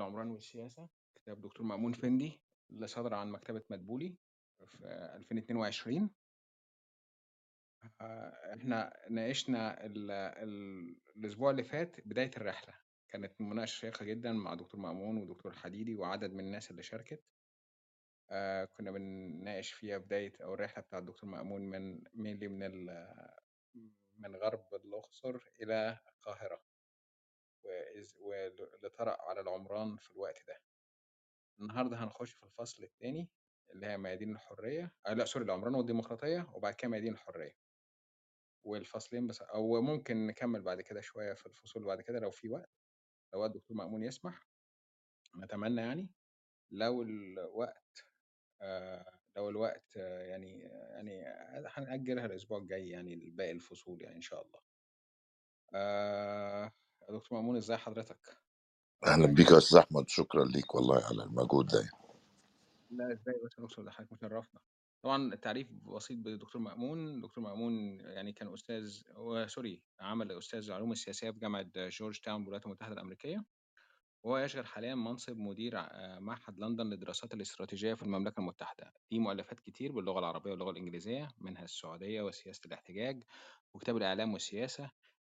العمران والسياسة كتاب دكتور مأمون فندي اللي صدر عن مكتبة مدبولي في 2022 آه، إحنا ناقشنا ال- ال- الأسبوع اللي فات بداية الرحلة. كانت مناقشة شيقة جدا مع دكتور مأمون ودكتور حديدي وعدد من الناس اللي شاركت. آه، كنا بنناقش فيها بداية أو الرحلة بتاع الدكتور مأمون من من من غرب الأقصر إلى القاهرة. وإز- واللي طرأ على العمران في الوقت ده. النهارده هنخش في الفصل الثاني اللي هي ميادين الحرية آه لأ سوري العمران والديمقراطية وبعد كده ميادين الحرية. والفصلين بس أو ممكن نكمل بعد كده شوية في الفصول بعد كده لو في وقت. لو الدكتور مأمون يسمح. نتمنى يعني لو الوقت آه لو الوقت آه يعني يعني هنأجلها الأسبوع الجاي يعني باقي الفصول يعني إن شاء الله. آه دكتور مأمون إزاي حضرتك؟ أهلا بيك يا أستاذ أحمد شكرا ليك والله على المجهود ده. لا إزاي يا دكتور؟ ده حضرتك مشرفنا. طبعا التعريف بسيط بدكتور مأمون. دكتور مأمون يعني كان أستاذ هو سوري عمل أستاذ العلوم السياسية في جامعة جورج تاون بالولايات المتحدة الأمريكية. وهو يشغل حاليا منصب مدير معهد لندن للدراسات الاستراتيجية في المملكة المتحدة. ليه مؤلفات كتير باللغة العربية واللغة الإنجليزية منها السعودية وسياسة الاحتجاج وكتاب الإعلام والسياسة.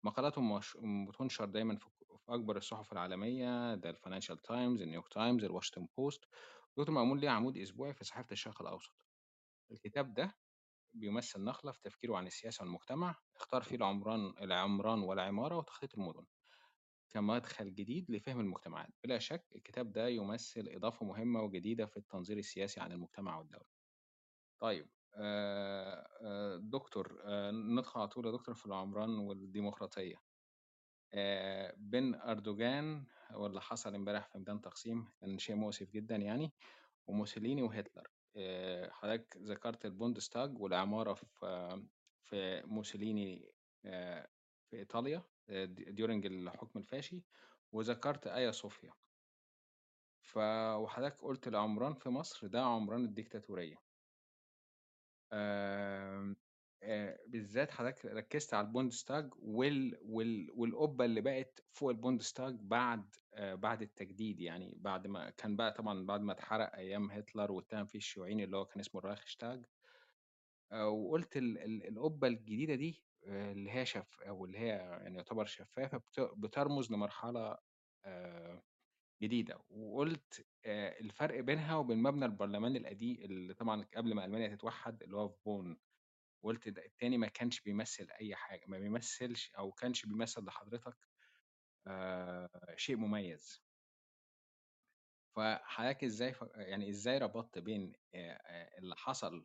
مقالاته مش... بتنشر دايما في في أكبر الصحف العالمية ده الفاينانشال تايمز النيويورك تايمز الواشنطن بوست دكتور مأمون ليه عمود أسبوعي في صحيفة الشرق الأوسط. الكتاب ده بيمثل نقلة في تفكيره عن السياسة والمجتمع اختار فيه العمران العمران والعمارة وتخطيط المدن كمدخل جديد لفهم المجتمعات. بلا شك الكتاب ده يمثل إضافة مهمة وجديدة في التنظير السياسي عن المجتمع والدولة. طيب آه، آه، دكتور آه، ندخل على طول يا دكتور في العمران والديمقراطية. بين أردوغان واللي حصل امبارح في ميدان تقسيم كان شيء مؤسف جدا يعني وموسوليني وهتلر. حضرتك ذكرت البوندستاغ والعمارة في موسوليني في إيطاليا during الحكم الفاشي وذكرت آيا صوفيا. ف وحضرتك قلت العمران في مصر ده عمران الديكتاتورية. آم، آه، بالذات حضرتك ركزت على البوندستاغ وال وال والقبة اللي بقت فوق البوندستاغ بعد بعد التجديد يعني بعد ما كان بقى طبعا بعد ما اتحرق أيام هتلر واتهم فيه الشيوعيين اللي هو كان اسمه الرايخستاغ وقلت ال- ال- القبة الجديدة دي اللي هي شف أو اللي هي يعني يعتبر شفافة بت- بترمز لمرحلة جديدة وقلت الفرق بينها وبين مبنى البرلمان القديم اللي طبعا قبل ما ألمانيا تتوحد اللي هو في بون وقلت ده التاني ما كانش بيمثل أي حاجة ما بيمثلش أو كانش بيمثل لحضرتك شيء مميز. فحضرتك إزاي ف... يعني إزاي ربطت بين اللي حصل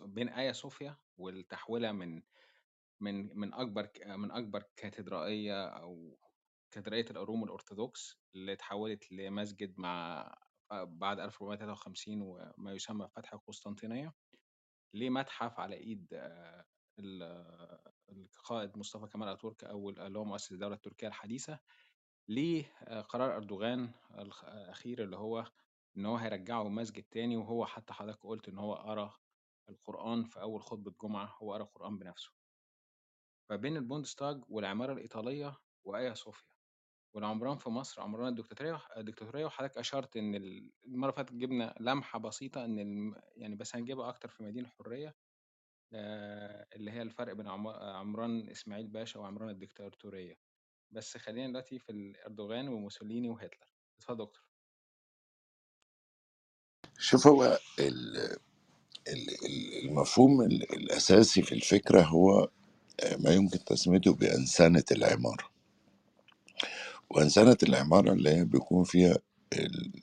بين آيا صوفيا والتحويلة من من من أكبر من أكبر كاتدرائية أو كاتدرائية الأروم الأرثوذكس اللي اتحولت لمسجد مع بعد 1453 وما يسمى فتح القسطنطينية لمتحف على إيد آه، ال- القائد مصطفى كمال أتاتورك أول اللي هو مؤسس الدولة التركية الحديثة لقرار أردوغان الخ- الأخير اللي هو إن هو هيرجعه مسجد تاني وهو حتى حضرتك قلت إن هو قرأ القرآن في أول خطبة جمعة هو قرأ القرآن بنفسه. فبين البوندستاج والعمارة الإيطالية وآيا صوفيا. والعمران في مصر عمران الدكتاتورية الدكتاتورية وحضرتك أشرت إن ال- المرة اللي فاتت جبنا لمحة بسيطة إن الم... يعني بس هنجيبها أكتر في مدينة الحرية اللي هي الفرق بين عم- عمران إسماعيل باشا وعمران الدكتاتورية. بس خلينا دلوقتي في الأردوغان وموسوليني وهتلر. اتفضل دكتور. شوف هو ال- ال- ال- المفهوم ال- الأساسي في الفكرة هو ما يمكن تسميته بأنسنة العمارة. وأنسنة العمارة اللي هي بيكون فيها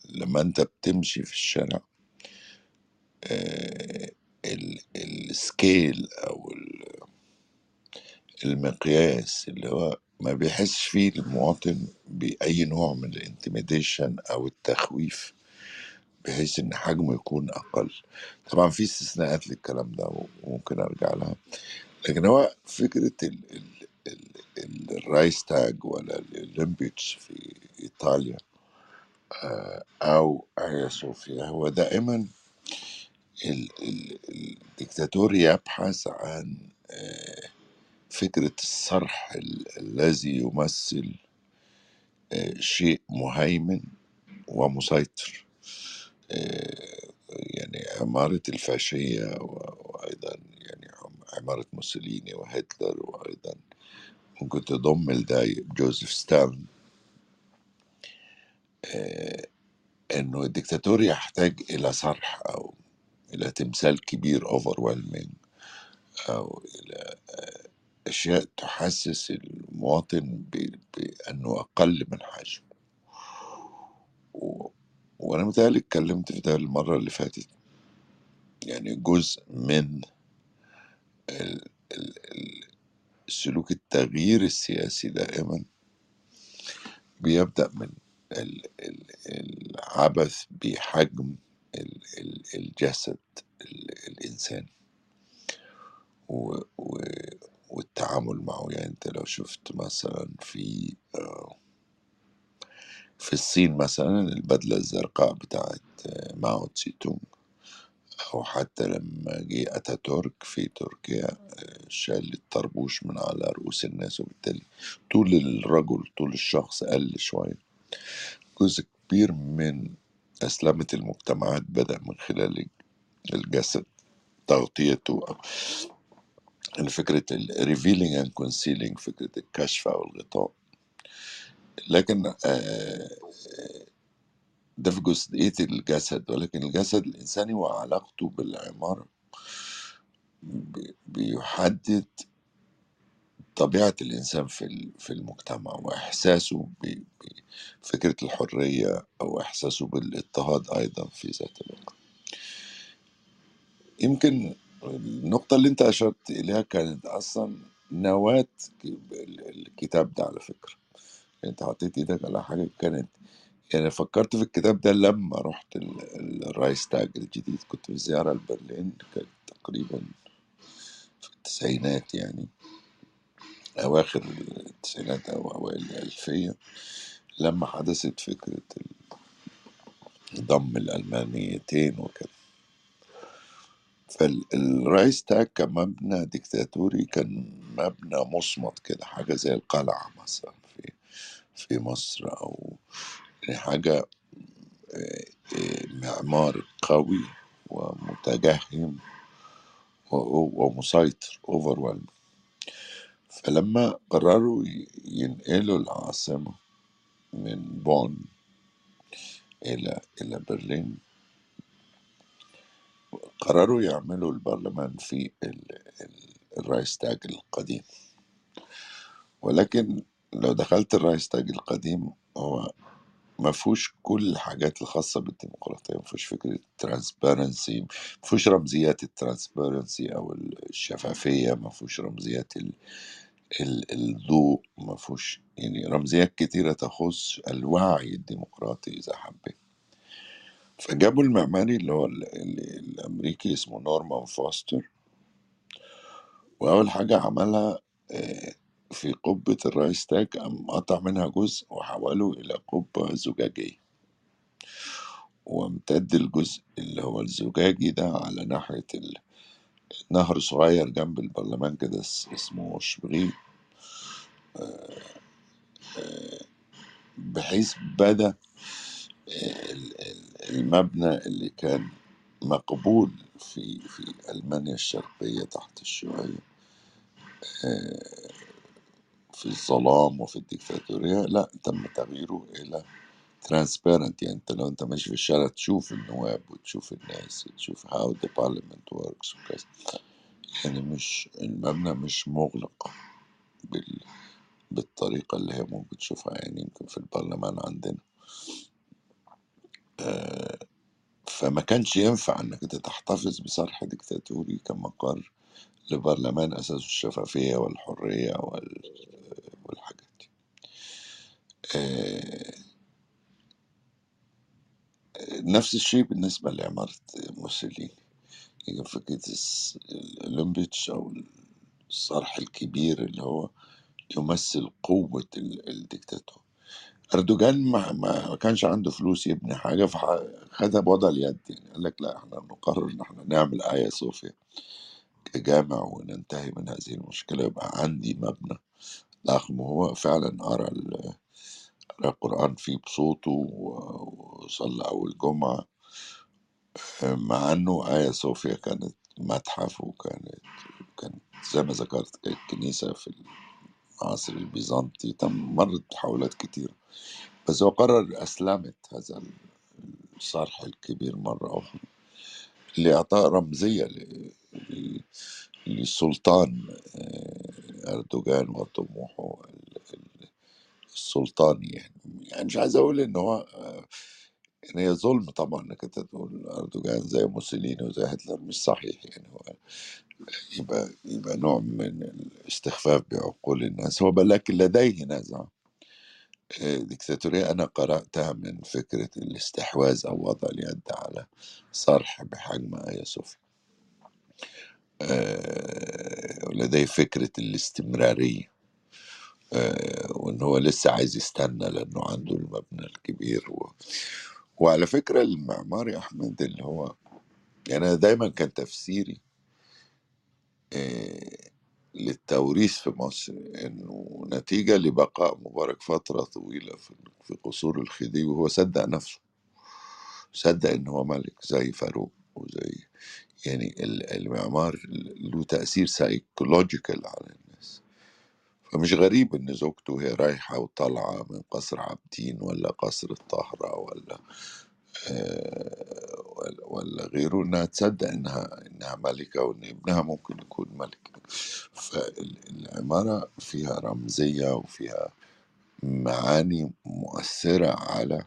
لما انت بتمشي في الشارع آه، ال- scale أو ال- المقياس اللي هو ما بيحسش فيه المواطن بأي نوع من ال intimidation أو التخويف بحيث إن حجمه يكون أقل. طبعا في استثناءات للكلام ده وممكن أرجع لها. لكن هو فكرة ال ال ال الرايستاج ولا الأولمبيتش في إيطاليا آه، أو آيا صوفيا هو دائما ال- ال- الدكتاتور يبحث عن آه، فكرة الصرح ال- الذي يمثل آه، شيء مهيمن ومسيطر يعني عمارة الفاشية وأيضا يعني عم- عمارة موسوليني وهتلر وأيضا ممكن تضم لده جوزيف ستالين آه، إنه الدكتاتور يحتاج إلى صرح أو إلى تمثال كبير overwhelming أو إلى أشياء تحسس المواطن ب- بأنه أقل من حجمه و... وأنا متهيألي اتكلمت في ده المرة اللي فاتت. يعني جزء من ال... ال... ال- سلوك التغيير السياسي دائما بيبدأ من ال... ال... العبث بحجم ال... ال... الجسد ال... الإنساني. والتعامل معه يعني أنت لو شفت مثلا في في الصين مثلا البدلة الزرقاء بتاعت ماو تسي تونج أو حتى لما جه أتاتورك في تركيا شال الطربوش من على رؤوس الناس وبالتالي طول الرجل طول الشخص قل شوية. جزء كبير من أسلمة المجتمعات بدأ من خلال الجسد تغطيته فكرة ال revealing and concealing فكرة الكشف أو الغطاء. لكن آه، ده في جزئية الجسد ولكن الجسد الإنساني وعلاقته بالعمارة بي- بيحدد طبيعة الإنسان في في المجتمع وإحساسه بفكرة الحرية أو إحساسه بالاضطهاد أيضا في ذات الوقت. يمكن النقطة اللي أنت أشرت إليها كانت أصلا نواة ال- الكتاب ده على فكرة. أنت حطيت إيدك على حاجة كانت يعني فكرت في الكتاب ده لما رحت ال- الرايستاج الجديد كنت في زيارة لبرلين كانت تقريبا في التسعينات يعني. أواخر التسعينات أو أوائل الألفية لما حدثت فكرة ضم الألمانيتين وكده. فالرايستاج كمبنى ديكتاتوري كان مبنى مصمت كده حاجة زي القلعة مثلا في في مصر أو حاجة آه، معمار قوي ومتجهم ومسيطر over فلما قرروا ينقلوا العاصمة من بون إلى إلى برلين قرروا يعملوا البرلمان في ال- ال- الرايستاج القديم. ولكن لو دخلت الرايستاج القديم هو ما فيهوش كل الحاجات الخاصة بالديمقراطية ما فيهوش فكرة ال transparency ما فيهوش رمزيات ال transparency أو الشفافية ما فيهوش رمزيات ال- ال- الضوء ما فيهوش يعني رمزيات كتيرة تخص الوعي الديمقراطي إذا حبيت. فجابوا المعماري اللي هو ال- ال- الأمريكي اسمه نورمان فوستر وأول حاجة عملها آه، في قبة الرايستاج قام قطع منها جزء وحوله إلى قبة زجاجية. وامتد الجزء اللي هو الزجاجي ده على ناحية ال- نهر صغير جنب البرلمان كده اس- اسمه شبغي بحيث بدأ ال- ال- المبنى اللي كان مقبول في في ألمانيا الشرقية تحت الشيوعية. في الظلام وفي الديكتاتورية. لا تم تغييره إلى ترانسبيرنت يعني أنت لو أنت ماشي في الشارع تشوف النواب وتشوف الناس تشوف how the parliament works وكذا. يعني مش المبنى مش مغلق بال... بالطريقة اللي هي ممكن تشوفها. يعني يمكن في البرلمان عندنا آه، فما كانش ينفع إنك أنت تحتفظ بصرح ديكتاتوري كمقر لبرلمان أساسه الشفافية والحرية وال... والحاجات دي. آه، نفس الشيء بالنسبة لعمارة موسوليني هي فكرة الأولمبيتش أو الصرح الكبير اللي هو يمثل قوة ال- الدكتاتور أردوغان ما, ما كانش عنده فلوس يبني حاجة فخدها بوضع اليد يعني. قال لك لا إحنا نقرر إن إحنا نعمل آيا صوفيا كجامع وننتهي من هذه المشكلة يبقى عندي مبنى ضخم وهو فعلا قرأ القرآن فيه بصوته وصلى أول جمعة مع إنه آيا صوفيا كانت متحف وكانت كانت زي ما ذكرت كانت كنيسة في العصر البيزنطي تم مرت بتحولات كتير. بس هو قرر أسلمت هذا الصرح الكبير مرة أخرى لإعطاء رمزية للسلطان آه، أردوغان وطموحه ال- ال- السلطاني يعني. يعني مش عايز أقول إن هو آه، إن هي ظلم طبعا إنك أنت تقول أردوغان زي موسوليني وزي هتلر مش صحيح يعني. هو يبقى يبقى نوع من الاستخفاف بعقول الناس. هو لكن لديه نزعة آه، ديكتاتورية أنا قرأتها من فكرة الاستحواذ أو وضع اليد على صرح بحجم آيا صوفيا آه، ولديه فكرة الاستمرارية آه، وإن هو لسه عايز يستنى لأنه عنده المبنى الكبير و... وعلى فكرة المعمار يا أحمد اللي هو يعني أنا دايما كان تفسيري آه، للتوريث في مصر إنه نتيجة لبقاء مبارك فترة طويلة في في قصور الخديوي وهو صدق نفسه صدق إن هو ملك زي فاروق وزي يعني ال- المعمار له تأثير سايكولوجيكال على الناس. فمش غريب إن زوجته وهي رايحة وطالعة من قصر عابدين ولا قصر الطاهرة ولا آه، ولا ولا غيره إنها تصدق إنها إنها ملكة وإن ابنها ممكن يكون ملك. فالعمارة فيها رمزية وفيها معاني مؤثرة على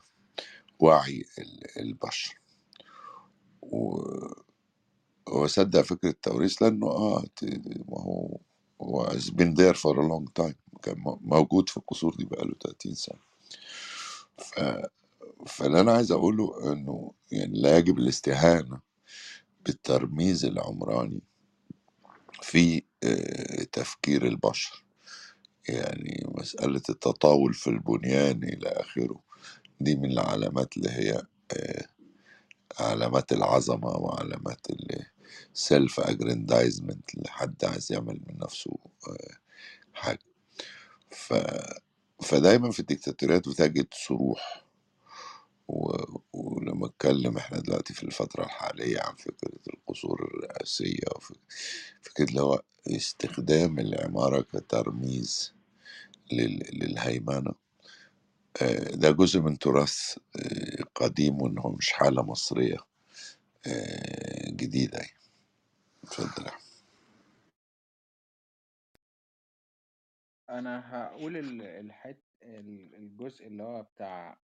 وعي ال- البشر. هو صدق فكرة التوريث لأنه آه ما هو هو has been there for a long time كان موجود في القصور دي بقاله 30 سنة. ف... فاللي أنا عايز أقوله إنه يعني لا يجب الاستهانة بالترميز العمراني في آه، تفكير البشر. يعني مسألة التطاول في البنيان إلى آخره دي من العلامات اللي هي آه، علامات العظمة وعلامات ال self-aggrandizement اللي حد عايز يعمل من نفسه آه، حاجة. ف... فدايما في الديكتاتوريات بتجد صروح. و... ولما اتكلم إحنا دلوقتي في الفترة الحالية عن فكرة القصور الرئاسية وفكرة اللي هو استخدام العمارة كترميز لل... للهيمنة. آه، ده جزء من تراث آه، قديم وإن هو مش حالة مصرية آه، جديدة يعني. هاقول ال الحت ال الجزء اللي هو بتاع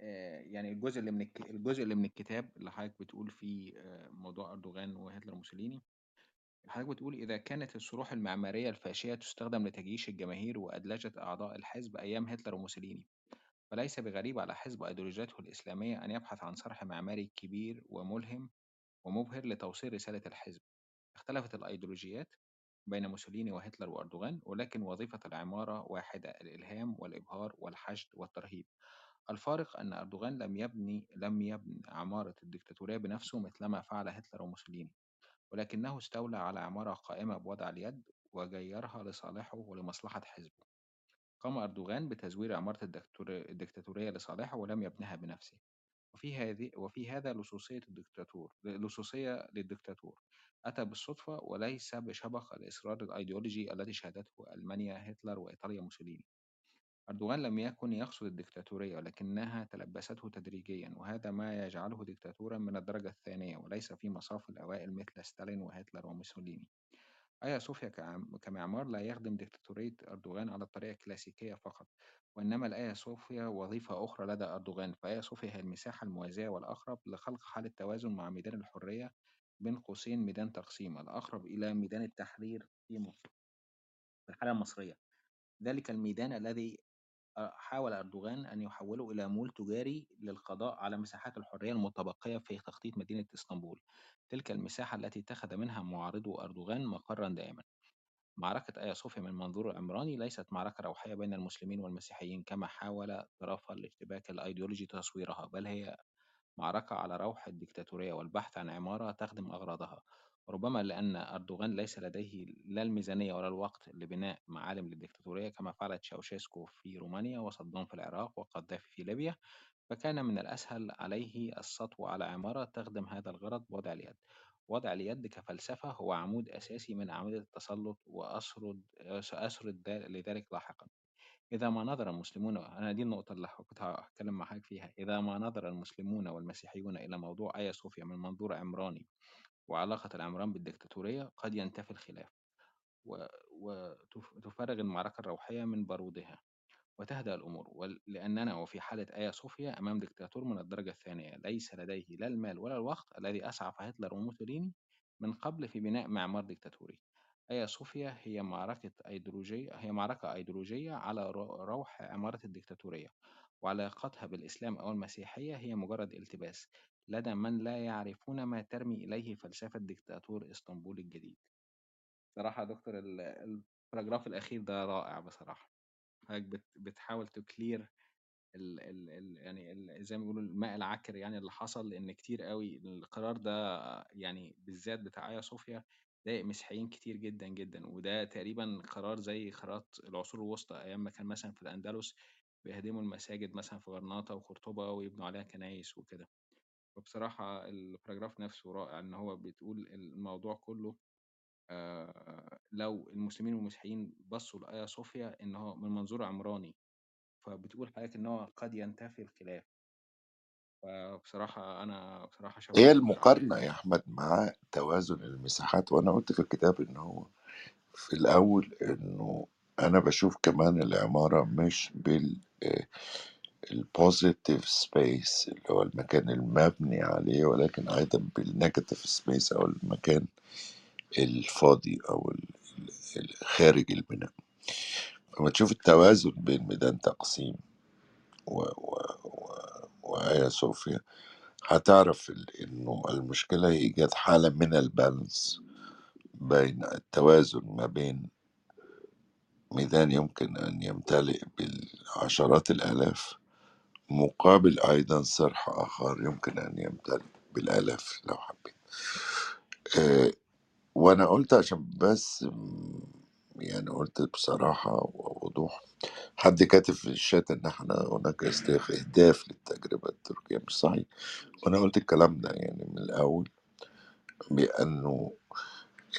يعني الجزء اللي من الجزء اللي من الكتاب اللي حضرتك بتقول فيه موضوع أردوغان وهتلر وموسوليني، حضرتك بتقول إذا كانت الصروح المعمارية الفاشية تستخدم لتجييش الجماهير وأدلجة أعضاء الحزب أيام هتلر وموسوليني، فليس بغريب على حزب أيديولوجيته الإسلامية أن يبحث عن صرح معماري كبير وملهم ومبهر لتوصيل رسالة الحزب. اختلفت الأيديولوجيات بين موسوليني وهتلر وأردوغان ولكن وظيفة العمارة واحدة الإلهام والإبهار والحشد والترهيب الفارق أن أردوغان لم يبني لم يبني عمارة الدكتاتورية بنفسه مثلما فعل هتلر وموسوليني ولكنه استولى على عمارة قائمة بوضع اليد وجيرها لصالحه ولمصلحة حزبه قام أردوغان بتزوير عمارة الدكتاتورية لصالحه ولم يبنها بنفسه. وفي هذه وفي هذا لصوصية الدكتاتور لصوصية للدكتاتور. أتى بالصدفة وليس بشبق الإصرار الأيديولوجي الذي شهدته ألمانيا هتلر وإيطاليا موسوليني. أردوغان لم يكن يقصد الدكتاتورية ولكنها تلبسته تدريجيا وهذا ما يجعله دكتاتورا من الدرجة الثانية وليس في مصاف الأوائل مثل ستالين وهتلر وموسوليني. آيا صوفيا كعم- كمعمار لا يخدم دكتاتورية أردوغان على الطريقة الكلاسيكية فقط وإنما الآيا صوفيا وظيفة أخرى لدى أردوغان فآيا صوفيا هي المساحة الموازية والأقرب لخلق حالة توازن مع ميدان الحرية بين قوسين ميدان تقسيم الأقرب إلى ميدان التحرير في مصر في الحالة المصرية. ذلك الميدان الذي حاول أردوغان أن يحوله إلى مول تجاري للقضاء على مساحات الحرية المتبقية في تخطيط مدينة إسطنبول. تلك المساحة التي اتخذ منها معارضو أردوغان مقرا دائما. معركة آيا صوفيا من منظور العمراني ليست معركة روحية بين المسلمين والمسيحيين كما حاول طرف الاشتباك الأيديولوجي تصويرها بل هي معركة على روح الديكتاتورية والبحث عن عمارة تخدم أغراضها. ربما لأن أردوغان ليس لديه لا الميزانية ولا الوقت لبناء معالم للديكتاتورية كما فعلت شاوشيسكو في رومانيا وصدام في العراق وقذافي في ليبيا فكان من الأسهل عليه السطو على عمارة تخدم هذا الغرض بوضع اليد. وضع اليد كفلسفة هو عمود أساسي من أعمدة التسلط وأسرد سأسرد لذلك لاحقا. إذا ما نظر المسلمون أنا دي النقطة اللي كنت هتكلم مع حضرتك فيها إذا ما نظر المسلمون والمسيحيون إلى موضوع آيا صوفيا من منظور عمراني وعلاقة العمران بالديكتاتورية قد ينتفي الخلاف وتفرغ المعركة الروحية من بارودها وتهدأ الأمور لأننا وفي حالة آيا صوفيا أمام دكتاتور من الدرجة الثانية ليس لديه لا المال ولا الوقت الذي أسعف هتلر وموسوليني من قبل في بناء معمار ديكتاتوري آيا صوفيا هي معركة أيديولوجية هي معركة أيديولوجية على رو- روح عمارة الديكتاتورية وعلاقتها بالإسلام أو المسيحية هي مجرد التباس. لدى من لا يعرفون ما ترمي إليه فلسفة دكتاتور إسطنبول الجديد. صراحة يا دكتور ال- الباراجراف الأخير ده رائع بصراحة. حضرتك بت- بتحاول تكلير ال ال ال يعني ال زي ما بيقولوا الماء العكر يعني اللي حصل لأن كتير قوي القرار ده يعني بالذات بتاع آيا صوفيا ضايق مسيحيين كتير جدا جدا. وده تقريبا قرار زي قرارات العصور الوسطى أيام ما كان مثلا في الأندلس بيهدموا المساجد مثلا في غرناطة وقرطبة ويبنوا عليها كنايس وكده. وبصراحة الباراجراف نفسه رائع إن هو بتقول الموضوع كله لو المسلمين والمسيحيين بصوا لآيا صوفيا إن هو من منظور عمراني فبتقول حضرتك إن هو قد ينتفي الخلاف. فبصراحة أنا بصراحة هي المقارنة يا أحمد مع توازن المساحات وأنا قلت في الكتاب إن هو في الأول إنه أنا بشوف كمان العمارة مش بال ال positive space اللي هو المكان المبني عليه ولكن أيضا بال negative space أو المكان الفاضي أو خارج البناء. لما تشوف التوازن بين ميدان تقسيم و... و... و... وآيا صوفيا هتعرف إنه المشكلة هي إيجاد حالة من ال balance بين التوازن ما بين ميدان يمكن أن يمتلئ بالعشرات الآلاف مقابل أيضا صرح آخر يمكن أن يمتلئ بالآلاف لو حبيت أه وأنا قلت عشان بس يعني قلت بصراحة ووضوح حد كاتب في الشات إن إحنا هناك استهداف للتجربة التركية مش صحيح. وأنا قلت الكلام ده يعني من الأول بأنه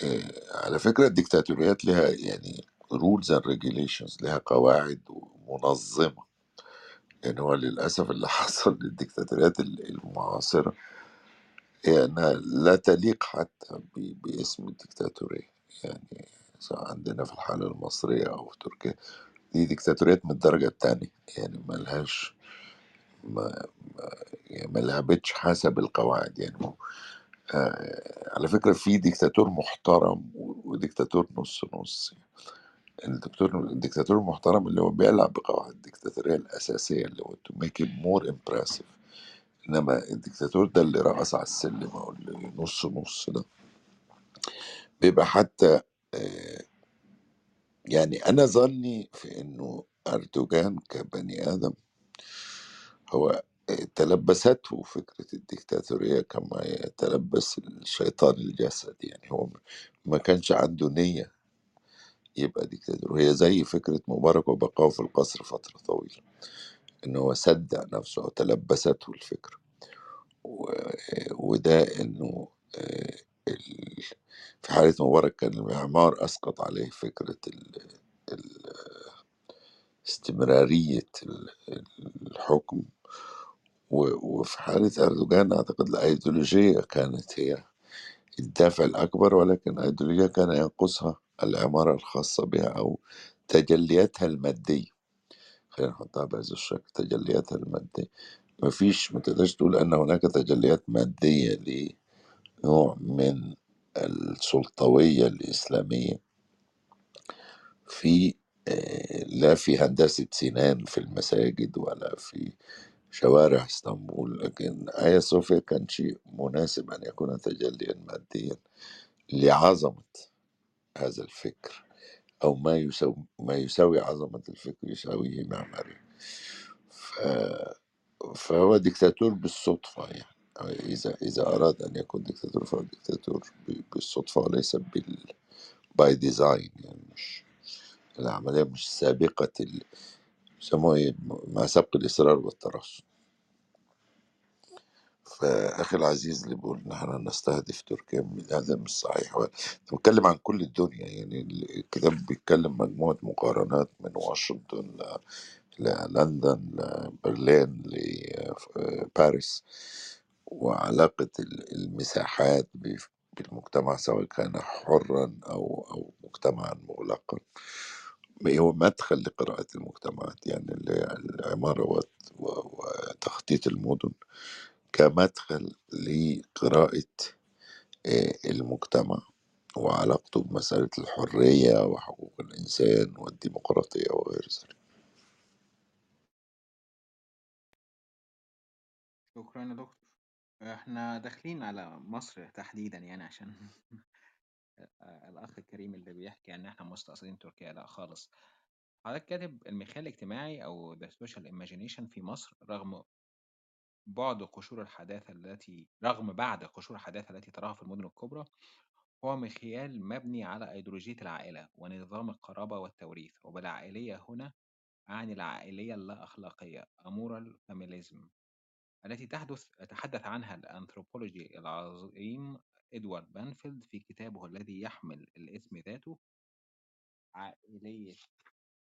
آه، على فكرة الديكتاتوريات لها يعني rules and regulations لها قواعد منظمة. يعني هو للأسف اللي حصل للديكتاتوريات المعاصرة هي أنها لا تليق حتى باسم الديكتاتورية يعني سواء عندنا في الحالة المصرية أو في تركيا دي ديكتاتوريات من الدرجة التانية. يعني ملهاش ما يعني ما لعبتش حسب القواعد. يعني آه على فكرة في ديكتاتور محترم وديكتاتور نص نص. الدكتور الدكتاتور المحترم اللي هو بيلعب بقواعد الدكتاتورية الأساسية اللي هو to make it more impressive. إنما الدكتاتور ده اللي رقص على السلم أو اللي نص نص ده. بيبقى حتى آه، يعني أنا ظني في إنه أردوغان كبني آدم هو آه، تلبسته فكرة الدكتاتورية كما يتلبس الشيطان الجسد. يعني هو ما كانش عنده نية يبقى ديكتاتور هي زي فكرة مبارك وبقائه في القصر فترة طويلة إن هو صدق نفسه أو تلبسته الفكرة و... وده إنه. في حالة مبارك كان المعمار أسقط عليه فكرة ال... ال... استمرارية ال- الحكم. وفي حالة أردوغان أعتقد الأيديولوجية كانت هي الدافع الأكبر ولكن الأيديولوجية كان ينقصها العمارة الخاصة بها أو تجلياتها المادية. خلينا نحطها بهذا الشكل تجلياتها المادية. مفيش ما تقدرش تقول أن هناك تجليات مادية لنوع من السلطوية الإسلامية. في آه، لا في هندسة سنان في المساجد ولا في شوارع إسطنبول لكن آيا صوفيا كان شيء مناسب أن يكون تجليا ماديا لعظمة هذا الفكر أو ما يساوي ما يساوي عظمة الفكر يساويه معماري. ف... فهو ديكتاتور بالصدفة يعني. إذا إذا أراد أن يكون دكتاتور فهو دكتاتور ب- بالصدفة وليس بال by design يعني مش العملية مش سابقة ال... إيه؟ مع سبق الإصرار والترصد. فأخي العزيز اللي بيقول إن إحنا نستهدف تركيا من هذا مش صحيح. بتكلم عن كل الدنيا يعني الكتاب بيتكلم مجموعة مقارنات من واشنطن ل- للندن لبرلين لباريس وعلاقة ال- المساحات بالمجتمع سواء كان حرا أو أو مجتمعا مغلقا. هو مدخل لقراءة المجتمعات يعني ال- العمارة وتخطيط المدن. كمدخل لقراءة آه، المجتمع وعلاقته بمسألة الحرية وحقوق الإنسان والديمقراطية وغير ذلك. شكرا يا دكتور. إحنا داخلين على مصر تحديدا يعني عشان الأخ الكريم اللي بيحكي إن إحنا مستقصدين تركيا لأ خالص. حضرتك كاتب المخيال الاجتماعي أو the social imagination في مصر رغم بعد قشور الحداثة التي رغم بعد قشور الحداثة التي تراها في المدن الكبرى هو مخيال مبني على أيديولوجية العائلة ونظام القرابة والتوريث وبالعائلية هنا أعني العائلية اللا أخلاقية amoral familism التي تحدث تحدث عنها الأنثروبولوجي العظيم إدوارد بانفيلد في كتابه الذي يحمل الاسم ذاته. عائلية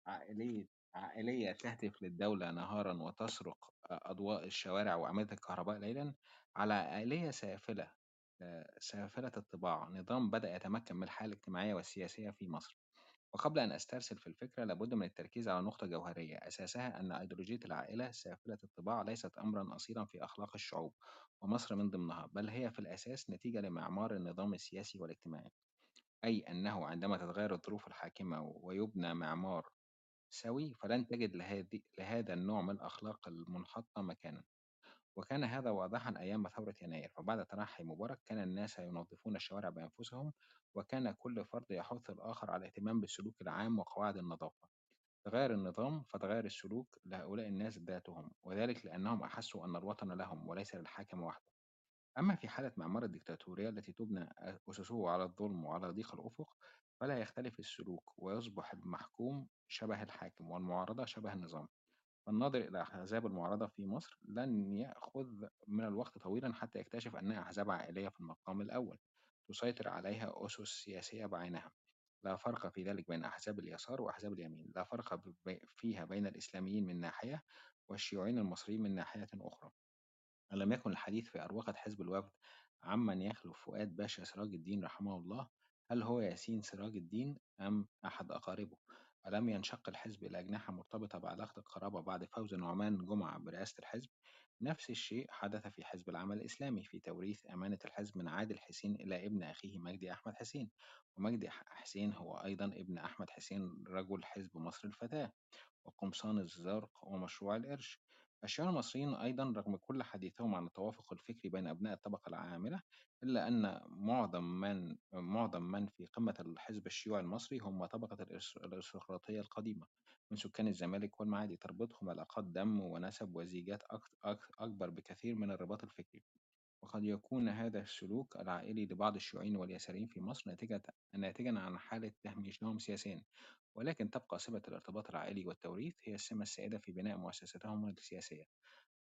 عائلية عائلية تهتف للدولة نهارا وتسرق أضواء الشوارع وأعمدة الكهرباء ليلا على عائلية سافلة سافلة الطباع نظام بدأ يتمكن من الحالة الاجتماعية والسياسية في مصر. وقبل أن أسترسل في الفكرة لابد من التركيز على نقطة جوهرية. أساسها أن أيديولوجية العائلة سافلة الطباع ليست أمرا أصيلا في أخلاق الشعوب ومصر من ضمنها بل هي في الأساس نتيجة لمعمار النظام السياسي والاجتماعي. أي أنه عندما تتغير الظروف الحاكمة ويبنى معمار سوي فلن تجد لهذه لهذا النوع من الأخلاق المنحطة مكانا. وكان هذا واضحا أيام ثورة يناير فبعد تنحي مبارك كان الناس ينظفون الشوارع بأنفسهم وكان كل فرد يحث الآخر على الاهتمام بالسلوك العام وقواعد النظافة. تغير النظام فتغير السلوك لهؤلاء الناس ذاتهم وذلك لأنهم أحسوا أن الوطن لهم وليس للحاكم وحده. أما في حالة معمار الدكتاتورية التي تبنى أسسه على الظلم وعلى ضيق الأفق فلا يختلف السلوك ويصبح المحكوم شبه الحاكم والمعارضة شبه النظام. فالناظر إلى أحزاب المعارضة في مصر لن يأخذ من الوقت طويلا حتى يكتشف أنها أحزاب عائلية في المقام الأول تسيطر عليها أسس سياسية بعينها. لا فرق في ذلك بين أحزاب اليسار وأحزاب اليمين لا فرق فيها بين الإسلاميين من ناحية والشيوعيين المصريين من ناحية أخرى. ألم يكن الحديث في أروقة حزب الوفد عمن يخلف فؤاد باشا سراج الدين رحمه الله هل هو ياسين سراج الدين أم أحد أقاربه؟ ألم ينشق الحزب إلى أجنحة مرتبطة بعلاقة القرابة بعد فوز نعمان جمعة برئاسة الحزب؟ نفس الشيء حدث في حزب العمل الإسلامي في توريث أمانة الحزب من عادل حسين إلى ابن أخيه مجدي أحمد حسين. ومجدي حسين هو أيضا ابن أحمد حسين رجل حزب مصر الفتاة وقمصان الزرق ومشروع القرش. الشيوعيين المصريين أيضا رغم كل حديثهم عن التوافق الفكري بين أبناء الطبقة العاملة إلا أن معظم من معظم من في قمة الحزب الشيوعي المصري هم طبقة الأرس- الأرستقراطية القديمة من سكان الزمالك والمعادي تربطهم علاقات دم ونسب وزيجات أك- أك- أكبر بكثير من الرباط الفكري. وقد يكون هذا السلوك العائلي لبعض الشيوعيين واليساريين في مصر ناتجا عن حالة تهميشهم سياسيا. ولكن تبقى صلة الارتباط العائلي والتوريث هي السمة السائدة في بناء مؤسساتهم السياسية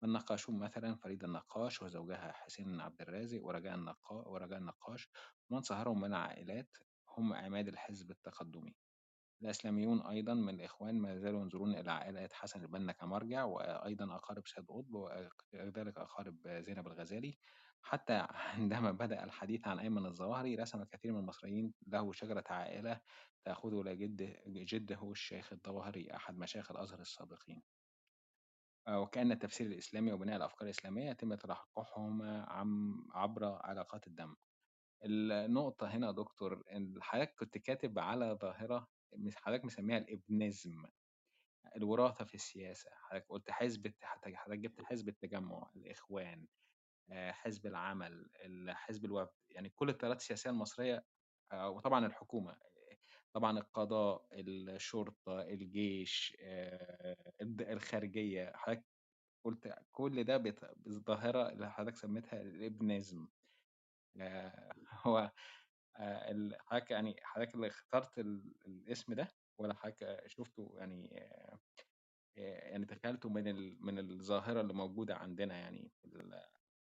النقاشون مثلا فريدة النقاش وزوجها حسين عبد الرازق ورجاء النقا ورجاء النقاش ومن سهرهم من العائلات هم عماد الحزب التقدمي. الإسلاميون أيضا من الإخوان ما زالوا ينظرون إلى عائلة حسن البنا كمرجع وأيضا أقارب سيد قطب وكذلك أقارب زينب الغزالي. حتى عندما بدأ الحديث عن أيمن الظواهري رسم كثير من المصريين له شجرة عائلة تأخذه إلى جدة جده الشيخ الظواهري أحد مشايخ الأزهر السابقين. آه، وكأن التفسير الإسلامي وبناء الأفكار الإسلامية يتم تلقحهما عم عبر علاقات الدم. النقطة هنا يا دكتور حضرتك كنت كاتب على ظاهرة حضرتك مسميها الإبنزم الوراثة في السياسة. حضرتك قلت حزب حضرتك جبت حزب التجمع الإخوان آه، حزب العمل ال- حزب الوفد. يعني كل التيارات السياسية المصرية آه، وطبعا الحكومة. طبعا القضاء الشرطة الجيش آه، الخارجية حضرتك قُلت كل ده بالظاهرة اللي حضرتك سميتها الإبنزم آآ هو ال حضرتك يعني حضرتك اللي اخترت ال الاسم ده والّا حضرتك شُفته يعني يعني تخيلته من من الظاهرة اللي موجودة عندنا يعني في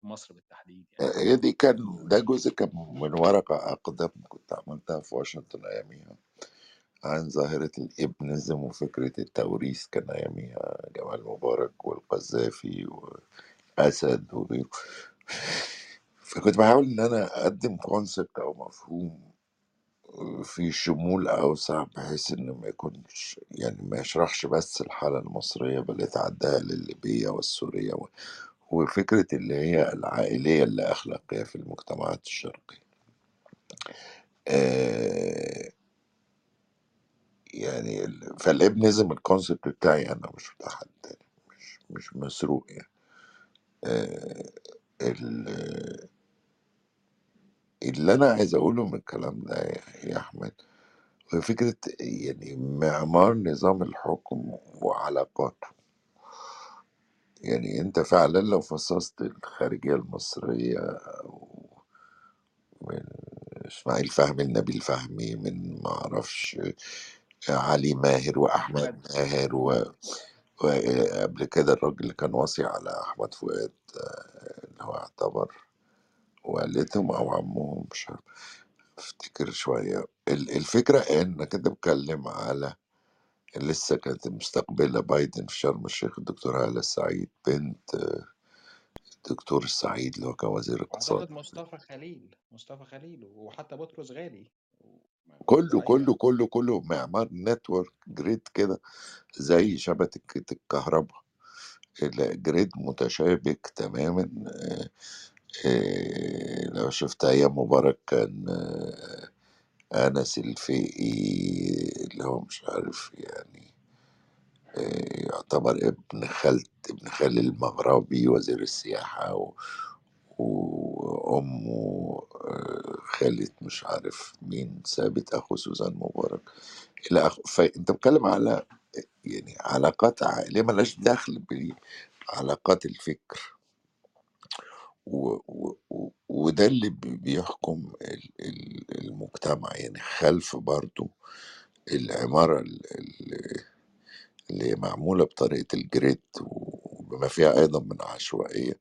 في مصر بالتحديد يعني؟ هي دي كان ده جزء كان من ورقة أقدم كنت عملتها في واشنطن أياميها عن ظاهرة الإبنزم وفكرة التوريث كان أياميها جمال مبارك والقذافي وأسد وغيره فكنت بحاول إن أنا أقدم كونسبت أو مفهوم في شمول أوسع بحيث إنه ما يكونش يعني ما يشرحش بس الحالة المصرية بل يتعداها للليبية والسورية وفكرة اللي هي العائلية اللي أخلاقية في المجتمعات الشرقية آه يعني ال- فالابنزم الكونسبت بتاعي أنا مش بتاع حد تاني مش مش مسروق يعني. آه ال- اللي أنا عايز أقوله من الكلام ده يا أحمد فكرة يعني معمار نظام الحكم وعلاقاته. يعني أنت فعلا لو فصصت الخارجية المصرية من إسماعيل فهمي لنبيل فهمي من ما أعرفش علي ماهر وأحمد أحمد. ماهر و... وقبل كده الراجل اللي كان واصي على أحمد فؤاد آه، اللي هو يعتبر والدهم أو عمهم مش عارف أفتكر شوية. ال- الفكرة إنك أنت بتتكلم على لسه كانت مستقبلة بايدن في شرم الشيخ الدكتورة هالة السعيد بنت الدكتور السعيد اللي هو كان وزير الاقتصاد. مصطفى خليل، مصطفى خليل وحتى بطرس غالي. كله كله كله كله معمار network grid كده زي شبكة الكهرباء. ال grid متشابك تماما. آه، آه، لو شفت أيام مبارك كان آه، أنس الفقي اللي هو مش عارف يعني آه، يعتبر ابن خالة ابن خال المغربي وزير السياحة و... وأمه آه، خالة مش عارف مين ثابت أخو سوزان مبارك. إلى آخره فأنت بتتكلم على يعني علاقات عائلية ملهاش دخل بعلاقات الفكر. وده اللي بي- بيحكم ال- ال- المجتمع يعني خلف برضو العمارة ال- ال- اللي معمولة بطريقة ال grid وبما فيها أيضا من عشوائية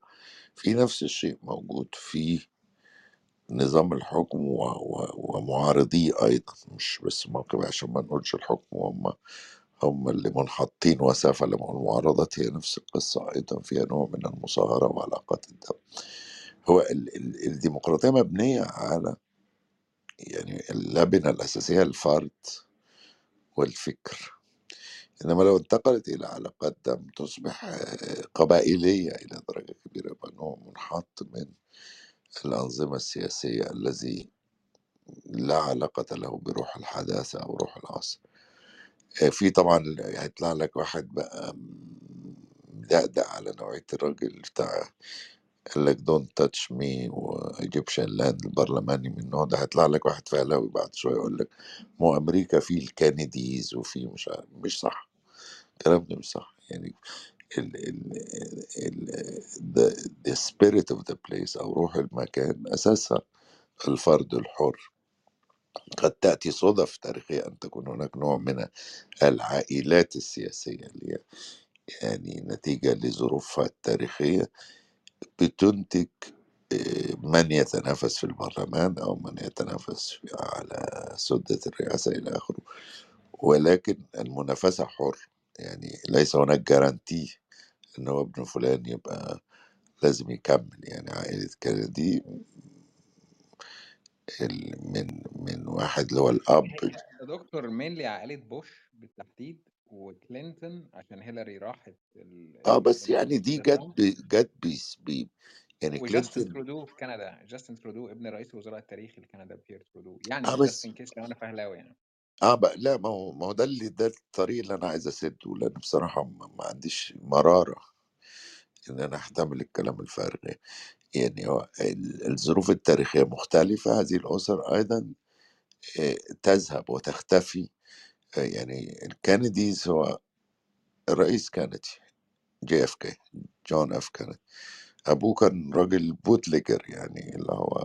في نفس الشيء موجود في نظام الحكم. ومعارضيه أيضا مش بس موقف عشان ما نقولش الحكم هم هم اللي منحطين وسافة للمعارضة هي نفس القصة أيضا فيها نوع من المصاهرة وعلاقات الدم هو ال... ال... الديمقراطية مبنية على يعني اللبنة الأساسية الفرد والفكر. إنما لو انتقلت إلى علاقات دم تصبح قبائلية إلى درجة كبيرة يبقى نوع منحط من الأنظمة السياسية الذي لا علاقة له بروح الحداثة أو روح العصر. في طبعا هيطلع لك واحد بقى مدقدق على نوعية الراجل بتاع قال لك don't touch me و Egyptian land البرلماني من النوع ده هيطلع لك واحد فهلاوي بعد شوية يقول لك ما أمريكا في ال Kennedys وفي مش عارف مش صح الكلام ده مش صح يعني ال ال ال the, the spirit of the place أو روح المكان أساسها الفرد الحر. قد تأتي صدف تاريخية أن تكون هناك نوع من العائلات السياسية اللي هي يعني نتيجة لظروفها التاريخية بتنتج آه، من يتنافس في البرلمان أو من يتنافس على سدة الرئاسة إلى آخره. ولكن المنافسة حر. يعني ليس هناك جارانتي إن هو ابن فلان يبقى لازم يكمل. يعني عائلة كندي ال- من من واحد اللي هو الأب هي يا دكتور mainly عائلة بوش بالتحديد وكلينتون عشان هيلاري راحت ال آه ال بس يعني دي جت ب- جت بيس بي يعني وجاستن كلينتون ترودو في كندا جاستن ترودو ابن رئيس الوزراء التاريخي لكندا بيير ترودو يعني جاست بس ان كيس لو أنا فهلاوي يعني. آه بقى لا ما هو ما هو ده اللي ده الطريق اللي أنا عايز أسده لأن بصراحة ما, ما عنديش مرارة إن أنا أحتمل الكلام الفارغ. يعني ال- الظروف التاريخية مختلفة هذه الأسر أيضا آه، تذهب وتختفي. يعني ال Kennedys هو الرئيس كندي JFK جون إف كينيدي أبوه كان راجل bootlegger يعني اللي هو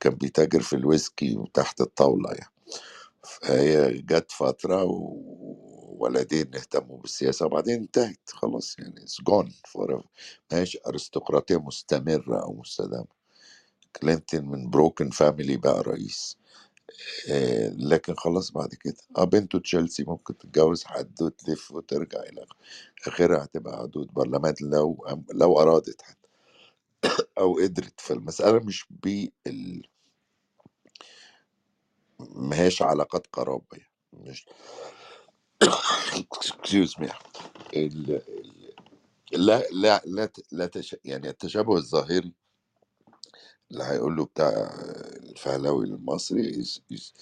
كان بيتاجر في الويسكي وتحت الطاولة يعني. فهي جت فترة وولدين اهتموا بالسياسة وبعدين انتهت خلاص يعني it's gone forever. ما هيش أرستقراطية مستمرة أو مستدامة. كلينتون من broken family بقى رئيس. آه، لكن خلاص بعد كده. آه بنته تشيلسي ممكن تتجوز حد وتلف وترجع إلى آخرها هتبقى عضوة برلمان لو لو أرادت حتى. أو قدرت فالمسألة مش بال ما هيش علاقات قرابة يعني. مش excuse me. ال- لا لا لا لا تش... يعني التشابه الظاهري اللي هيقول له بتاع الفهلاوي المصري is, is,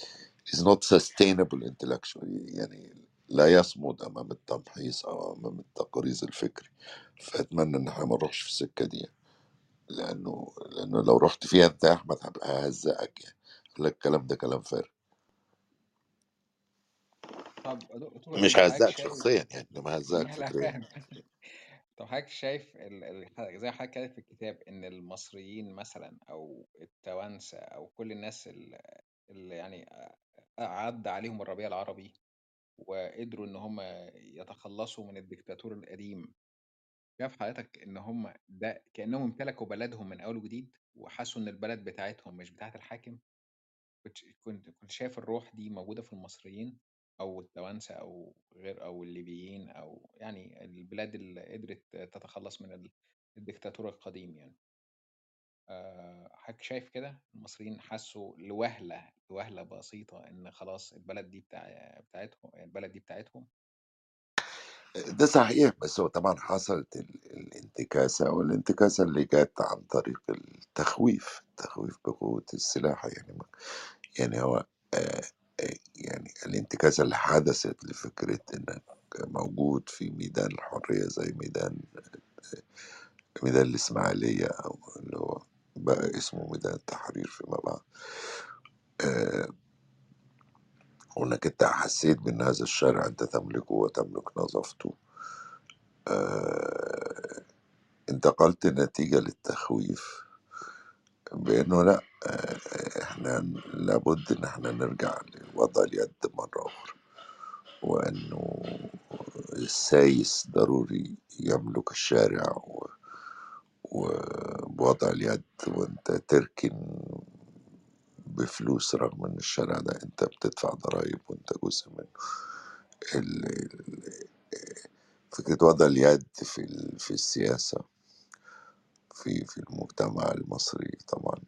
is not sustainable intellectually. يعني لا يصمد أمام التمحيص أو أمام التقريظ الفكري. فأتمنى إن إحنا ما نروحش في السكة دي لأنه لأنه لو رحت فيها أنت يا أحمد هبقى ههزقك يعني. لك الكلام ده كلام فارغ. طب دكتور مش حضرتك شايف شخصيا يعني ههزقك لا لا فكريا. فاهم. طب حضرتك شايف ال... ال... زي حضرتك كاتب في الكتاب إن المصريين مثلا أو التوانسة أو كل الناس اللي, اللي يعني عدى عليهم الربيع العربي وقدروا إن هم يتخلصوا من الدكتاتور القديم شايف حضرتك إن هم ده كأنهم امتلكوا بلدهم من أول وجديد وحسوا إن البلد بتاعتهم مش بتاعت الحاكم؟ كنت كنت كنت شايف الروح دي موجودة في المصريين؟ أو التوانسة أو غير أو الليبيين أو يعني البلاد اللي قدرت تتخلص من ال- الدكتاتور القديم يعني. آه، حضرتك شايف كده؟ المصريين حسوا لوهلة لوهلة بسيطة إن خلاص البلد دي بتاع بتاعتهم البلد دي بتاعتهم؟ ده صحيح بس هو طبعا حصلت ال- الانتكاسة والانتكاسة اللي جت عن طريق التخويف التخويف بقوة السلاح يعني يعني هو آه، يعني الانتكاسة اللي حدثت لفكرة إنك موجود في ميدان الحرية زي ميدان ميدان الإسماعيلية أو اللي هو بقى اسمه ميدان التحرير فيما بعد. آه، وانك انت حسيت بان هذا الشارع أنت تملكه وتملك نظافته. آه، انتقلت نتيجة للتخويف. بأنه لأ آه، إحنا لابد إن إحنا نرجع لوضع اليد مرة أخرى وأنه السايس ضروري يملك الشارع و- وبوضع اليد وأنت تركن بفلوس رغم إن الشارع ده أنت بتدفع ضرائب وأنت جزء منه. ال- ال- فكرة وضع اليد في ال- في السياسة في في المجتمع المصري طبعا.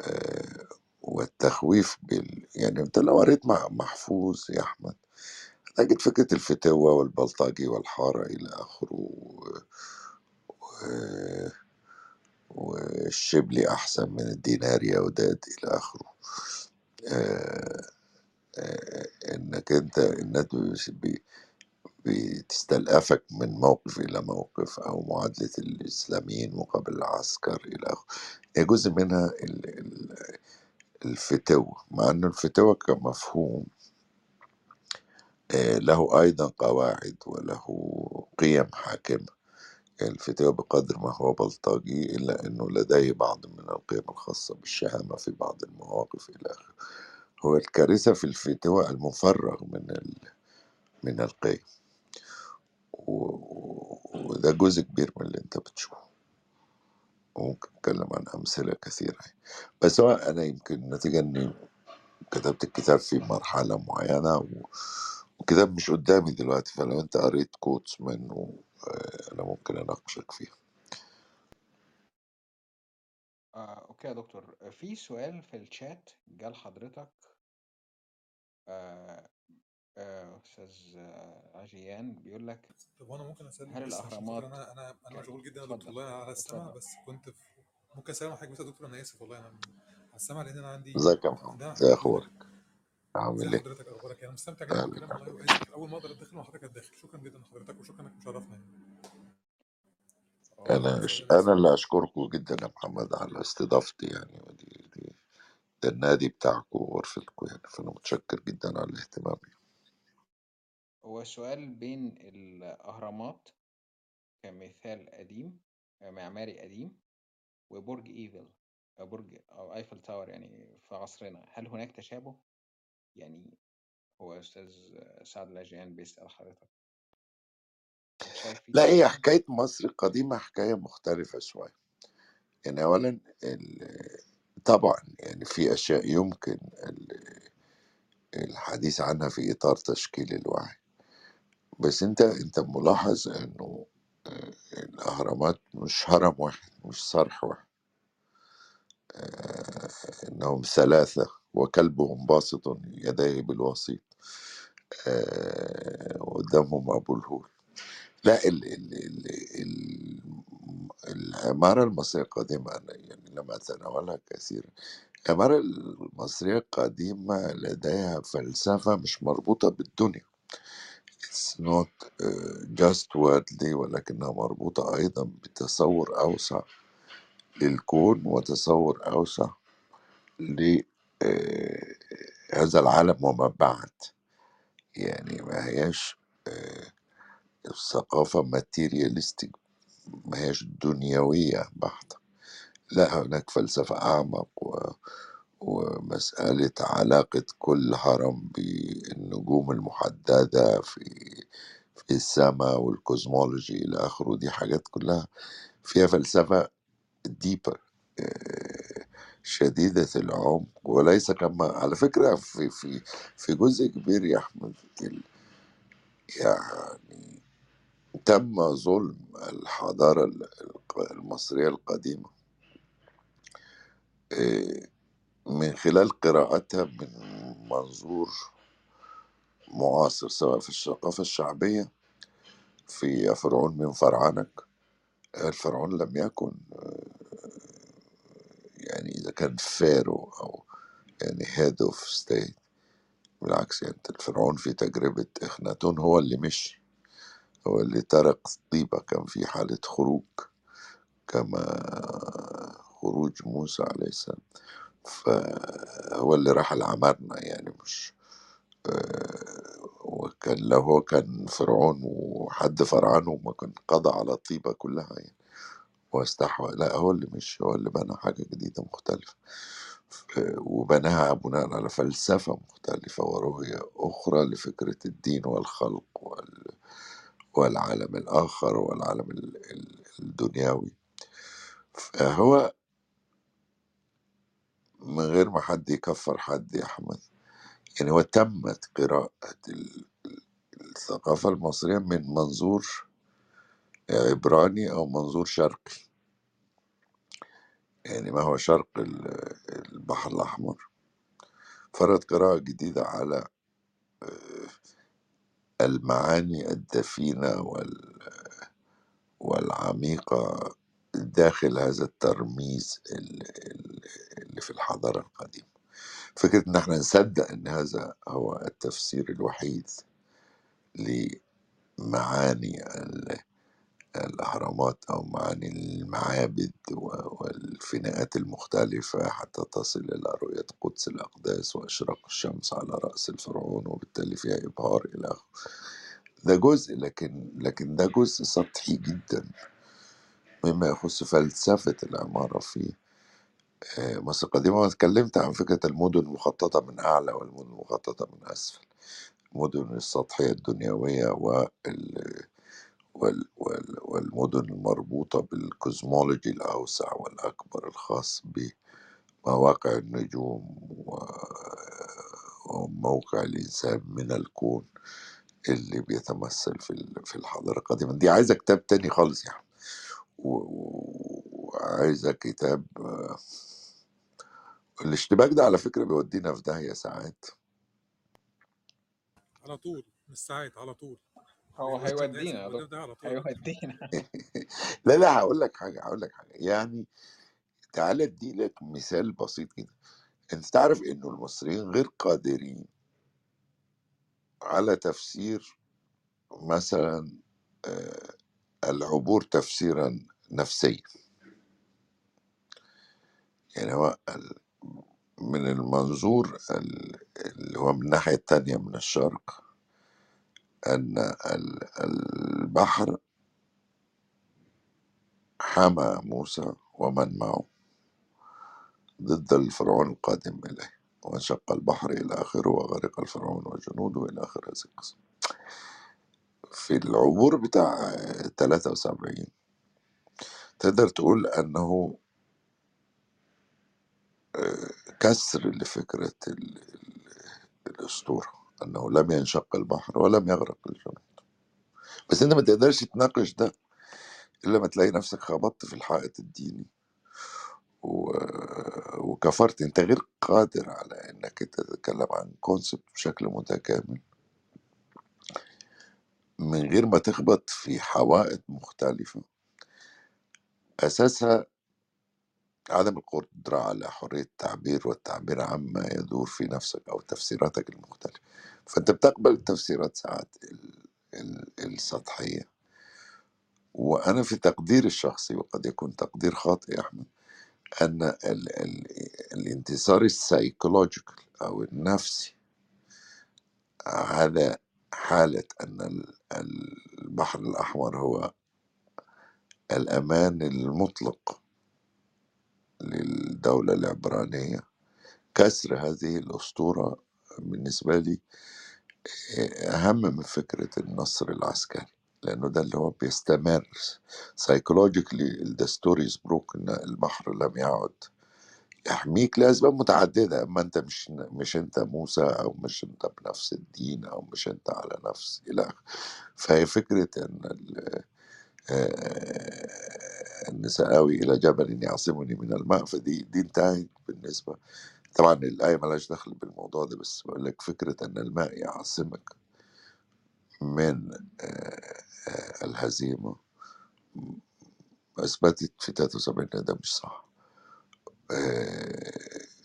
آه، والتخويف بال يعني انت لو قريت مع محفوظ يا أحمد تجد فكرة الفتوة والبلطجي والحارة إلى آخره و- و- والشبلي أحسن من الدينار يا وداد إلى آخره. آه، آه، إنك أنت الناس بتستلقفك من موقف إلى موقف أو معادلة الإسلاميين مقابل العسكر إلى آخره جزء منها ال- ال- الفتوة مع أن الفتوة كمفهوم آه، له أيضا قواعد وله قيم حاكمة. الفتوى بقدر ما هو بلطجي إلا أنه لديه بعض من القيم الخاصة بالشهامة في بعض المواقف إلى آخره هو الكارثة في الفتوى المفرغ من ال... من القيم. وده جزء كبير من اللي أنت بتشوفه. وممكن نتكلم عن أمثلة كثيرة بس هو أنا يمكن نتيجة إني كتبت الكتاب في مرحلة معينة و... وكتاب مش قدامي دلوقتي فلو أنت قريت quotes منه آه، أنا ممكن أناقشك فيه آه، okay يا دكتور. في سؤال في الشات جال حضرتك آه، آه، أستاذ آه، عجيان بيقول لك طب وأنا ممكن اسلم هل بس عشان خاطر الأهرامات أنا أنا أنا كان مشغول جدا يا دكتور اتفضل والله على السمع اتفضل. بس كنت في ممكن أسلم حضرتك بس يا دكتور أنا آسف والله أنا على السمع لأن أنا عندي ازيك يا محمد؟ ده ازي حضرتك أخبارك؟ عامل إيه؟ حضرتك؟ أخبارك إيه؟ أنا مستمتع جدا أهلا بالكلام والله أول ما أقدر أتدخل مع حضرتك أتدخل. شكرا جدا لحضرتك وشكرا إنك مشرفنا يعني هو أنا أنا اللي أشكركم جدا يا محمد على استضافتي يعني ودي دي ده النادي بتاعكم وغرفتكم يعني فأنا متشكر جدا على الاهتمام هو السؤال بين الأهرامات كمثال قديم معماري قديم وبرج إيفل برج أو Eiffel Tower يعني في عصرنا. هل هناك تشابه؟ يعني هو أستاذ سعد لاجيان بيسأل حضرتك. لا هي حكاية مصر القديمة حكاية مختلفة شوية. يعني أولا ال- طبعا يعني في أشياء يمكن ال- الحديث عنها في إطار تشكيل الوعي. بس أنت أنت ملاحظ إنه آه، الأهرامات مش هرم واحد مش صرح واحد. آه، إنهم ثلاثة وكلبهم باسط يديه بالوسيط. آه، قدامهم أبو الهول. لا ال ال ال ال العمارة المصرية القديمة أنا يعني لم أتناولها كثيرا العمارة المصرية القديمة لديها فلسفة مش مربوطة بالدنيا. It's not uh, just worldly ولكنها مربوطة أيضا بتصور أوسع للكون وتصور أوسع لهذا العالم وما بعد. يعني ما هياش آه، الثقافة ماتيرياليستيك ما هياش دنيوية بحتة. لا هناك فلسفة أعمق و... ومسألة علاقة كل هرم بالنجوم المحددة في في السماء وال cosmology إلى آخره دي حاجات كلها فيها فلسفة deeper شديدة العمق. وليس كما على فكرة في في في جزء كبير يا أحمد يعني تم ظلم الحضارة المصرية القديمة. آه، من خلال قراءتها من منظور معاصر سواء في الثقافة الشعبية في فرعون من فرعنك الفرعون لم يكن يعني إذا كان pharaoh أو يعني head of state بالعكس يعني الفرعون في تجربة إخناتون هو اللي مشي هو اللي ترك طيبة. كان في حالة خروج كما خروج موسى عليه السلام. فهو اللي راح لعمرنا يعني مش آه، وكان لو هو كان فرعون وحد فرعنه ما كان قضى على الطيبة كلها يعني. واستحوى لا هو اللي مش هو اللي بنى حاجة جديدة مختلفة وبناها بناء على فلسفة مختلفة ورؤية أخرى لفكرة الدين والخلق وال... والعالم الآخر والعالم ال- ال- الدنيوي فهو من غير ما حد يكفر حد يا أحمد. يعني هو تمت قراءة ال- الثقافة المصرية من منظور عبراني أو منظور شرقي. يعني ما هو شرق ال- البحر الأحمر. فرض قراءة جديدة على المعاني الدفينة وال- والعميقة داخل هذا الترميز ال- ال- اللي في الحضارة القديمة. فكرة إن إحنا نصدق إن هذا هو التفسير الوحيد لمعاني ال- الأهرامات أو معاني المعابد والفناءات المختلفة حتى تصل إلى رؤية قدس الأقداس وإشراق الشمس على رأس الفرعون وبالتالي فيها إبهار إلى آخره ده جزء لكن لكن ده جزء سطحي جدا. مما يخص فلسفة العمارة في آه، مصر القديمة. وأنا اتكلمت عن فكرة المدن المخططة من أعلى والمدن المخططة من أسفل. المدن السطحية الدنيوية وال وال وال والمدن المربوطة بالكوزمولوجي الأوسع والأكبر الخاص بمواقع النجوم و- وموقع الإنسان من الكون اللي بيتمثل في الحضارة القديمة. دي عايزة كتاب تاني خالص يعني. و- و- وعايزة كتاب آه، الاشتباك ده على فكرة بيودينا في داهية ساعات. على طول مش ساعات على طول. هو بيودي هيودينا يا المدير دكتور ده على طول. هيودينا. لا لا هقول لك حاجة هقول لك حاجة. يعني تعالى أدي لك مثال بسيط كده. أنت تعرف إنه المصريين غير قادرين على تفسير مثلا آه، العبور تفسيرا نفسيا يعني هو من المنظور ال- اللي هو من الناحية التانية من الشرق أن ال- البحر حمى موسى ومن معه ضد الفرعون القادم إليه وانشق البحر إلى آخره وغرق الفرعون وجنوده إلى آخر هذه القصة. في العبور بتاع 73 تقدر تقول أنه كسر لفكرة ال- الأسطورة أنه لم ينشق البحر ولم يغرق الجنوب بس أنت ما تقدرش تناقش ده إلا ما تلاقي نفسك خبطت في الحائط الديني. وكفرت. أنت غير قادر على إنك انت تتكلم عن كونسبت بشكل متكامل. من غير ما تخبط في حوائط مختلفة. أساسها عدم القدرة على حرية التعبير والتعبير عما يدور في نفسك أو تفسيراتك المختلفة. فأنت بتقبل التفسيرات ساعات ال... ال... السطحية. وأنا في تقديري الشخصي وقد يكون تقدير خاطئ يا أحمد أن ال... ال... الانتصار السايكولوجيكال أو النفسي على حالة أن ال- البحر الأحمر هو الأمان المطلق للدولة العبرانية. كسر هذه الأسطورة بالنسبة لي أهم من فكرة النصر العسكري لأنه ده اللي هو بيستمر. سايكولوجيكلي is broken إن البحر لم يعد. يحميك لأسباب متعددة أما أنت مش مش أنت موسى أو مش أنت بنفس الدين أو مش أنت على نفس إلى آخره فهي فكرة أن ال- آه، سآوي إلى جبل يعصمني من الماء فدي دي انتهت بالنسبة. طبعا الآية ملهاش دخل بالموضوع ده بس بقول لك فكرة أن الماء يعصمك من آه، الهزيمة أثبتت في 73 إن ده مش صح. آه،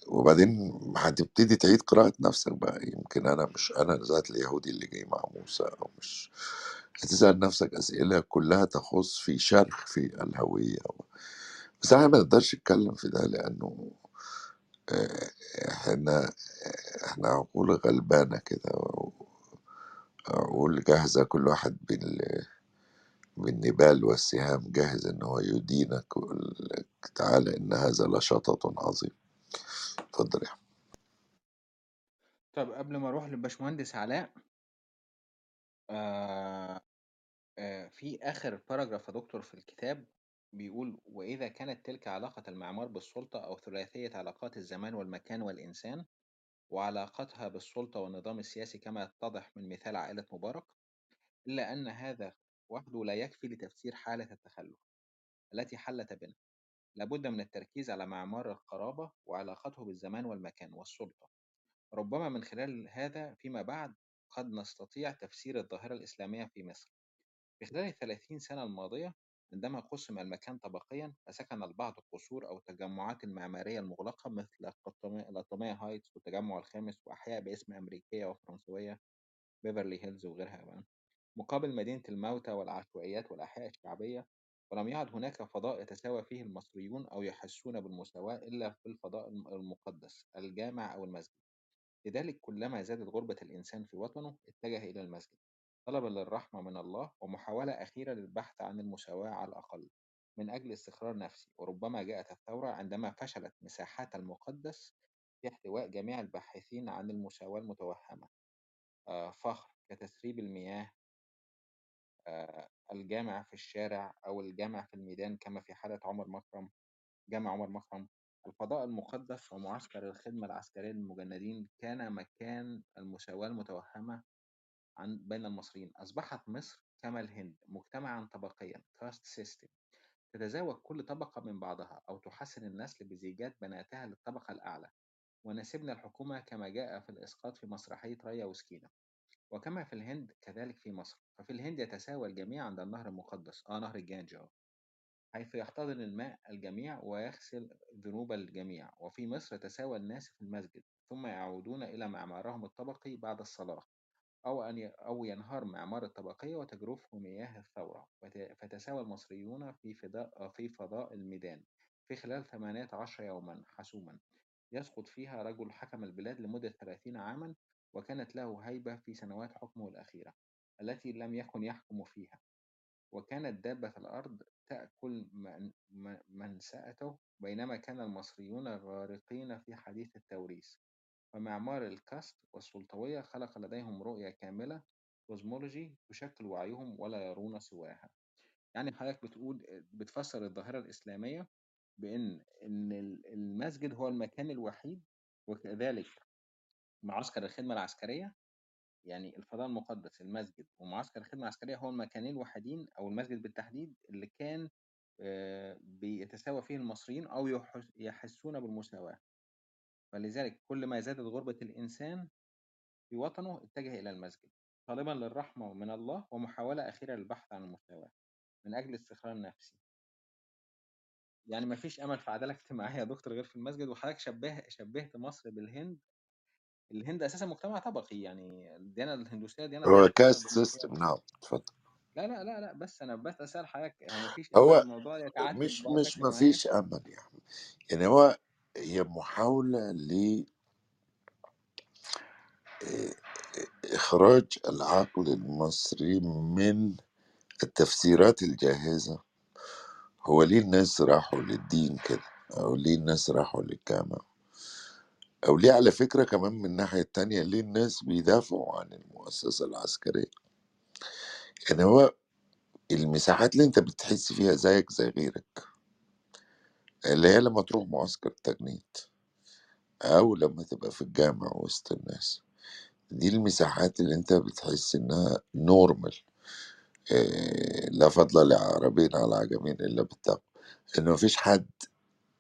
وبعدين هتبتدي تعيد قراءة نفسك بقى. يمكن أنا مش أنا ذات اليهودي اللي جاي مع موسى أو مش هتسأل نفسك أسئلة كلها تخص في شرخ في الهوية بس إحنا ما نقدرش نتكلم في ده لأنه آه، إحنا إحنا عقول غلبانة كده عقول جاهزة كل واحد بال بالنبال والسهام جاهز إن هو يدينك ويقول لك تعالى إن هذا لشطط عظيم اتفضل يا. طب قبل ما أروح للباشمهندس علاء آه آه في آخر باراجراف يا دكتور في الكتاب بيقول وإذا كانت تلك علاقة المعمار بالسلطة أو ثلاثية علاقات الزمان والمكان والإنسان وعلاقتها بالسلطة والنظام السياسي كما يتضح من مثال عائلة مبارك إلا أن هذا وحده لا يكفي لتفسير حالة التخلف التي حلت بنا. لابد من التركيز على معمار القرابة وعلاقته بالزمان والمكان والسلطة. ربما من خلال هذا فيما بعد قد نستطيع تفسير الظاهرة الإسلامية في مصر. في خلال الثلاثين سنة الماضية عندما قسم المكان طبقيا فسكن البعض القصور أو التجمعات المعمارية المغلقة مثل القطامية هايتس والتجمع الخامس وأحياء باسم أمريكية وفرنسوية بيفرلي هيلز وغيرها كمان. مقابل مدينة الموتى والعشوائيات والأحياء الشعبية ولم يعد هناك فضاء يتساوى فيه المصريون أو يحسون بالمساواة إلا في الفضاء الم- المقدس الجامع أو المسجد. لذلك كلما زادت غربة الإنسان في وطنه اتجه إلى المسجد. طلبا للرحمة من الله ومحاولة أخيرة للبحث عن المساواة على الأقل. من أجل استقرار نفسي وربما جاءت الثورة عندما فشلت مساحات المقدس في احتواء جميع الباحثين عن المساواة المتوهمة. آه، فخر كتسريب المياه آه، الجامع في الشارع أو الجامع في الميدان كما في حالة عمر مكرم جامع عمر مكرم. الفضاء المقدس ومعسكر الخدمة العسكرية للمجندين كان مكان المساواة المتوهمة عن بين المصريين. أصبحت مصر كما الهند مجتمعا طبقيا caste system تتزاوج كل طبقة من بعضها أو تحسن النسل بزيجات بناتها للطبقة الأعلى. ونسبنا الحكومة كما جاء في الإسقاط في مسرحية ريا وسكينة. وكما في الهند كذلك في مصر. ففي الهند يتساوى الجميع عند النهر المقدس آه نهر الجانج أهو حيث يحتضن الماء الجميع ويغسل ذنوب الجميع وفي مصر يتساوى الناس في المسجد ثم يعودون إلى معمارهم الطبقي بعد الصلاة أو أن. أو ينهار معمار الطبقية وتجرفه مياه الثورة فت... فتساوى المصريون في فضاء في فضاء الميدان في خلال 18 يوما حسوما يسقط فيها رجل حكم البلاد لمدة 30 عاما وكانت له هيبة في سنوات حكمه الأخيرة التي لم يكن يحكم فيها وكانت دابة الأرض تأكل من- من- منسأته بينما كان المصريون غارقين في حديث التوريث. فمعمار ال caste والسلطوية خلق لديهم رؤية كاملة cosmology تشكل وعيهم ولا يرون سواها. يعني حضرتك بتقول بتفسر الظاهرة الإسلامية بأن إن ال- المسجد هو المكان الوحيد وكذلك معسكر الخدمة العسكرية؟ يعني الفضاء المقدس المسجد ومعسكر الخدمة العسكرية هو المكانين الوحيدين أو المسجد بالتحديد اللي كان آه، بيتساوى فيه المصريين أو يحس- يحسون بالمساواة. فلذلك كل ما زادت غربة الإنسان في وطنه اتجه إلى المسجد. طالبا للرحمة من الله ومحاولة أخيرة للبحث عن المساواة من أجل استقرار نفسي. يعني ما فيش أمل في عدالة اجتماعية يا دكتور غير في المسجد وحضرتك شبه شبهت مصر بالهند الهند أساسا مجتمع طبقي يعني الديانة الهندوسية ديانة هو كاست سيستم نعم اتفضل. لا لا لا لا بس أنا بس أسأل حضرتك هو ما فيش هو أمل الموضوع يتعدل مش مش ما فيش أمل يعني. يعني هو هي محاولة لإخراج العقل المصري من التفسيرات الجاهزة. هو ليه الناس راحوا للدين كده أو ليه الناس راحوا للجامع أو ليه على فكرة كمان من الناحية التانية ليه الناس بيدافعوا عن المؤسسة العسكرية؟ يعني هو المساحات اللي أنت بتحس فيها زيك زي غيرك اللي هي لما تروح معسكر تجنيد أو لما تبقى في الجامع وسط الناس دي المساحات اللي أنت بتحس إنها نورمال إيه لا فضل لعربين على عجمين إلا بالتقوى انه مفيش حد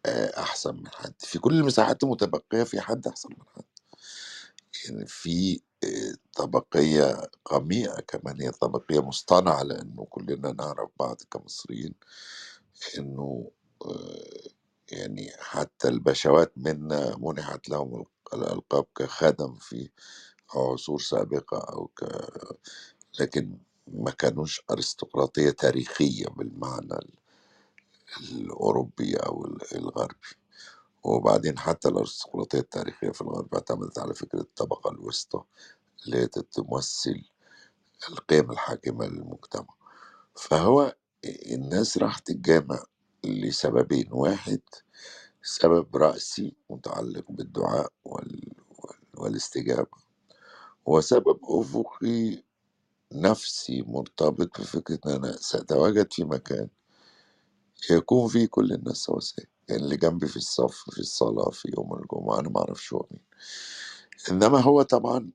آه، أحسن من حد. في كل المساحات المتبقية في حد أحسن من حد. يعني في آه، طبقية قميئه كمان. هي طبقية مصطنعة لأنه كلنا نعرف بعض كمصريين إنه آه، يعني حتى البشوات منا منحت لهم الألقاب كخدم في عصور سابقة أو ك لكن ما كانوش أرستقراطية تاريخية بالمعنى ال- الأوروبي أو ال- الغربي. وبعدين حتى الأرستقراطية التاريخية في الغرب اعتمدت على فكرة الطبقة الوسطى اللي هي تمثل القيم الحاكمة للمجتمع. فهو الناس راحت الجامع لسببين. واحد سبب رأسي متعلق بالدعاء وال... وال... والاستجابة. وسبب أفقي نفسي مرتبط بفكرة إن أنا سأتواجد في مكان يكون فيه كل الناس سواسية يعني اللي جنبي في الصف في الصلاة في يوم الجمعة أنا معرفش هو مين. إنما هو طبعا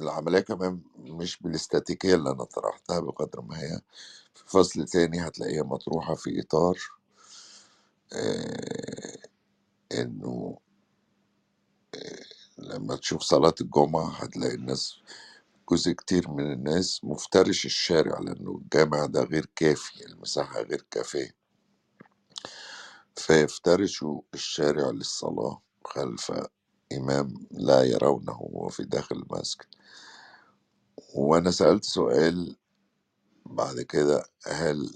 العملية كمان مش بالاستاتيكية اللي أنا طرحتها بقدر ما هي في فصل تاني هتلاقيها مطروحة في إطار آه إنه لما تشوف صلاة الجمعة هتلاقي الناس جزء كتير من الناس مفترش الشارع لأنه الجامع ده غير كافي المساحة غير كافية. فيفترشوا الشارع للصلاة خلف إمام لا يرونه وهو في داخل المسجد. وأنا سألت سؤال بعد كده هل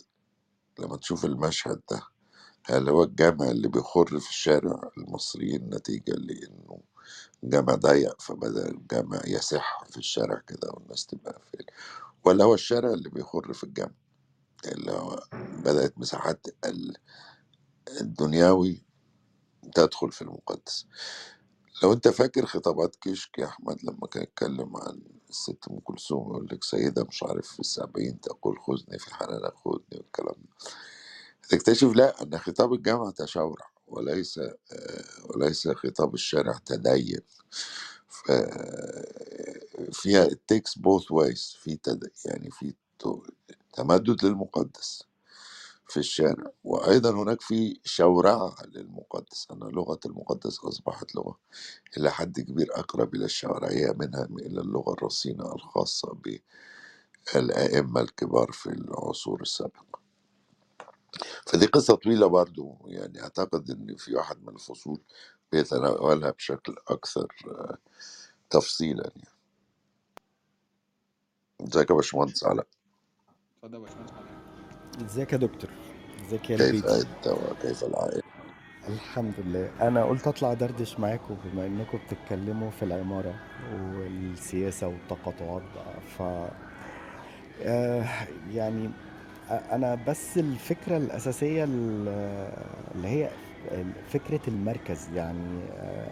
لما تشوف المشهد ده هل هو الجامع اللي بيخر في الشارع المصريين نتيجة لأنه جامع ضيق فبدأ الجامع يسح في الشارع كده والناس تبقى في ولا هو الشارع اللي بيخر في الجامع اللي هو بدأت مساحات ال- الدنيوي تدخل في المقدس. لو أنت فاكر خطابات كشك يا أحمد لما كان يتكلم عن الست أم كلثوم يقول لك سيدة مش عارف في السبعين تقول خذني في حنانك خذني والكلام ده. تكتشف لا أن خطاب الجامعة تشاورع وليس آه، وليس خطاب الشارع تدين. فيها it takes both في. يعني في تمدد للمقدس. في الشارع. وأيضا هناك في شورعة للمقدس. أن لغة المقدس أصبحت لغة إلى حد كبير أقرب إلى الشوارعية منها إلى اللغة الرصينة الخاصة بالأئمة الكبار في العصور السابقة. فدي قصة طويلة برضو. يعني أعتقد إن في واحد من الفصول بيتناولها بشكل أكثر آه، تفصيلا يعني. إزيك يا باشمهندس علاء؟ اتفضل يا باشمهندس علاء. ازيك يا دكتور؟ ازيك يا كيف البيتي أنت وكيف العائلة؟ الحمد لله. أنا قلت اطلع دردش معاكم بما انكم بتتكلموا في العمارة والسياسة والتقاطعات بقى. ف آه، يعني أنا بس الفكرة الأساسية ال- اللي هي فكرة المركز يعني آه،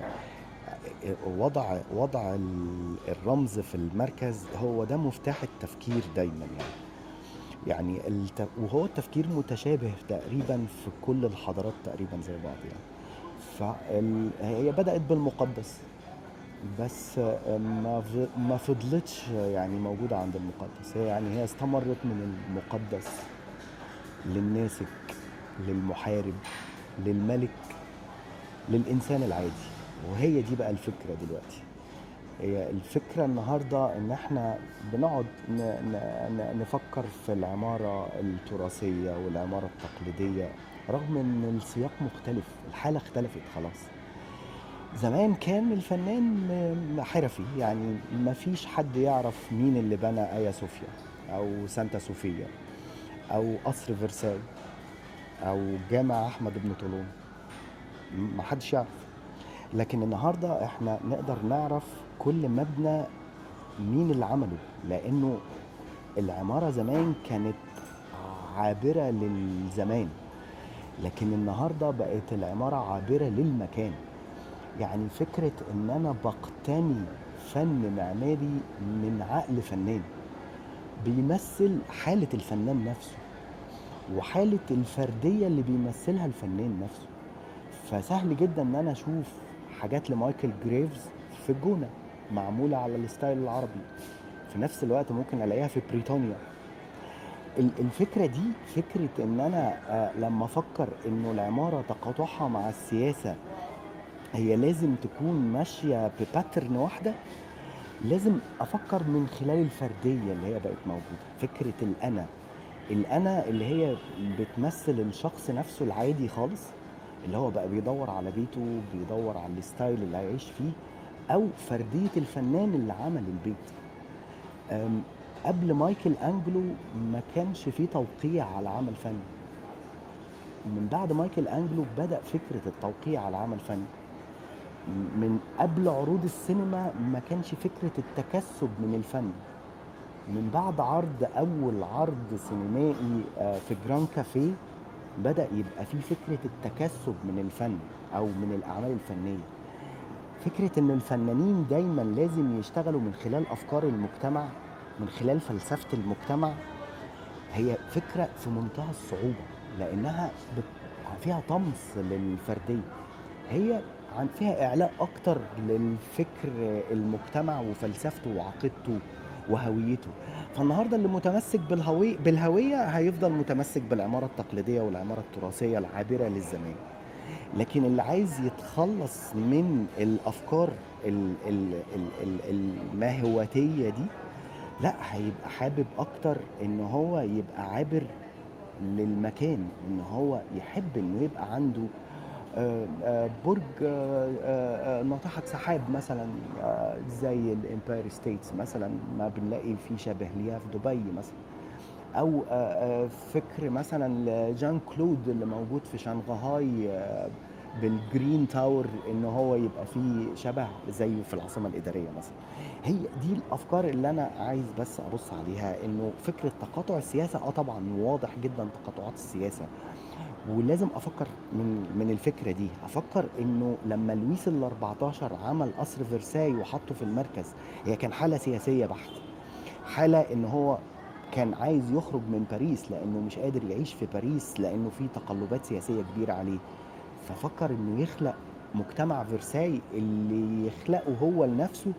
وضع وضع ال- الرمز في المركز هو ده مفتاح التفكير دايما يعني. يعني الت... وهو التفكير متشابه تقريبا في كل الحضارات تقريبا زي بعض يعني. فهي بدأت بالمقدس بس ما ما فضلتش يعني موجودة عند المقدس. هي يعني هي استمرت من المقدس للناسك للمحارب للملك للإنسان العادي. وهي دي بقى الفكرة دلوقتي. هي الفكرة النهاردة إن إحنا بنقعد نفكر في العمارة التراثية والعمارة التقليدية رغم إن السياق مختلف الحالة اختلفت خلاص. زمان كان الفنان حرفي يعني ما فيش حد يعرف مين اللي بنى آيا صوفيا أو سانتا صوفيا أو قصر فرساي أو جامع أحمد بن طولون. ما حدش يعرف. لكن النهارده إحنا نقدر نعرف كل مبنى مين اللي عمله؟ لأنه العمارة زمان كانت عابرة للزمان لكن النهارده بقت العمارة عابرة للمكان. يعني فكرة إن أنا بقتني فن معماري من عقل فنان بيمثل حالة الفنان نفسه وحالة الفردية اللي بيمثلها الفنان نفسه. فسهل جدا إن أنا أشوف حاجات لمايكل جريفز في الجونة. معمولة على ال style العربي. في نفس الوقت ممكن ألاقيها في بريطانيا. ال- الفكرة دي فكرة إن أنا آه، لما أفكر إنه العمارة تقاطعها مع السياسة هي لازم تكون ماشية ب pattern واحدة لازم أفكر من خلال الفردية اللي هي بقت موجودة. فكرة الأنا. الأنا اللي هي بتمثل الشخص نفسه العادي خالص اللي هو بقى بيدور على بيته بيدور على ال style اللي هيعيش فيه. أو فردية الفنان اللي عمل البيت. قبل مايكل أنجلو ما كانش فيه توقيع على عمل فني من بعد مايكل أنجلو بدأ فكرة التوقيع على عمل فني من قبل عروض السينما ما كانش فكرة التكسب من الفن. من بعد عرض أول عرض سينمائي آه، في جران كافيه بدأ يبقى في فكرة التكسب من الفن أو من الأعمال الفنية. فكرة إن الفنانين دايما لازم يشتغلوا من خلال أفكار المجتمع من خلال فلسفة المجتمع هي فكرة في منتهى الصعوبة لأنها بت- فيها طمس للفردية. هي عن فيها إعلاء أكتر للفكر المجتمع وفلسفته وعقيدته وهويته. فالنهاردة اللي متمسك بالهوية بالهوية هيفضل متمسك بالعمارة التقليدية والعمارة التراثية العابرة للزمان. لكن اللي عايز يتخلص من الأفكار ال- ال- ال- ال- الماهواتيه دي لا هيبقى حابب أكتر إن هو يبقى عابر للمكان إن هو يحب إنه يبقى عنده آه، آه، برج آه، ناطحة سحاب مثلا زي الإمباير ستيتس مثلا ما بنلاقي فيه شبه ليها في دبي مثلا. أو آه، آه، فكر مثلا لجان كلود اللي موجود في شنغهاي آه، بالجرين تاور ان هو يبقى فيه شبه زيه في العاصمة الإدارية مثلا. هي دي الأفكار اللي أنا عايز بس ابص عليها إنه فكره تقاطع السياسة آه طبعا واضح جدا تقاطعات السياسة. ولازم أفكر من من الفكرة دي. أفكر إنه لما لويس ال 14 عمل قصر فرساي وحطه في المركز هي كان حالة سياسية بحت. حالة إن هو كان عايز يخرج من باريس لأنه مش قادر يعيش في باريس لأنه في تقلبات سياسية كبيرة عليه. ففكر إنه يخلق مجتمع فرساي اللي يخلقه هو لنفسه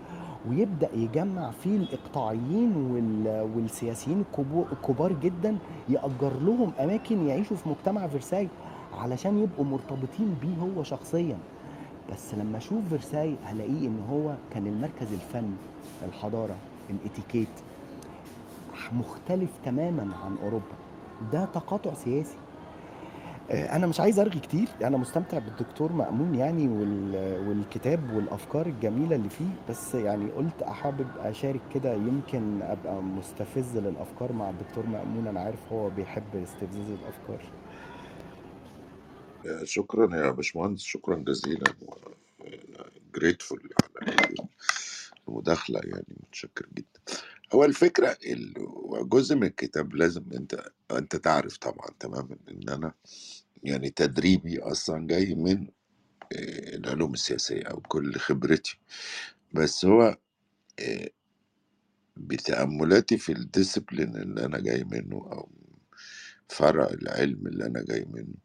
ويبدأ يجمع فيه الإقطاعيين وال- والسياسيين الكبار جدا يأجر لهم أماكن يعيشوا في مجتمع فرساي علشان يبقوا مرتبطين بيه هو شخصيا. بس لما أشوف فرساي هلاقيه إن هو كان المركز الفن الحضارة الإتيكيت. مختلف تماما عن أوروبا. ده تقاطع سياسي. آه، أنا مش عايز أرغي كتير. أنا مستمتع بالدكتور مأمون يعني وال- والكتاب والأفكار الجميلة اللي فيه. بس يعني قلت حابب أشارك كده. يمكن أبقى مستفز للأفكار مع الدكتور مأمون. أنا عارف هو بيحب استفزاز الأفكار. شكرا يا باشمهندس. شكرا جزيلا. جريتفول على هذه المداخلة يعني. متشكر جدا. هو الفكرة ال وجزء من الكتاب لازم أنت أنت تعرف طبعًا تمامًا إن أنا يعني تدريبي أصلًا جاي من آآ العلوم السياسية أو كل خبرتي، بس هو آآ بتأمُّلاتي في الdiscipline اللي أنا جاي منه أو فرع العلم اللي أنا جاي منه،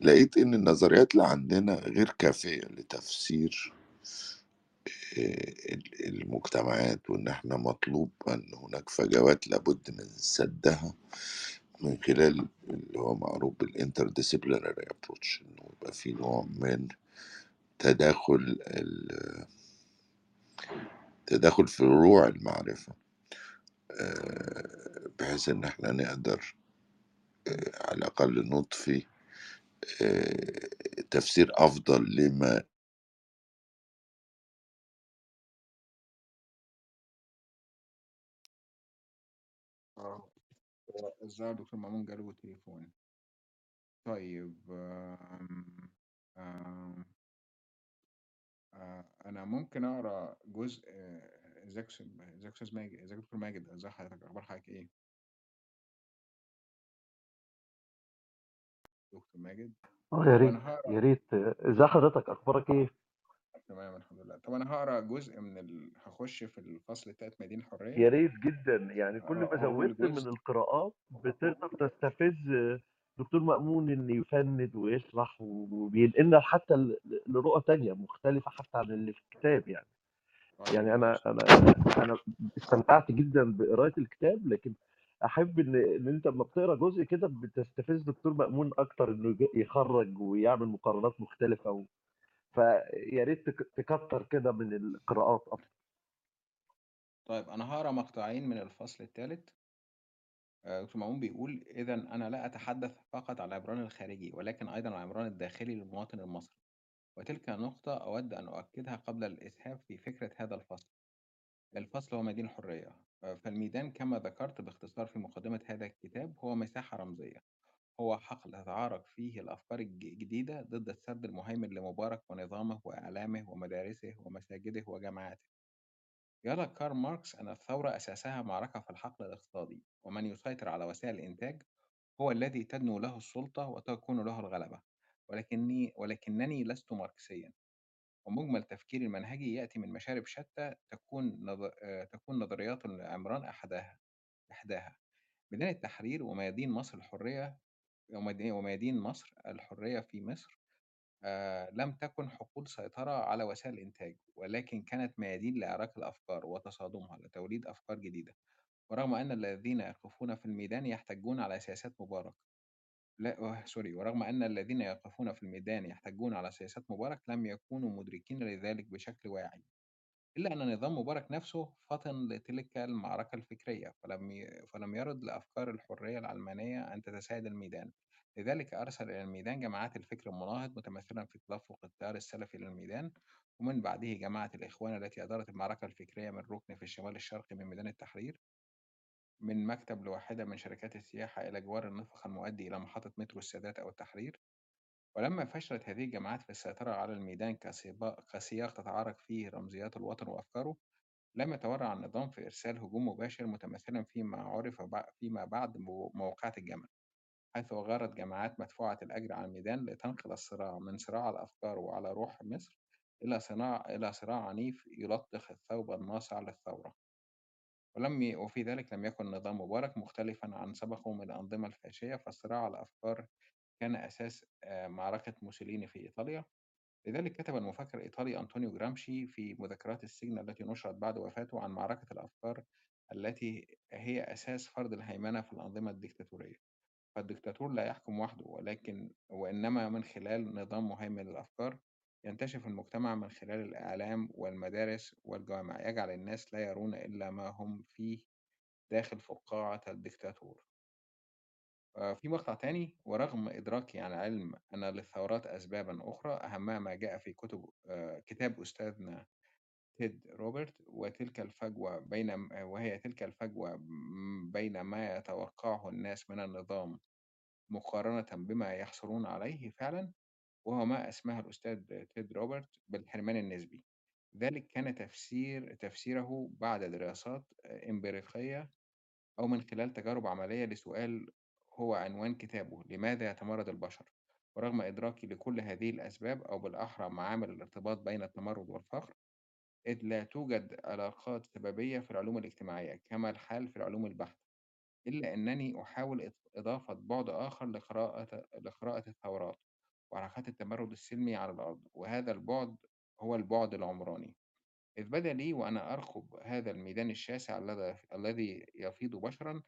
لقيت إن النظريات اللي عندنا غير كافية لتفسير المجتمعات، وإن إحنا مطلوب أن هناك فجوات لابد من سدّها من خلال اللي هو معروف بالinterdisciplinary approach إنه يبقى في نوع من تداخل تداخل فروع المعرفة آآ بحيث إن إحنا نقدر آآ على الأقل نضفي آآ تفسير أفضل لما الظاهر دكتور مأمون جاله تليفون. طيب آمم، آمم آآ أنا ممكن أقرأ جزء ازيك أستاذ ازيك أستاذ ماجد ازيك يا دكتور ماجد، إزي حضرتك، أخبار حضرتك إيه؟ دكتور ماجد؟ آه يا ريت، أنا يا ريت. إزي حضرتك، أخبارك إيه؟ تمام الحمد لله. طب أنا هاقرا جزء من ال هاخش في الفصل التالت ميادين الحرية. يا ريت جدًا، يعني كل آه، ما زوّدت من جزء القراءات بتقدر تستفز دكتور مأمون إنه يفند ويشرح وبينقلنا حتى ل لرؤى تانية مختلفة حتى عن اللي في الكتاب يعني. طيب يعني أنا. أنا أنا استمتعت جدًا بقراءة الكتاب، لكن أحب إن إن أنت أمّا بتقرأ جزء كده بتستفز دكتور مأمون أكتر إنه يج يخرّج ويعمل مقارنات مختلفة و فيا ريت تك تكتر كده من القراءات أكتر. طيب أنا هاقرا مقطعين من الفصل التالت. آآ دكتور مأمون بيقول: "إذًا أنا لا أتحدث فقط عن العمران الخارجي، ولكن أيضًا العمران الداخلي للمواطن المصري، وتلك نقطة أود أن أؤكدها قبل الإسهاب في فكرة هذا الفصل." الفصل هو ميادين الحرية. آآ فالميدان كما ذكرت باختصار في مقدمة هذا الكتاب هو مساحة رمزية، هو حقل تتعارك فيه الأفكار الج الجديدة ضد السرد المهيمن لمبارك ونظامه وإعلامه ومدارسه ومساجده وجامعاته. يرى كارل ماركس أن الثورة أساسها معركة في الحقل الاقتصادي، ومن يسيطر على وسائل الإنتاج هو الذي تدنو له السلطة وتكون له الغلبة، ولكني ولكنني لست ماركسيًا، ومجمل تفكيري المنهجي يأتي من مشارب شتى تكون نظ آآ تكون نظريات العمران أحداها إحداها. ميدان التحرير وميادين مصر الحرية وميادين مصر الحرية في مصر لم تكن حقول سيطرة على وسائل الإنتاج، ولكن كانت ميادين لإعراك الأفكار وتصادمها لتوليد أفكار جديدة، ورغم أن الذين يقفون في الميدان يحتجون على سياسات مبارك لأ سوري، ورغم أن الذين يقفون في الميدان يحتجون على سياسات مبارك لم يكونوا مدركين لذلك بشكل واعي، إلا أن نظام مبارك نفسه فطن لتلك المعركة الفكرية، فلم فلم يرد لأفكار الحرية العلمانية أن تتسيد الميدان، لذلك أرسل إلى الميدان جماعات الفكر المناهض متمثلًا في تدفق التيار السلفي للميدان، ومن بعده جماعة الإخوان التي أدارت المعركة الفكرية من ركن في الشمال الشرقي من ميدان التحرير. من مكتب لواحدة من شركات السياحة إلى جوار النفق المؤدي إلى محطة مترو السادات أو التحرير. ولما فشلت هذه الجماعات في السيطرة على الميدان كسياق تتعارك فيه رمزيات الوطن وأفكاره، لم يتورع النظام في إرسال هجوم مباشر متمثلًا فيما عُرف فيما بعد بمو موقعة الجمل، حيث غارت جماعات مدفوعة الأجر على الميدان لتنقل الصراع من صراع الأفكار وعلى روح مصر إلى صناع إلى صراع عنيف يلطخ الثوب الناصع للثورة. ولم وفي ذلك لم يكن نظام مبارك مختلفًا عن سبقه من الأنظمة الفاشية، فالصراع على الأفكار كان أساس معركة موسوليني في إيطاليا، لذلك كتب المفكر الإيطالي أنطونيو جرامشي في مذكرات السجن التي نُشرت بعد وفاته عن معركة الأفكار التي هي أساس فرض الهيمنة في الأنظمة الديكتاتورية، فالديكتاتور لا يحكم وحده ولكن وإنما من خلال نظام مهيمن للأفكار ينتشر في المجتمع من خلال الإعلام والمدارس والجوامع، يجعل الناس لا يرون إلا ما هم فيه داخل فقاعة الديكتاتور. آآ في مقطع تاني: "ورغم إدراكي عن علم أن للثورات أسبابًا أخرى أهمها ما جاء في كتب آآ كتاب أستاذنا تيد روبرت وتلك الفجوة بين وهي تلك الفجوة بين ما يتوقعه الناس من النظام مقارنةً بما يحصلون عليه فعلًا، وهو ما أسماه الأستاذ تيد روبرت بالحرمان النسبي." ذلك كان تفسير تفسيره بعد دراسات إمبريقية أو من خلال تجارب عملية لسؤال هو عنوان كتابه لماذا يتمرد البشر؟ ورغم إدراكي لكل هذه الأسباب أو بالأحرى معامل الارتباط بين التمرد والفقر إذ لا توجد علاقات سببية في العلوم الاجتماعية كما الحال في العلوم البحتة إلا أنني أحاول إضافة بعد آخر لقراءة لقراءة الثورات وحركات التمرد السلمي على الأرض وهذا البعد هو البعد العمراني إذ بدا لي وأنا أرقب هذا الميدان الشاسع الذي يفيض بشرا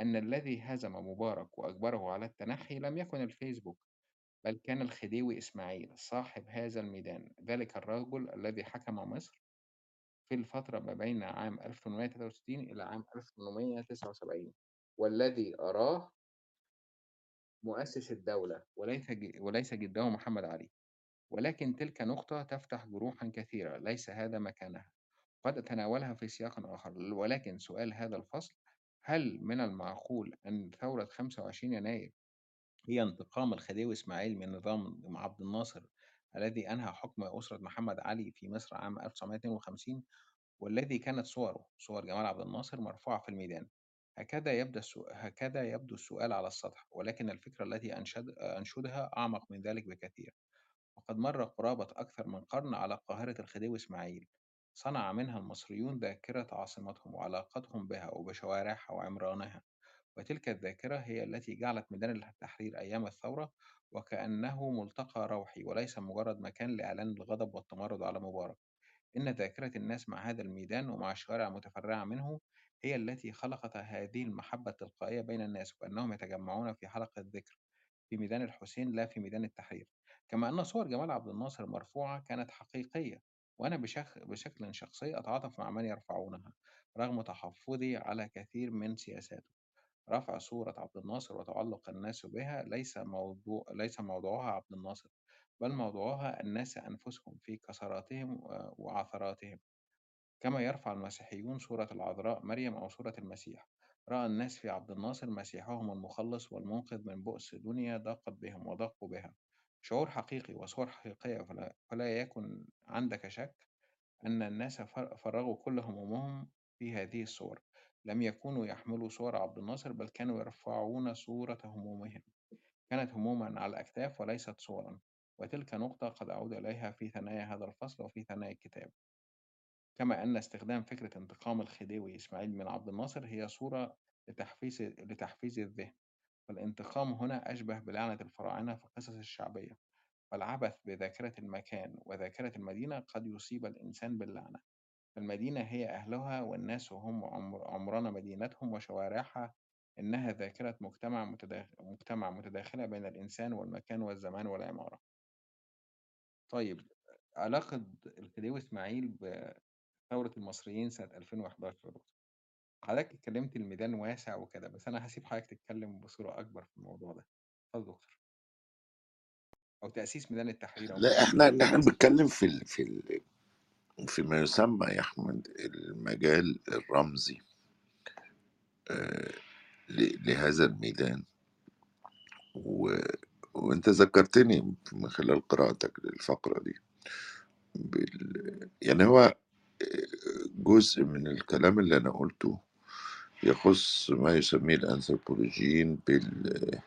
أن الذي هزم مبارك وأجبره على التنحي لم يكن الفيسبوك بل كان الخديوي إسماعيل صاحب هذا الميدان. ذلك الرجل الذي حكم مصر في الفترة ما بين عام 1863 إلى عام 1879 والذي أراه مؤسس الدولة وليس وليس جده محمد علي. ولكن تلك نقطة تفتح جروحا كثيرة ليس هذا مكانها. قد أتناولها في سياق آخر ولكن سؤال هذا الفصل هل من المعقول أن ثورة 25 يناير هي انتقام الخديوي إسماعيل من نظام عبد الناصر الذي أنهى حكم أسرة محمد علي في مصر عام 1952 والذي كانت صوره صور جمال عبد الناصر مرفوعة في الميدان؟ هكذا يبدأ هكذا يبدو السؤال على السطح ولكن الفكرة التي أنشد أنشدها أعمق من ذلك بكثير. وقد مر قرابة أكثر من قرن على قاهرة الخديوي إسماعيل. صنع منها المصريون ذاكرة عاصمتهم وعلاقتهم بها وبشوارعها وعمرانها وتلك الذاكرة هي التي جعلت ميدان التحرير أيام الثورة وكأنه ملتقى روحي وليس مجرد مكان لإعلان الغضب والتمرد على مبارك. إن ذاكرة الناس مع هذا الميدان ومع الشوارع المتفرعة منه هي التي خلقت هذه المحبة التلقائية بين الناس وأنهم يتجمعون في حلقة ذكر في ميدان الحسين لا في ميدان التحرير. كما أن صور جمال عبد الناصر المرفوعة كانت حقيقية وأنا بشخ... بشكل شخصي أتعاطف مع من يرفعونها رغم تحفظي على كثير من سياساته. رفع صورة عبد الناصر وتعلق الناس بها ليس موضوع ليس موضوعها عبد الناصر بل موضوعها الناس أنفسهم في كسراتهم وعثراتهم. كما يرفع المسيحيون صورة العذراء مريم أو صورة المسيح. رأى الناس في عبد الناصر مسيحهم المخلص والمنقذ من بؤس دنيا ضاقت بهم وضاقوا بها. شعور حقيقي وصور حقيقية فلا, فلا يكن عندك شك أن الناس فرغوا كل همومهم في هذه الصور. لم يكونوا يحملوا صور عبد الناصر بل كانوا يرفعون صورة همومهم. كانت هموما على الأكتاف وليست صورا وتلك نقطة قد أعود إليها في ثنايا هذا الفصل وفي ثنايا الكتاب. كما أن استخدام فكرة انتقام الخديوي إسماعيل من عبد الناصر هي صورة لتحفيز لتحفيز الذهن. فالانتقام هنا أشبه بلعنة الفراعنة في القصص الشعبية والعبث بذاكرة المكان وذاكرة المدينة قد يصيب الإنسان باللعنة فالمدينة هي أهلها والناس هم عمران مدينتهم وشوارعها إنها ذاكرة مجتمع متداخل مجتمع متداخلة بين الإنسان والمكان والزمان والعمارة. طيب علاقة الخديوي إسماعيل بثورة المصريين سنة 2011 يا دكتور. حضرتك اتكلمت الميدان واسع وكده بس أنا هسيب حضرتك تتكلم بصورة أكبر في الموضوع ده. اتفضل دكتور. أو تأسيس ميدان التحرير أو لا إحنا إحنا بنتكلم في ال... في ال... فيما يسمى يا أحمد المجال الرمزي آه لهذا الميدان و... وأنت ذكرتني من خلال قراءتك للفقرة دي بال... يعني هو جزء من الكلام اللي أنا قلته يخص ما يسميه الأنثروبولوجيين بال...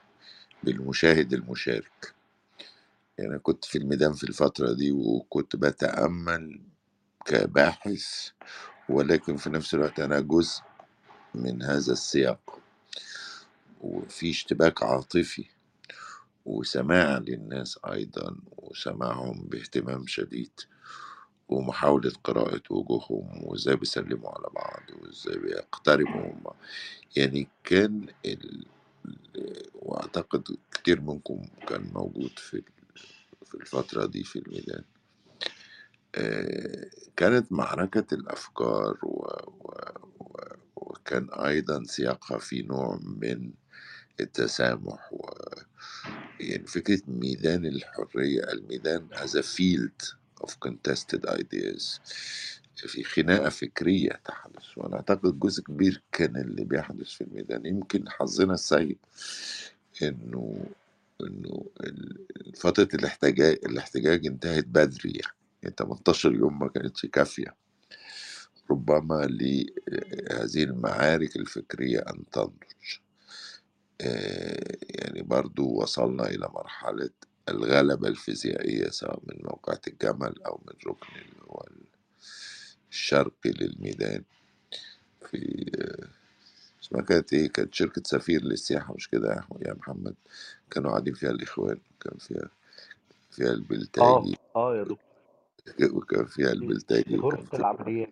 بالمشاهد المشارك. يعني كنت في الميدان في الفترة دي وكنت بتأمل كباحث ولكن في نفس الوقت أنا جزء من هذا السياق. وفي اشتباك عاطفي وسماع للناس أيضا وسماعهم باهتمام شديد. ومحاولة قراءة وجوههم وإزاي بيسلموا على بعض وإزاي بيقتربوا يعني كان ال... وأعتقد كتير منكم كان موجود في في الفترة دي في الميدان كانت معركة الأفكار و... و... وكان أيضا سياقها في نوع من التسامح و يعني فكرة ميدان الحرية الميدان as a field of contested ideas. في خناقة فكرية تحدث وأنا أعتقد جزء كبير كان اللي بيحدث في الميدان. يمكن حظنا السيء إنه إنه فترة الاحتجاج الاحتجاج انتهت بدري يعني. يعني 18 يوم ما كانتش كافية. ربما لهذه المعارك الفكرية أن تنضج. آه، يعني برضو وصلنا إلى مرحلة الغلبة الفيزيائية سواء من موقعة الجمل أو من ركن اللي هو الشرقي للميدان. في آه، اسمها كانت إيه؟ كانت شركة سفير للسياحة مش كده يا محمد. كانوا قاعدين فيها الإخوان كان فيها فيها آه البلتاجي. آه يا دكتور. وكان فيها في البلتاجي وكان غرفة فيها العمليات.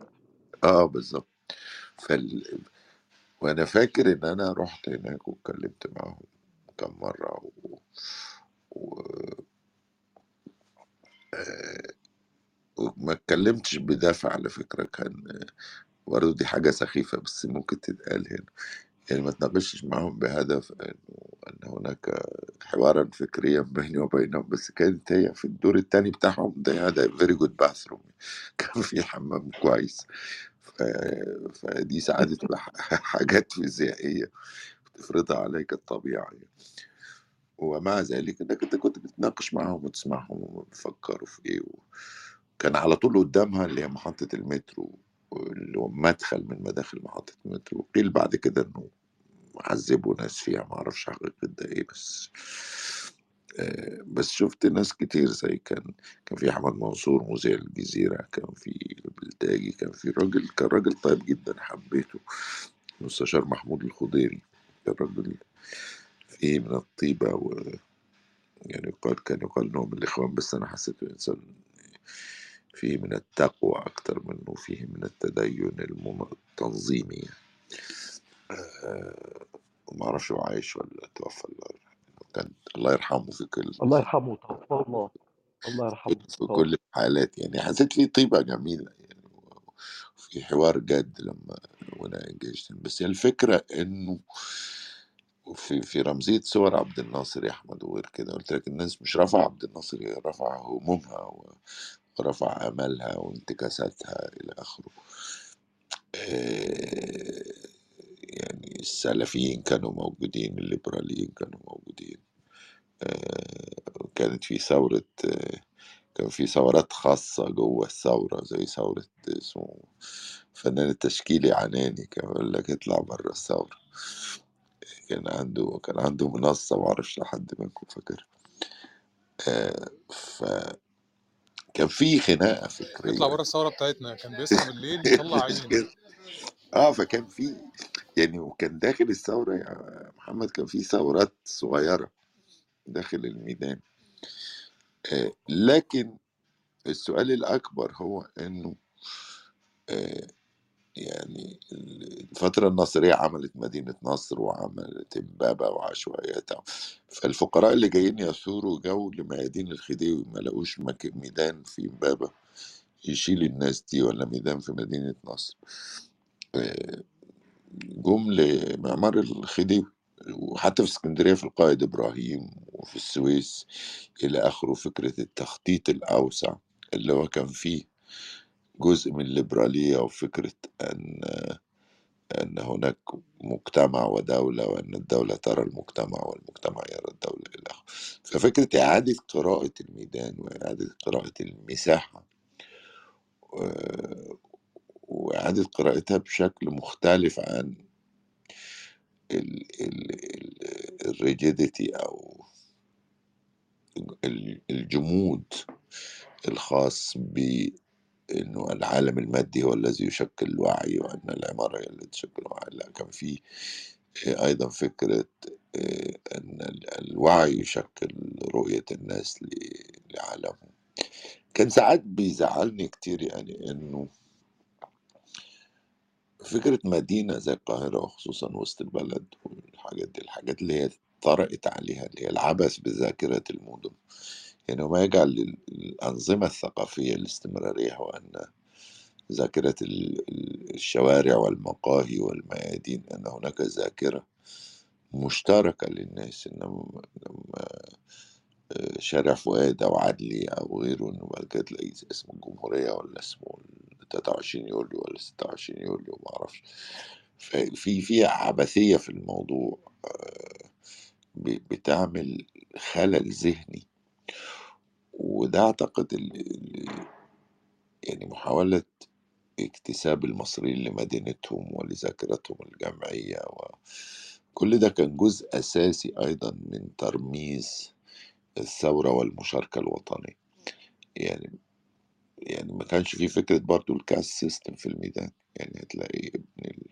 آه بالظبط. فال... وأنا فاكر إن أنا رحت هناك واتكلمت معاهم كم مرة و... و... وما اتكلمتش بدافع على فكرة كان برضه دي حاجة سخيفة بس ممكن تتقال هنا. يعني ما تناقشتش معاهم بهدف إن هناك حوارا فكريا بيني وبينهم بس كانت هي في الدور الثاني بتاعهم ده had a very good bathroom كان في حمام كويس. ف... فدي ساعات تبقى ح- حاجات فيزيائية بتفرضها عليك الطبيعة يعني. ومع ذلك إنك أنت كنت بتناقش معاهم وتسمعهم وبيفكروا في إيه. كان على طول قدامها اللي هي محطة المترو اللي هو مدخل من مداخل محطة المترو قيل بعد كده إنه عذبوا ناس فيها ما أعرفش حقيقة ده إيه بس آه، بس شفت ناس كتير زي كان كان في أحمد منصور مذيع الجزيرة كان في البلتاجي كان في راجل كان راجل طيب جدا حبيته مستشار محمود الخضيري كان راجل فيه من الطيبة و يعني يقال كان يقال انه من الإخوان بس أنا حسيته انسان فيه من التقوى أكتر منه فيه من التدين التنظيمي آه، ما أعرفش هو عايش ولا توفى الله يرحمه. كان الله يرحمه في كل الله يرحمه توفى الله. الله يرحمه في توفى كل الحالات يعني. حسيت فيه طيبة جميلة يعني في حوار جد لما وأنا انجزت بس هي الفكرة إنه في في رمزية صور عبد الناصر يا أحمد وغير كده قلت لك الناس مش رفع عبد الناصر هي رفع همومها ورفع أمالها وانتكاساتها إلى آخره. آه، يعني السلفيين كانوا موجودين الليبراليين كانوا موجودين. آه، كانت في ثورة كان في ثورات خاصة جوه الثورة زي ثورة اسمه فنان التشكيلي عناني كان يقول لك اطلع بره الثورة. كان عنده كان عنده منصة معرفش لحد منكم فاكر. آه، فكان في خناقة يطلع فكرية بره الثورة بتاعتنا كان بيصحى بالليل يطلع عينه. آه فكان في يعني وكان داخل الثورة يا محمد كان في ثورات صغيرة داخل الميدان. آه، لكن السؤال الأكبر هو إنه آه، يعني الفترة الناصرية عملت مدينة نصر وعملت إمبابة وعشوائياتها. فالفقراء اللي جايين يثوروا جو لميادين الخديوي ما لقوش ميدان في إمبابة يشيل الناس دي ولا ميدان في مدينة نصر. آه، جم لمعمار الخديوي وحتى في اسكندرية في القائد إبراهيم وفي السويس إلى آخره فكرة التخطيط الأوسع اللي هو كان فيه. جزء من الليبرالية وفكرة أن أن هناك مجتمع ودولة وأن الدولة ترى المجتمع والمجتمع يرى الدولة إلى آخره ففكرة إعادة قراءة الميدان وإعادة قراءة المساحة و- وإعادة قراءتها بشكل مختلف عن الريجيديتي أو ال- الجمود الخاص بأنه العالم المادي هو الذي يشكل الوعي وأن العمارة هي التي تشكل الوعي. لا كان في أيضا فكرة آه، أن ال- الوعي يشكل رؤية الناس لعالمهم. كان ساعات بيزعلني كتير يعني أنه فكرة مدينة زي القاهرة وخصوصا وسط البلد والحاجات دي الحاجات اللي هي طرقت عليها اللي هي العبث بذاكرة المدن. يعني وما يجعل لل- الأنظمة الثقافية الاستمرارية هو أن ذاكرة ال- ال- الشوارع والمقاهي والميادين أن هناك ذاكرة مشتركة للناس إنما لما شارع فؤاد أو عدلي أو غيره إنه بعد تلاقيه اسمه الجمهورية ولا اسمه 23 يوليو ولا 26 يوليو معرفش ففي في عبثية في الموضوع آه، بتعمل خلل ذهني. وده أعتقد اللي يعني محاولة اكتساب المصريين لمدينتهم ولذاكرتهم الجمعية وكل ده كان جزء أساسي أيضا من ترميز الثورة والمشاركة الوطنية. يعني يعني ما كانش في فكرة برضو ال caste system في الميدان. يعني هتلاقي ابن ال-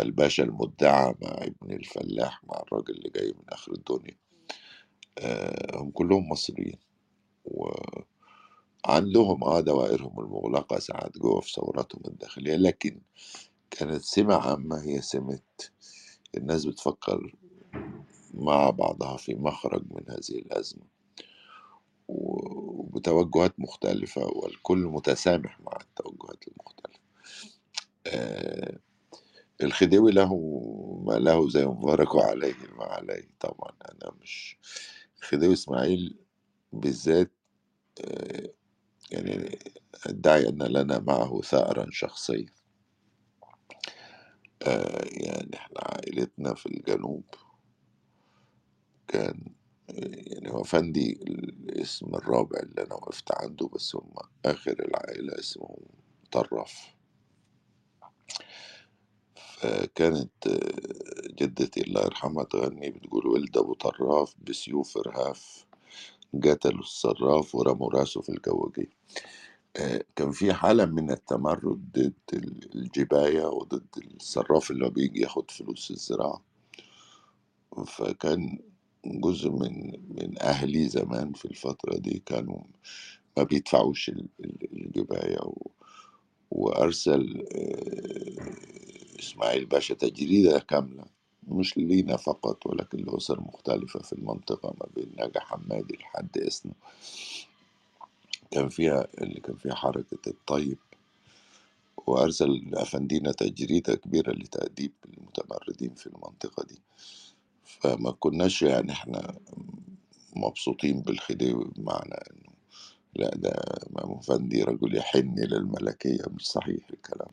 الباشا المدعى مع ابن الفلاح مع الراجل اللي جاي من آخر الدنيا. آه، هم كلهم مصريين. وعندهم آه دوائرهم المغلقة ساعات جوه في ثوراتهم الداخلية. لكن كانت سمة عامة هي سمة الناس بتفكر مع بعضها في مخرج من هذه الأزمة. وبتوجهات مختلفة والكل متسامح مع التوجهات المختلفة. آه الخديوي له ما له زي مبارك وعليه ما عليه. طبعا أنا مش الخديوي إسماعيل بالذات آه يعني أدعي أن لنا معه ثأرا شخصيا. آه يعني إحنا عائلتنا في الجنوب كان يعني هو فندي الاسم الرابع اللي أنا وقفت عنده بس هم آخر العائلة اسمه آه، جدتي الله يرحمها تغني بتقول ولد أبو طراف بسيوف إرهاف قتلوا الصراف ورموا راسه في الجواجي آه، كان في حالة من التمرد ضد الجباية وضد الصراف اللي بيجي ياخد فلوس الزراعة. فكان جزء من من أهلي زمان في الفترة دي كانوا ما بيدفعوش ال- ال- الجباية وأرسل آه، إسماعيل باشا تجريدة كاملة مش لينا فقط ولكن لأسر مختلفة في المنطقة ما بين نجا حمادي لحد إسنا كان فيها اللي كان فيها حركة الطيب وأرسل أفندينا تجريدة كبيرة لتأديب المتمردين في المنطقة دي. فما كناش يعني إحنا مبسوطين بالخديوي بمعنى إنه لا ده مأمون فندي رجل يحن للملكية مش صحيح الكلام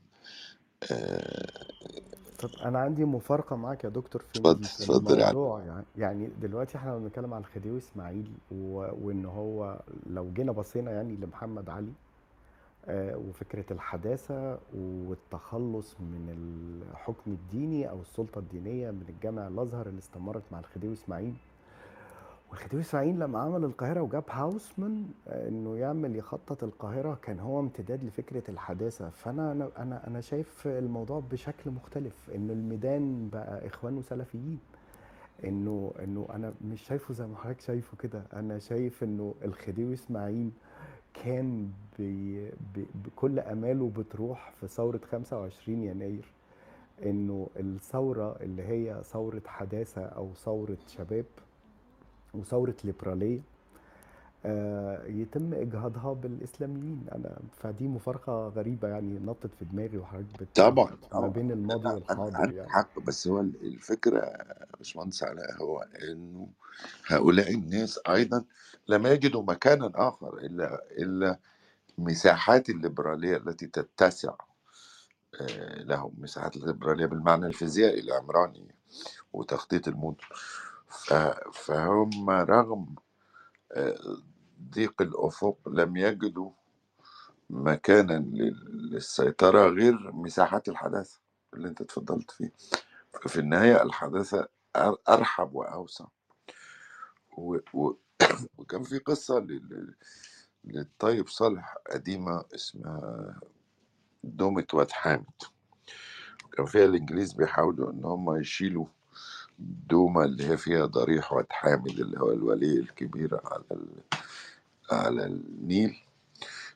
طب أنا عندي مفارقة معاك يا دكتور في اتفضل في اتفضل يعني الموضوع يعني يعني دلوقتي إحنا بنتكلم على الخديوي إسماعيل و... وإن هو لو جينا بصينا يعني لمحمد علي آه، وفكرة الحداثة والتخلص من الحكم الديني أو السلطة الدينية من الجامع الأزهر اللي استمرت مع الخديوي إسماعيل والخديوي إسماعيل لما عمل القاهرة وجاب هاوسمان آه، إنه يعمل يخطط القاهرة كان هو امتداد لفكرة الحداثة. فأنا أنا أنا أنا شايف الموضوع بشكل مختلف إنه الميدان بقى إخوان وسلفيين. إنه إنه أنا مش شايفه زي ما حضرتك شايفه كده. أنا شايف إنه الخديوي إسماعيل كان بي بي بكل أماله بتروح في ثورة 25 يناير. إنه الثورة اللي هي ثورة حداثة أو ثورة شباب وثوره ليبرالية آه، يتم إجهاضها بالإسلاميين. أنا فدي مفارقة غريبة يعني نطت في دماغي وحضرتك بت طبعا ما بين الماضي والحاضر يعني. حق. بس هو الفكرة يا باشمهندس علاء هو إنه هؤلاء الناس أيضا لم يجدوا مكانا آخر الا إلا مساحات الليبرالية التي تتسع آه، لهم. مساحات الليبرالية بالمعنى الفيزيائي العمراني وتخطيط المدن. فهم رغم آه، ضيق الأفق لم يجدوا مكانا لل- للسيطرة غير مساحات الحداثة اللي انت اتفضلت فيه ففي النهاية الحداثة أر- أرحب وأوسع. وكان في قصة لل... للطيب صالح قديمة اسمها دومة واد حامد كان فيها الإنجليز بيحاولوا إن هم يشيلوا دومة اللي هي فيها ضريح واد حامد اللي هو الولي الكبير على ال... على النيل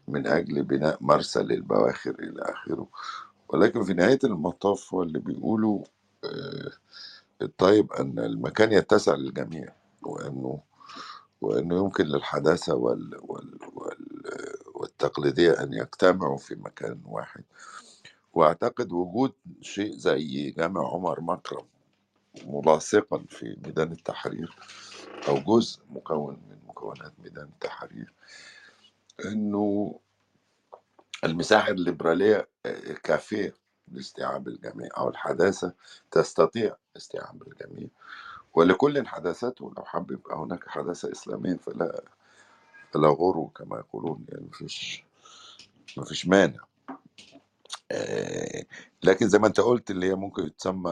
من أجل بناء مرسى للبواخر إلى آخره. ولكن في نهاية المطاف هو اللي بيقولوا آه، الطيب أن المكان يتسع للجميع وأنه وأنه يمكن للحداثة وال وال وال والتقليدية أن يجتمعوا في مكان واحد. وأعتقد وجود شيء زي جامع عمر مكرم ملاصقا في ميدان التحرير أو جزء مكون من مكونات ميدان التحرير أنه المساحة الليبرالية آه، كافية لاستيعاب الجميع أو الحداثة تستطيع استيعاب الجميع. ولكل حداثته لو حب يبقى هناك حداثة إسلامية فلا فلا غرو كما يقولون يعني مفيش مفيش مانع. آه، لكن زي ما انت قلت اللي هي ممكن تسمى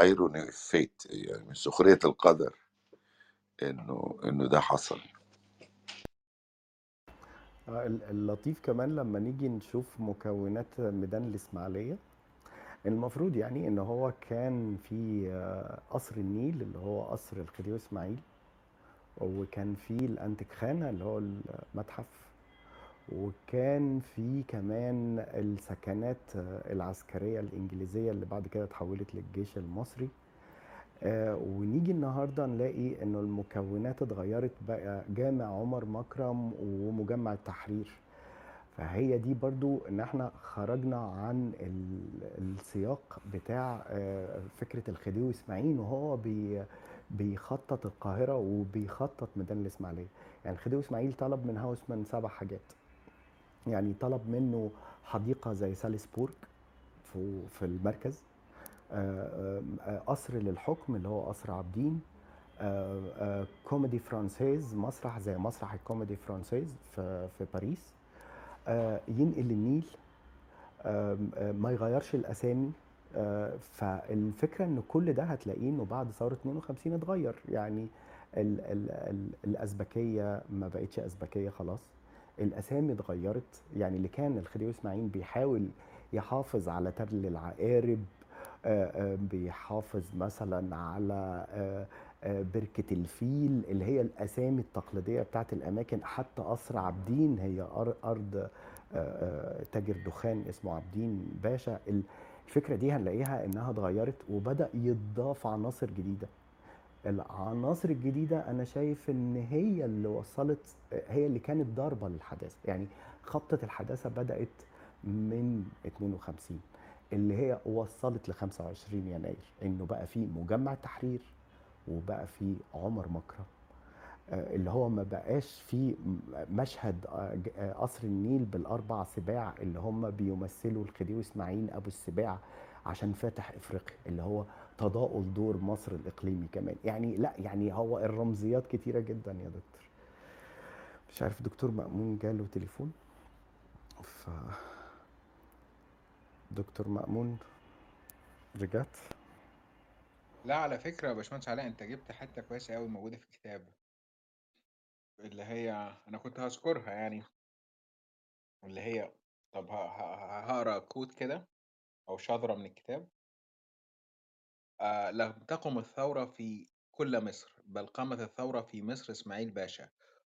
ايروني فيت يعني من سخرية القدر انه انه ده حصل. آه، ال- اللطيف كمان لما نيجي نشوف مكونات ميدان الإسماعيلية المفروض يعني إن هو كان في آه، قصر النيل اللي هو قصر الخديوي إسماعيل وكان في الأنتيك خانة اللي هو المتحف. وكان في كمان السكنات العسكرية الإنجليزية اللي بعد كده اتحولت للجيش المصري. آه، ونيجي النهارده نلاقي إنه المكونات اتغيرت بقى جامع عمر مكرم ومجمع التحرير. فهي دي برضو إن إحنا خرجنا عن ال- السياق بتاع آه، فكرة الخديوي إسماعيل وهو بي بيخطط القاهرة وبيخطط ميدان الإسماعيلية. يعني الخديوي إسماعيل طلب من هاوسمان سبع حاجات. يعني طلب منه حديقة زي سالسبورج في المركز. آه، آه، قصر للحكم اللي هو قصر عابدين. آه، آه، كوميدي فرانسيز مسرح زي مسرح الكوميدي فرانسيز في باريس. آه، ينقل النيل. آه، ما يغيرش الأسامي. آه، فالفكرة إن كل ده هتلاقيه إنه بعد ثورة 52 اتغير. يعني ال ال ال الازبكيه ما بقتش ازبكيه خلاص. الأسامي اتغيرت. يعني اللي كان الخديوي إسماعيل بيحاول يحافظ على تل العقارب آه، آه، بيحافظ مثلا على آه، بركة الفيل اللي هي الأسامي التقليدية بتاعت الأماكن. حتى قصر عابدين هي أر- أرض تاجر دخان اسمه عابدين باشا. ال- الفكرة دي هنلاقيها إنها اتغيرت وبدأ يضاف عناصر جديدة. العناصر الجديدة أنا شايف إن هي اللي وصلت هي اللي كانت ضاربة للحداثة. يعني خبطة الحداثة بدأت من 52 اللي هي وصلت ل 25 يناير. إنه بقى في مجمع تحرير وبقى في عمر مكرم آه، اللي هو ما بقاش في مشهد آه، آه، قصر النيل بالأربع سباع اللي هم بيمثلوا الخديوي إسماعيل أبو السباع عشان فاتح إفريقيا اللي هو تضاؤل دور مصر الإقليمي كمان. يعني لا يعني هو الرمزيات كتيرة جدا يا دكتور. مش عارف دكتور مأمون جاله تليفون؟ ف دكتور مأمون رجعت؟ لا على فكرة يا باشمهندس علاء أنت جبت حتة كويسة قوي موجودة في الكتاب اللي هي أنا كنت هذكرها يعني. اللي هي طب هقرأ كود كده أو شذرة من الكتاب. آه لم تقم الثورة في كل مصر بل قامت الثورة في مصر إسماعيل باشا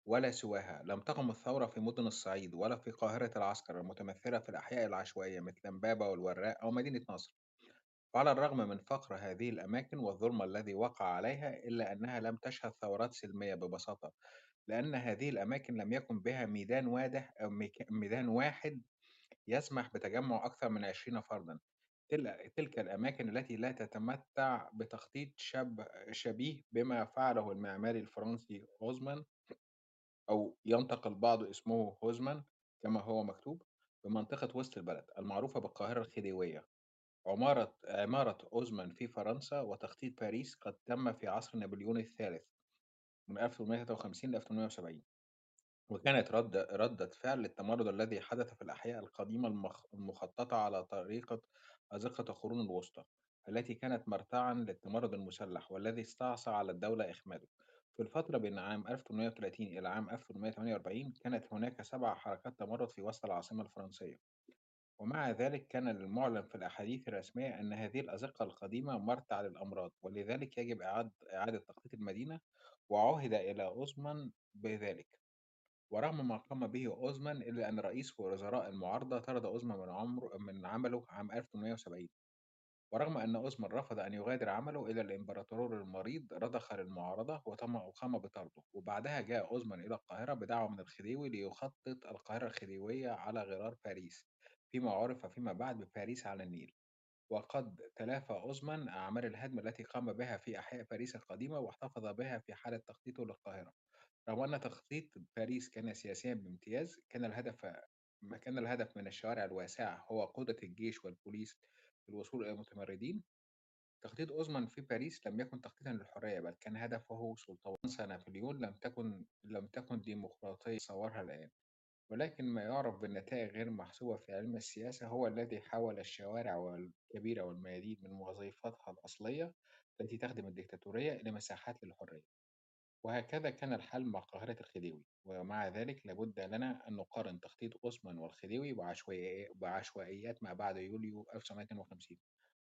ولا سواها. لم تقم الثورة في مدن الصعيد ولا في قاهرة العسكر المتمثلة في الأحياء العشوائية مثل أمبابة والوراق أو مدينة نصر. وعلى الرغم من فقر هذه الأماكن والظلم الذي وقع عليها إلا أنها لم تشهد ثورات سلمية ببساطة لأن هذه الأماكن لم يكن بها ميدان واضح أو ميدان واحد يسمح بتجمع أكثر من 20 فردا. تل- تلك الأماكن التي لا تتمتع بتخطيط شب شبيه بما فعله المعماري الفرنسي هوزمان أو ينطق البعض اسمه هوزمان كما هو مكتوب بمنطقة وسط البلد المعروفة بالقاهرة الخديوية. عمارة عمارة أوزمان في فرنسا وتخطيط باريس قد تم في عصر نابليون الثالث من 1853 ل 1870 وكانت رد ردة فعل للتمرد الذي حدث في الأحياء القديمة المخ- المخططة على طريقة أزقة القرون الوسطى التي كانت مرتعا للتمرد المسلح والذي استعصى على الدولة إخماده. في الفترة بين عام 1830 إلى عام 1848 كانت هناك سبع حركات تمرد في وسط العاصمة الفرنسية. ومع ذلك كان المعلن في الأحاديث الرسمية أن هذه الأزقة القديمة مرتع للأمراض ولذلك يجب إعادة تخطيط المدينة وعُهد إلى أوزمان بذلك. ورغم ما قام به أوزمان إلا أن رئيس وزراء المعارضة طرد أوزمان من عمر من عمله عام 1870 ورغم أن أوزمان رفض أن يغادر عمله إلا الإمبراطور المريض رضخ للمعارضة وتم وقام بطرده. وبعدها جاء أوزمان إلى القاهرة بدعوة من الخديوي ليخطط القاهرة الخديوية على غرار باريس فيما عرف فيما بعد بباريس على النيل. وقد تلافى أوزمان أعمال الهدم التي قام بها في أحياء باريس القديمة واحتفظ بها في حالة تخطيطه للقاهرة. رغم أن تخطيط باريس كان سياسيا بامتياز كان الهدف ما كان الهدف من الشوارع الواسعة هو قدرة الجيش والبوليس في الوصول إلى المتمردين. تخطيط أوزمان في باريس لم يكن تخطيطا للحرية بل كان هدفه سلطة فرنسا نابليون لم تكن لم تكن ديمقراطية صورها الآن. ولكن ما يعرف بالنتائج غير محسوبة في علم السياسة هو الذي حول الشوارع الكبيرة والميادين من وظيفتها الأصلية التي تخدم الديكتاتورية إلى مساحات للحرية. وهكذا كان الحال مع قاهرة الخديوي ومع ذلك لابد لنا أن نقارن تخطيط أوسمان والخديوي بعشوائي- بعشوائيات ما بعد يوليو 1952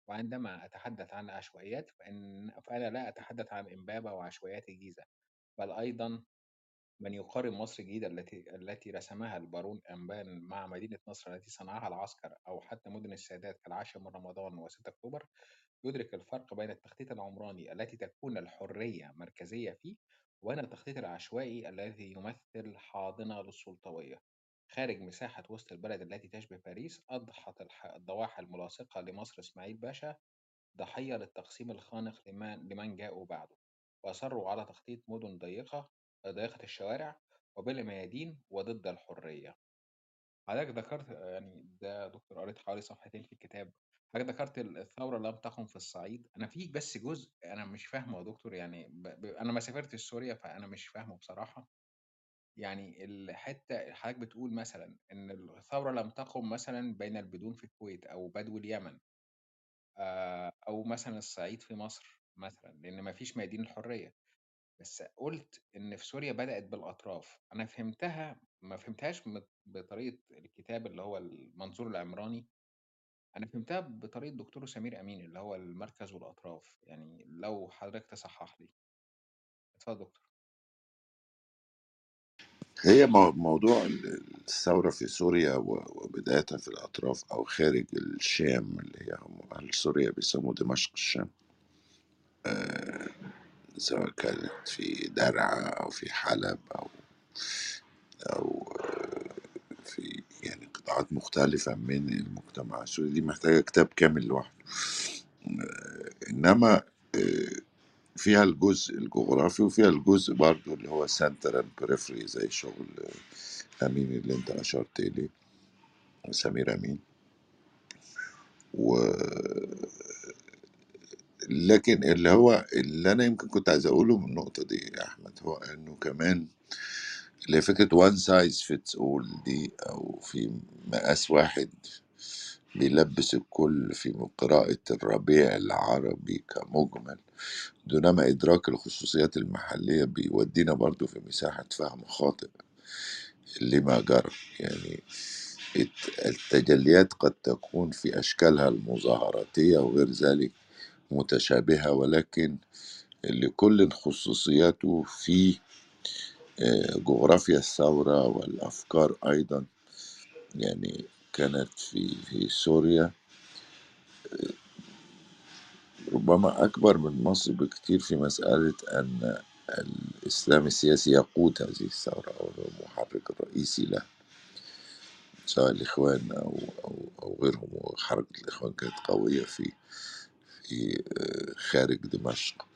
وعندما أتحدث عن عشوائيات فإن فأنا لا أتحدث عن إمبابة وعشوائيات الجيزة بل أيضا من يقارن مصر الجديدة التي التي رسمها البارون أنبان مع مدينة نصر التي صنعها العسكر أو حتى مدن السادات كالعاشر من رمضان و6 أكتوبر يدرك الفرق بين التخطيط العمراني التي تكون الحرية مركزية فيه وبين التخطيط العشوائي الذي يمثل حاضنة للسلطوية. خارج مساحة وسط البلد التي تشبه باريس أضحت الضواحي الملاصقة لمصر إسماعيل باشا ضحية للتقسيم الخانق لمن, لمن جاءوا بعده. وأصروا على تخطيط مدن ضيقة ضيقة الشوارع وبلا ميادين وضد الحرية. حضرتك ذكرت يعني ده دكتور قريت حوالي صفحتين في الكتاب حضرتك ذكرت الثورة لم تقم في الصعيد. أنا في بس جزء أنا مش فاهمه يا دكتور يعني ب... ب... أنا ما سافرتش سوريا فأنا مش فاهمه بصراحة. يعني الحتة حضرتك بتقول مثلا إن الثورة لم تقم مثلا بين البدون في الكويت أو بدو اليمن أو مثلا الصعيد في مصر مثلا لأن ما فيش ميادين الحرية. بس قلت إن في سوريا بدأت بالأطراف. أنا فهمتها ما فهمتهاش بطريقة الكتاب اللي هو المنظور العمراني أنا فهمتها بطريقة دكتور سمير أمين اللي هو المركز والأطراف. يعني لو حضرتك تصحح لي. اتفضل دكتور. هي مو- موضوع ال- الثورة في سوريا و- وبدايتها في الأطراف أو خارج الشام اللي هي هم أهل سوريا بيسموا دمشق الشام. سواء كانت في درعا أو في حلب أو أو قطاعات مختلفة من المجتمع السوري دي محتاجة كتاب كامل لوحده. إنما آه، فيها الجزء الجغرافي وفيها الجزء برضو اللي هو central periphery زي شغل أمين اللي أنت أشرت إليه سمير أمين. و لكن اللي هو اللي أنا يمكن كنت عايز أقوله من النقطة دي يا أحمد هو إنه كمان اللي هي فكرة one size fits all دي أو في مقاس واحد بيلبس الكل في قراءة الربيع العربي كمجمل. دونما إدراك الخصوصيات المحلية بيودينا برضو في مساحة فهم خاطئ لما جرى. يعني الت- التجليات قد تكون في أشكالها المظاهراتية وغير ذلك متشابهة ولكن لكل خصوصياته في جغرافيا الثورة والأفكار أيضا يعني كانت في في سوريا. ربما أكبر من مصر بكتير في مسألة أن الإسلام السياسي يقود هذه الثورة أو المحرك الرئيسي لها سواء الإخوان أو أو أو غيرهم. وحركة الإخوان كانت قوية في في خارج دمشق.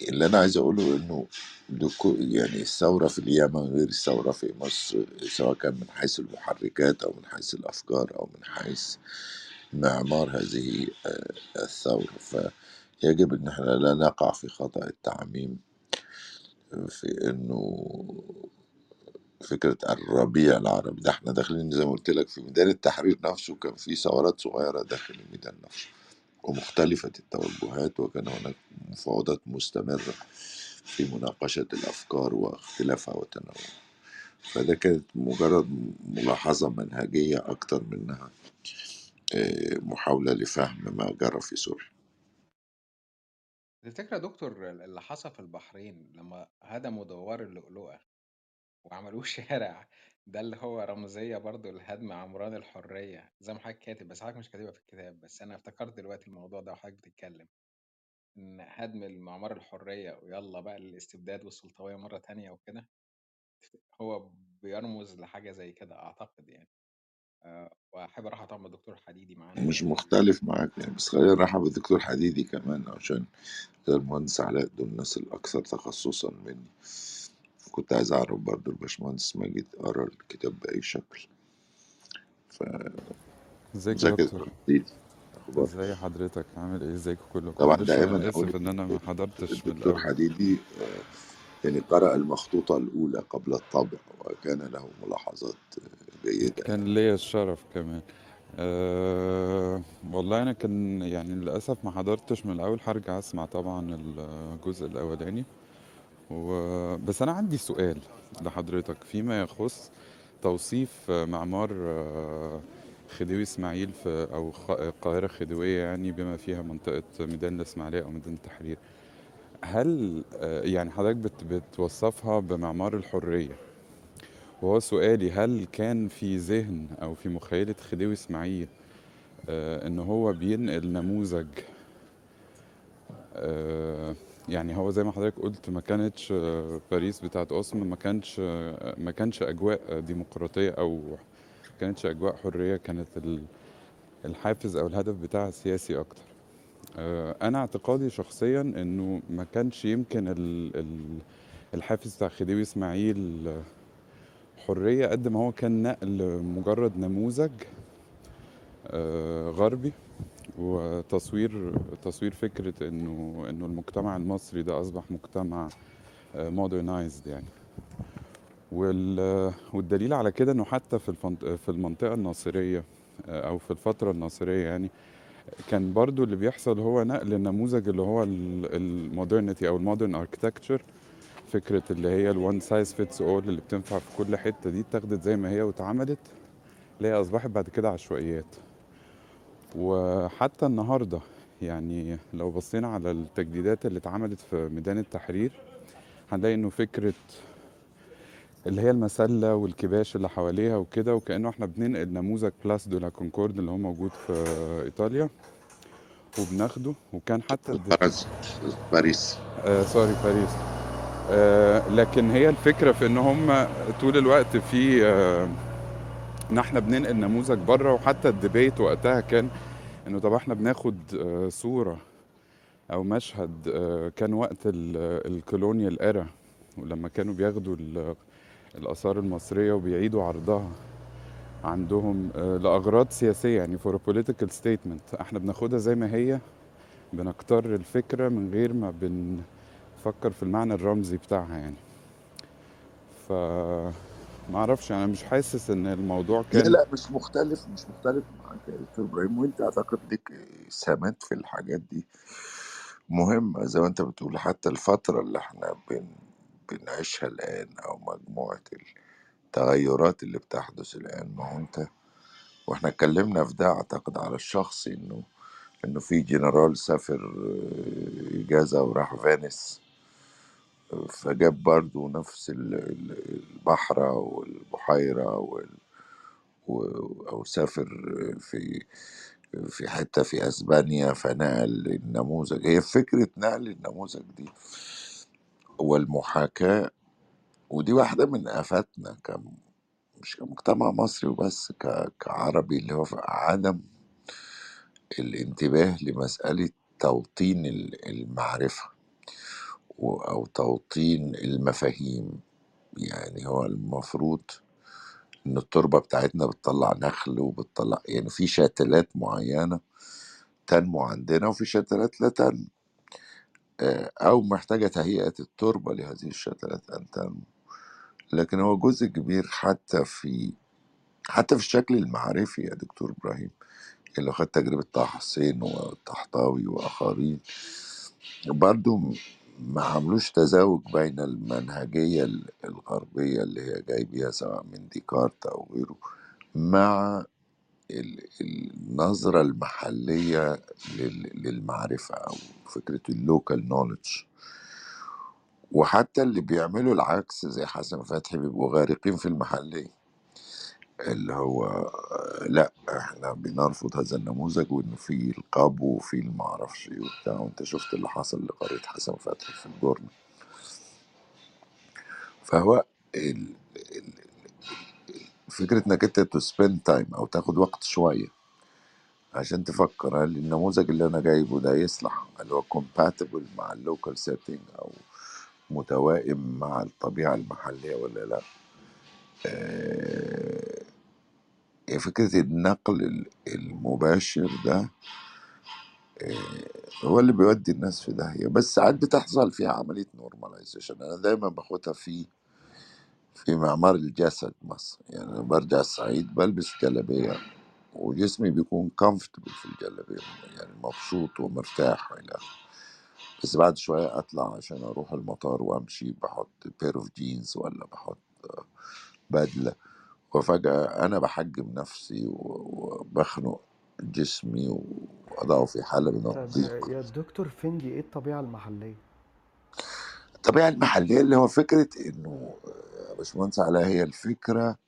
فاللي أنا عايز أقوله إنه لكو- يعني الثورة في اليمن غير الثورة في مصر سواء كان من حيث المحركات أو من حيث الأفكار أو من حيث معمار هذه آه، الثورة. فيجب أن إحنا لا نقع في خطأ التعميم في أنه فكرة الربيع العربي ده. إحنا داخلين زي ما قلت لك في ميدان التحرير نفسه كان في ثورات صغيرة داخل الميدان نفسه. ومختلفة التوجهات وكان هناك مفاوضات مستمرة في مناقشة الأفكار واختلافها وتنوعها. فده كانت مجرد ملاحظة منهجية أكتر منها آه، محاولة لفهم ما جرى في سوريا. تفتكر يا دكتور اللي حصل في البحرين لما هدموا دوار اللؤلؤة وعملوه شارع ده اللي هو رمزية برضو لهدم عمران الحرية زي ما حضرتك كاتب بس حضرتك مش كاتبها في الكتاب بس أنا افتكرت دلوقتي الموضوع ده وحضرتك بتتكلم إن هدم المعمار الحرية ويلا بقى الاستبداد والسلطوية مرة تانية وكده هو بيرمز لحاجة زي كده أعتقد يعني. أه وأحب أروح أطمن الدكتور حديدي معانا. مش مختلف معاك يعني بس خلينا نرحب بالدكتور حديدي كمان عشان ده المهندس علاء دول الناس الأكثر تخصصا مني. كنت عايز أعرف برضو الباشمهندس ماجد قرأ الكتاب بأي شكل. ازيك يا دكتور إزاي حضرتك؟ عامل إيه؟ ازيكم كلكم طبعا دائما أنا آسف إن أنا ما حضرتش من الدكتور حديدي آه، يعني قرأ المخطوطة الأولى قبل الطبع وكان له ملاحظات جيدة كان ليا الشرف كمان. أه والله أنا كان يعني للأسف ما حضرتش من الأول هرجع أسمع طبعا الجزء الأولاني. بس أنا عندي سؤال لحضرتك فيما يخص توصيف معمار آه، خديوي إسماعيل في أو القاهرة الخديوية يعني بما فيها منطقة ميدان الإسماعيلية أو ميدان التحرير. هل آه، يعني حضرتك بت... بتوصفها بمعمار الحرية؟ وهو سؤالي هل كان في ذهن أو في مخيلة خديوي إسماعيل آه، إن هو بينقل نموذج يعني هو زي ما حضرتك قلت ما كانتش آه، باريس بتاعت أوسما ما كانش آه، ما كانش أجواء ديمقراطية أو ما كانتش أجواء حرية كانت ال- الحافز أو الهدف بتاعها سياسي أكتر. آه، أنا اعتقادي شخصيا إنه ما كانش يمكن ال- ال- الحافز بتاع خديوي إسماعيل حرية قد ما هو كان نقل مجرد نموذج غربي. وتصوير تصوير فكرة إنه إنه المجتمع المصري ده أصبح مجتمع مودرنايزد يعني. وال والدليل على كده إنه حتى في في المنطقة الناصرية آه، أو في الفترة الناصرية يعني كان برضو اللي بيحصل هو نقل النموذج اللي هو ال modernity أو ال modern architecture فكرة اللي هي ال one size fits all اللي بتنفع في كل حتة دي اتاخدت زي ما هي واتعملت اللي هي أصبحت بعد كده عشوائيات. وحتى النهارده يعني لو بصينا على التجديدات اللي اتعملت في ميدان التحرير هنلاقي إنه فكرة اللي هي المسلة والكباش اللي حواليها وكده وكأنه إحنا بننقل نموذج Place de la Concorde اللي هو موجود في إيطاليا وبناخده وكان حتى باريس. باريس. آه sorry باريس. آه لكن هي الفكرة في إن هم طول الوقت في آه إن إحنا بننقل نموذج بره وحتى ال debate وقتها كان إنه طب إحنا بناخد آه صورة أو مشهد آه كان وقت ال colonial era ولما كانوا بياخدوا ال- الآثار المصرية وبيعيدوا عرضها عندهم آه لأغراض سياسية يعني for political statement إحنا بناخدها زي ما هي بنكتر الفكرة من غير ما بنفكر في المعنى الرمزي بتاعها يعني. ف ما أعرفش أنا مش حاسس إن الموضوع لا كان لا مش مختلف مش مختلف معاك يا دكتور إبراهيم. وأنت أعتقد ليك سمات في الحاجات دي مهمة زي ما أنت بتقول. حتى الفترة اللي إحنا بن بنعيشها الآن أو مجموعة التغيرات اللي بتحدث الآن ما هو أنت وإحنا اتكلمنا في ده أعتقد على الشخصي إنه إنه في جنرال سافر آه، إجازة وراح فينيس. فجاب برضو نفس ال- ال- البحرة والبحيرة وال و- أو سافر في في حتة في أسبانيا فنقل النموذج. هي فكرة نقل النموذج دي والمحاكاة ودي واحدة من آفاتنا كم مش كمجتمع مصري وبس ك- كعربي اللي هو عدم الانتباه لمسألة توطين ال- المعرفة. أو توطين المفاهيم. يعني هو المفروض إن التربة بتاعتنا بتطلع نخل وبتطلع يعني في شتلات معينة تنمو عندنا وفي شتلات لا تنمو. آه، أو محتاجة تهيئة التربة لهذه الشتلات أن تنمو. لكن هو جزء كبير حتى في حتى في الشكل المعرفي يا دكتور إبراهيم اللي خد تجربة طه حسين والطحطاوي وآخرين برضو ما عملوش تزاوج بين المنهجية ال- الغربية اللي هي جاي بيها سواء من ديكارت أو غيره مع ال- النظرة المحلية لل- للمعرفة أو فكرة ال local knowledge وحتى اللي بيعملوا العكس زي حسن فتحي بيبقوا غارقين في المحلية. اللي هو لأ إحنا بنرفض هذا النموذج وإنه في القبو وفي المعرفش إيه وبتاع. وأنت شفت اللي حصل لقرية حسن فتحي في الجورنة فهو ال... ال... فكرة إنك أنت to spend time أو تاخد وقت شوية عشان تفكر هل النموذج اللي أنا جايبه ده يصلح هل هو compatible مع ال local setting أو متوائم مع الطبيعة المحلية ولا لأ؟ آه، فكرة النقل ال- المباشر ده آه، هو اللي بيودي الناس في داهية. بس ساعات بتحصل فيها عملية normalization أنا دايما باخدها في في معمار الجسد مثلا. يعني أنا برجع الصعيد بلبس جلابية وجسمي بيكون comfortable في الجلابية. يعني مبسوط ومرتاح وإلى بس بعد شوية أطلع عشان أروح المطار وأمشي بحط pair of jeans ولا بحط بدلة. وفجأة أنا بحجم نفسي و- وبخنق جسمي وأضعه في حالة من طب الضيق يا دكتور فندي إيه الطبيعة المحلية؟ الطبيعة المحلية اللي هو فكرة إنه يا باشمهندس علاء هي الفكرة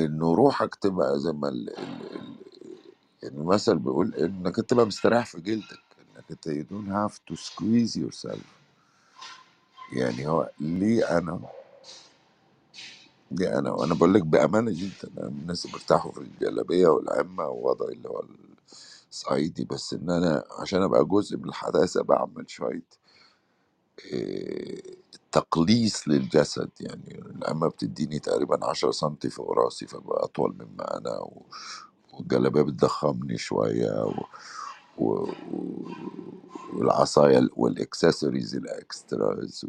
إنه روحك تبقى زي ما ال... ال... ال... يعني المثل بيقول إنك تبقى مستريح في جلدك إنك أنت you don't have to squeeze yourself يعني هو ليه أنا ليه أنا وأنا بقول لك بأمانة جدا الناس بيرتاحوا في الجلابية والعمة ووضعي اللي هو الصعيدي بس إن أنا عشان أبقى جزء من الحداثة بعمل شوية إيه، تقليص للجسد يعني. العمة بتديني تقريبا عشرة سنتي فوق راسي فبقى أطول مما أنا والجلابية بتضخمني شوية و... و... و- والعصاية والإكسسوارز الإكستراز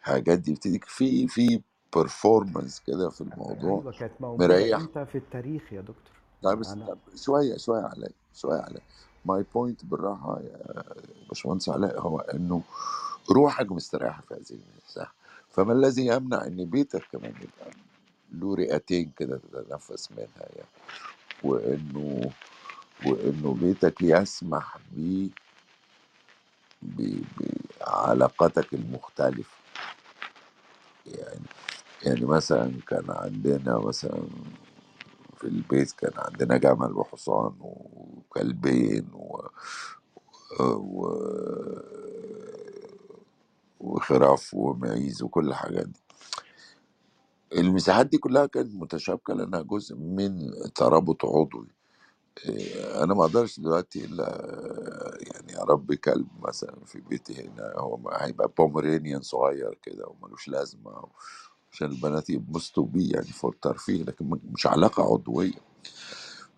والحاجات دي بتديك في في performance كده في الموضوع أيوه كانت موجودة مريح. إمتى في التاريخ يا دكتور؟ لا بس أنا شوية شوية علي شوية علي my point بالراحة يا باشمهندس علاء هو إنه روحك مستريحة في هذه المساحة. فما الذي يمنع إن بيتك كمان يبقى له رئتين كده تتنفس منها يعني؟ وإنه وإنه بيتك يسمح ب ب- بعلاقاتك المختلفة. يعني يعني مثلا كان عندنا مثلا في البيت كان عندنا جمل وحصان وكلبين و... و... وخراف ومعيز وكل الحاجات دي. المساحات دي كلها كانت متشابكة لأنها جزء من ترابط عضوي. إيه، أنا ما أقدرش دلوقتي إلا يعني أربي كلب مثلا في بيتي هنا هو هيبقى بومرينيان صغير كده وملوش لازمة عشان البنات يبسطوا بيه يعني for ترفيه لكن مش علاقة عضوية.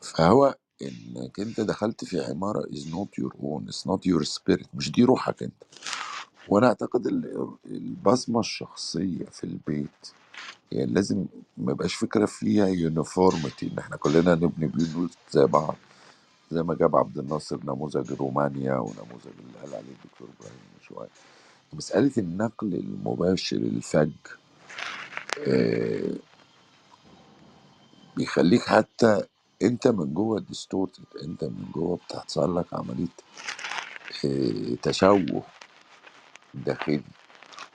فهو إنك أنت دخلت في عمارة is not your own it's not your spirit مش دي روحك أنت. وأنا أعتقد ال- البصمة الشخصية في البيت يعني لازم ما يبقاش فكرة فيها uniformity إن إحنا كلنا نبني بيوت زي بعض. زي ما جاب عبد الناصر نموذج رومانيا ونموذج اللي قال عليه الدكتور إبراهيم من شوية مسألة النقل المباشر الفج آه، بيخليك حتى انت من جوه ديستورتد انت من جوه بتحصل لك عملية آه، تشوه داخلي.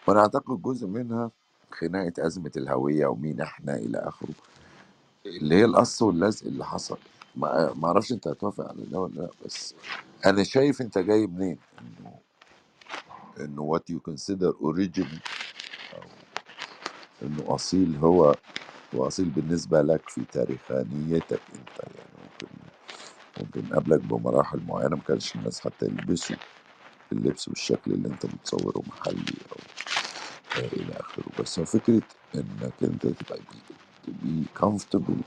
وأنا اعتقد جزء منها خناقة أزمة الهوية ومين إحنا إلى آخره اللي هي القص واللزق اللي حصل. ما أعرفش انت هتوافق على ده ولا لأ بس أنا شايف انت جاي منين؟ انه انه what you consider origin أو إنه أصيل هو وأصيل بالنسبة لك في تاريخانيتك أنت يعني ممكن ممكن قبلك بمراحل معينة ما كانش الناس حتى يلبسوا اللبس بالشكل اللي أنت متصوره محلي أو آه إلى آخره. بس هو فكرة إنك أنت تبقى بي comfortable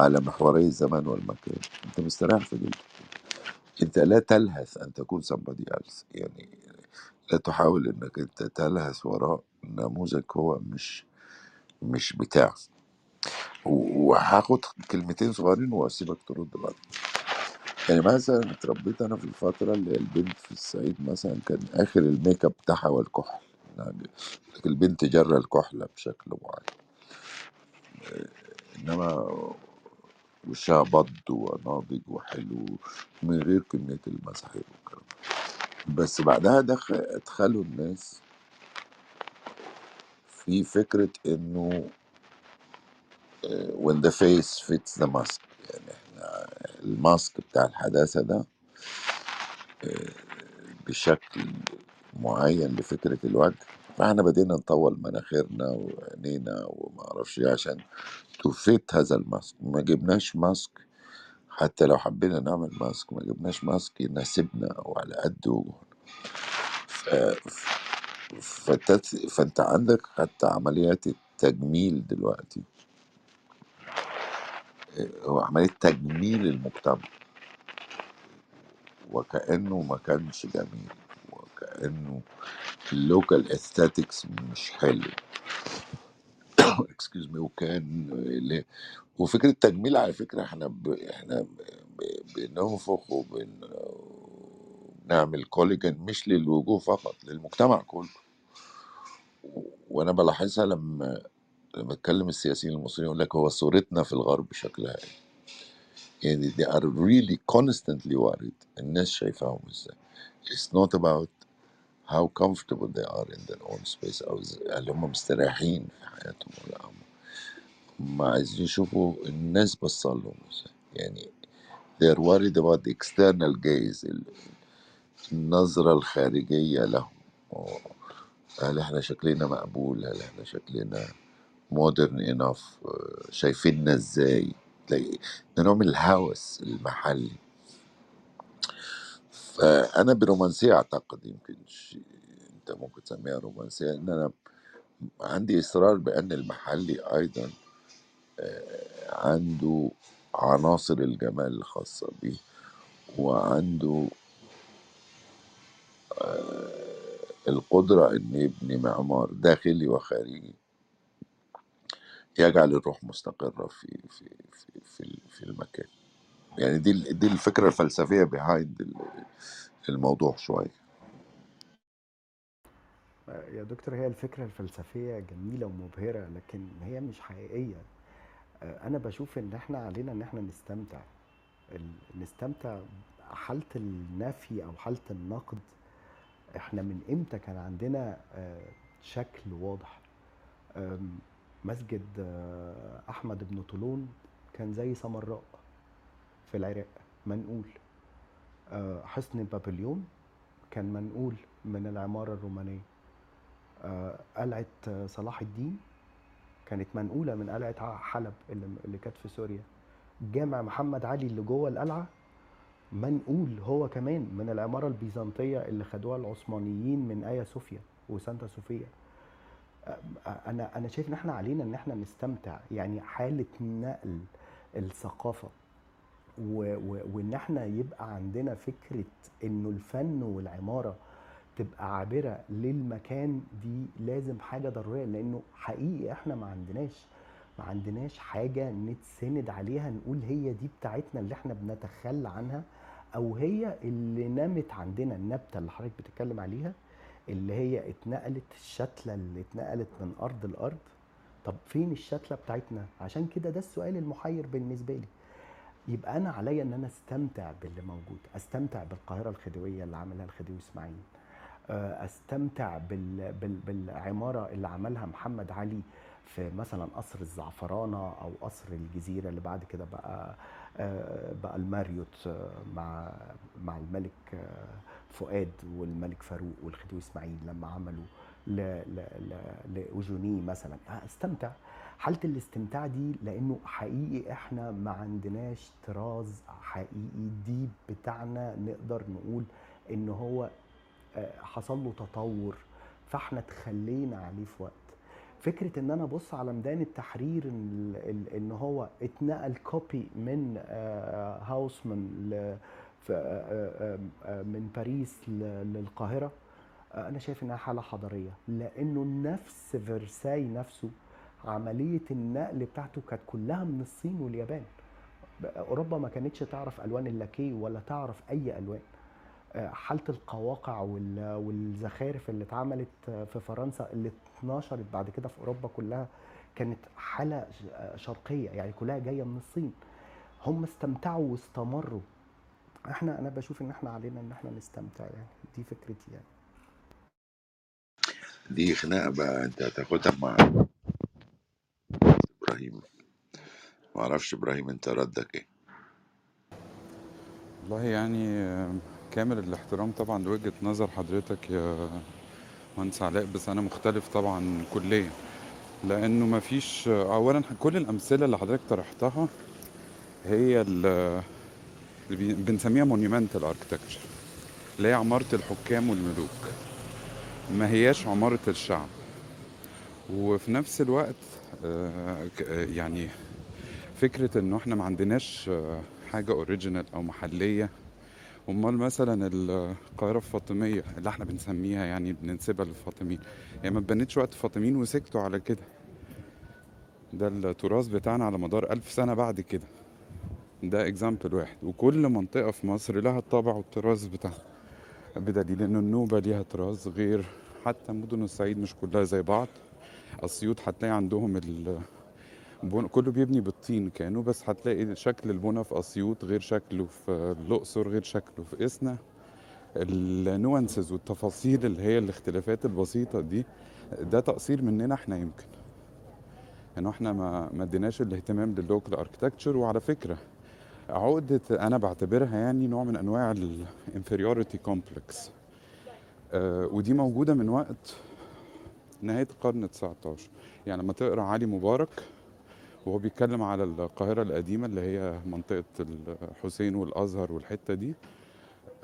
على محوري الزمان والمكان. أنت مستريح في جلدك. أنت لا تلهث أن تكون somebody else. يعني لا تحاول إنك أنت تلهث وراء نموذج هو مش مش بتاعك. وهاخد كلمتين صغيرين وأسيبك ترد بعد. يعني مثلا اتربيت أنا في الفترة اللي البنت في الصعيد مثلا كان آخر الميك أب بتاعها هو الكحل. يعني البنت جرى الكحله بشكل معين. إنما وشها بض وناضج وحلو من غير كمية المسحيق والكلام بس بعدها دخل ادخلوا الناس في فكرة إنه آه، when the face fits the mask. يعني إحنا الماسك بتاع الحداثة ده بشكل معين لفكرة الوجه. فإحنا بدينا نطول مناخيرنا وعينينا وما أعرفش إيه عشان تفيت هذا الماسك. ما جبناش ماسك حتى لو حبينا نعمل ماسك ما جبناش ماسك يناسبنا أو على قد ف... فانت عندك حتى عمليات التجميل دلوقتي. هو عملية تجميل المجتمع. وكأنه ما كانش جميل وكأنه ال local aesthetics مش حلو. excuse me وكان وفكرة التجميل على فكرة إحنا ب... إحنا ب... بننفخ وبن... بنعمل كولاجين مش للوجوه فقط للمجتمع كله. وأنا بلاحظها لما لما أتكلم السياسيين المصريين يقول لك هو صورتنا في الغرب شكلها إيه؟ يعني they are really constantly worried الناس شايفاهم إزاي. It's not about how comfortable they are in their own space. ز- هل هم مستريحين في حياتهم ولا هم هم عايزين يشوفوا الناس بصلهم إزاي. يعني they are worried about the external gaze ال- النظرة الخارجية لهم. هل إحنا شكلنا مقبول؟ هل إحنا شكلنا مودرن انف شايفيننا إزاي؟ ده نوع من الهوس المحلي. فانا برومانسية أعتقد يمكن أنت ممكن تسميها رومانسية إن أنا عندي إصرار بأن المحلي أيضا عنده عناصر الجمال الخاصة به وعنده القدرة ان يبني معمار داخلي وخارجي يجعل الروح مستقرة في في في في, في المكان. يعني دي دي الفكرة الفلسفية behind الموضوع شوية. يا دكتور هي الفكرة الفلسفية جميلة ومبهرة لكن هي مش حقيقية. أنا بشوف إن إحنا علينا إن إحنا نستمتع. نستمتع حالة النفي أو حالة النقد. إحنا من إمتى كان عندنا آه، شكل واضح؟ مسجد آه، أحمد بن طولون كان زي سمراء. في العراق منقول. آه، حصن بابليون كان منقول من العمارة الرومانية. آه، قلعة آه، صلاح الدين كانت منقولة من قلعة حلب اللي, كانت في سوريا. جامع محمد علي اللي جوه القلعة منقول هو كمان من العمارة البيزنطية اللي خدوها العثمانيين من آيا صوفيا وسانتا صوفيا أنا أنا شايف إن إحنا علينا إن إحنا نستمتع. يعني حالة نقل الثقافة وإن إحنا يبقى عندنا فكرة إنه الفن والعمارة تبقى عابرة للمكان دي لازم حاجة ضرورية لأنه حقيقي إحنا ما عندناش ما عندناش حاجة نتسند عليها نقول هي دي بتاعتنا اللي إحنا بنتخلى عنها أو هي اللي نمت عندنا النبتة اللي حضرتك بتتكلم عليها اللي هي اتنقلت الشتلة اللي اتنقلت من أرض لأرض. طب فين الشتلة بتاعتنا؟ عشان كده ده السؤال المحير بالنسبة لي. يبقى أنا عليا إن أنا أستمتع باللي موجود أستمتع بالقاهرة الخديوية اللي عملها الخديوي إسماعيل آه، أستمتع بال... بال... بالعمارة اللي عملها محمد علي في مثلا قصر الزعفرانة أو قصر الجزيرة اللي بعد كده بقى آه، بقى الماريوت آه، مع مع الملك فؤاد والملك فاروق والخديوي إسماعيل لما عملوا. لاوجوني مثلا أستمتع حالة الاستمتاع دي لأنه حقيقي إحنا ما عندناش طراز حقيقي ديب بتاعنا نقدر نقول إن هو آه، حصل له تطور فإحنا تخلينا عليه في وقت. فكرة إن أنا أبص على ميدان التحرير إن هو اتنقل كوبي من هاوسمان آه، آه، من باريس للقاهرة أنا شايف إنها حالة حضارية لأنه نفس فرساي نفسه عملية النقل بتاعته كانت كلها من الصين واليابان. أوروبا ما كانتش تعرف ألوان اللاكيه ولا تعرف أي ألوان. آه، حالة القواقع وال- والزخارف اللي اتعملت آه، في فرنسا اللي اتنشرت بعد كده في أوروبا كلها كانت حالة آه، شرقية يعني كلها جاية من الصين. هم استمتعوا واستمروا. إحنا أنا بشوف إن إحنا علينا إن إحنا نستمتع يعني. دي فكرتي يعني. دي خناقة بقى أنت هتاخدها مع إبراهيم. ما أعرفش إبراهيم أنت ردك إيه؟ والله يعني كامل الاحترام طبعا لوجهة نظر حضرتك يا مهندس علاء بس أنا مختلف طبعا كليا. لأنه ما فيش اولا كل الأمثلة اللي حضرتك طرحتها هي ال- اللي بنسميها monumental architecture اللي هي عمارة الحكام والملوك. ما هياش عمارة الشعب. وفي نفس الوقت يعني فكرة إنه إحنا ما عندناش آه، حاجة original أو محلية. أمال مثلا القاهرة الفاطمية اللي إحنا بنسميها يعني بننسبها للفاطميين. هي ما اتبنتش وقت الفاطميين وسكتوا على كده. ده التراث بتاعنا على مدار ألف سنة بعد كده. ده example واحد. وكل منطقة في مصر لها الطابع والتراث بتاعها. بدليل ان النوبة ليها تراث غير حتى مدن الصعيد مش كلها زي بعض. اسيوط هتلاقي عندهم ال كله بيبني بالطين كانوا بس هتلاقي شكل البنى في اسيوط غير شكله في الأقصر غير شكله في إسنا. ال nuances والتفاصيل اللي هي الاختلافات البسيطة دي ده تقصير مننا إحنا يمكن. إنه إحنا ما ما اديناش الاهتمام لل local architecture وعلى فكرة عقدة أنا بعتبرها يعني نوع من أنواع ال inferiority complex ودي موجودة من وقت نهاية القرن 19 يعني لما تقرا علي مبارك وهو بيتكلم على القاهرة القديمة اللي هي منطقة الحسين والأزهر والحتة دي.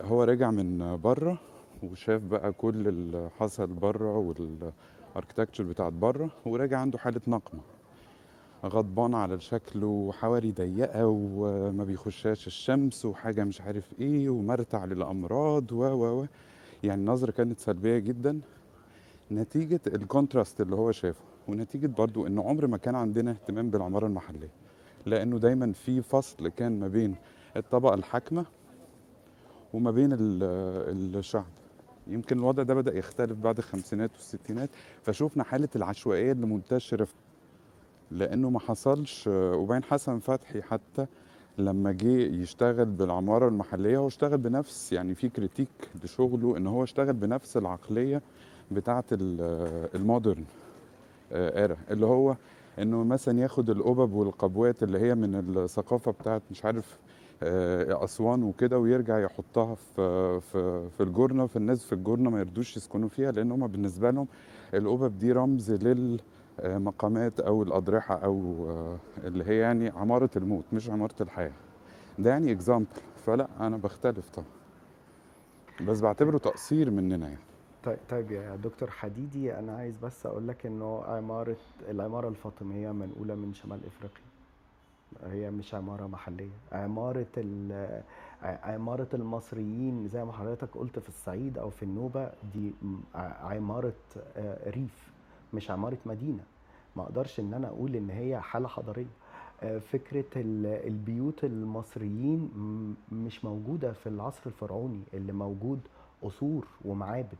هو راجع من بره وشاف بقى كل اللي حصل بره والاركتكتشر بتاعت بره وراجع عنده حالة نقمة. غضبان على الشكل وحواري ضيقة وما بيخشاش الشمس وحاجة مش عارف إيه ومرتع للأمراض و و و. يعني النظرة كانت سلبية جدا. نتيجة الكونتراست اللي هو شافه ونتيجة برضو إن عمر ما كان عندنا اهتمام بالعمارة المحلية. لأنه دايما في فصل كان ما بين الطبقة الحاكمة وما بين ال- الشعب. يمكن الوضع ده بدأ يختلف بعد الخمسينات والستينات فشوفنا حالة العشوائية اللي منتشرة في لأنه ما حصلش وبين حسن فتحي حتى لما جه يشتغل بالعمارة المحلية هو اشتغل بنفس يعني في كريتيك لشغله إن هو اشتغل بنفس العقلية بتاعه ال- المودرن ايرا اللي هو إنه مثلا ياخد القبب والقبوات اللي هي من الثقافة بتاعت مش عارف آه، أسوان وكده ويرجع يحطها في في في الجرنه فالناس في الجرنه ما يردوش يسكنوا فيها لأن هم بالنسبة لهم القبب دي رمز للمقامات أو الأضرحة أو آه، اللي هي يعني عمارة الموت مش عمارة الحياة. ده يعني اكزامبل فلا أنا بختلف طبعا. بس بعتبره تقصير مننا يعني. طيب طيب يا دكتور حديدي أنا عايز بس أقول لك إنه عمارة العمارة الفاطمية منقولة من شمال إفريقيا. هي مش عمارة محلية. عمارة عمارة المصريين زي ما حضرتك قلت في الصعيد أو في النوبة دي عمارة ريف مش عمارة مدينة. ما أقدرش إن أنا أقول إن هي حالة حضارية. فكرة ال- البيوت المصريين مش موجودة في العصر الفرعوني اللي موجود قصور ومعابد.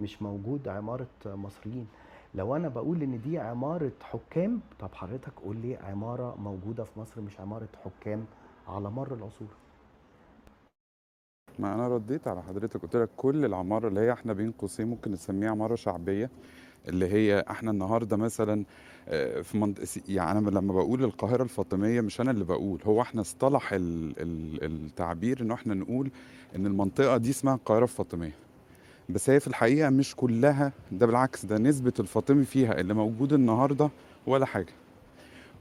مش موجود عمارة مصريين. لو أنا بقول إن دي عمارة حكام طب حضرتك قول لي عمارة موجودة في مصر مش عمارة حكام على مر العصور. ما أنا رديت على حضرتك قلت لك كل العمارة اللي هي إحنا بين قوسين ممكن نسميها عمارة شعبية اللي هي إحنا النهارده مثلا آه، في منطقه يعني أنا لما بقول القاهرة الفاطمية مش أنا اللي بقول هو إحنا اصطلح ال... ال... التعبير إنه إحنا نقول إن المنطقة دي اسمها القاهرة الفاطمية. بس هي في الحقيقة مش كلها ده بالعكس ده نسبة الفاطمي فيها اللي موجود النهارده ولا حاجة.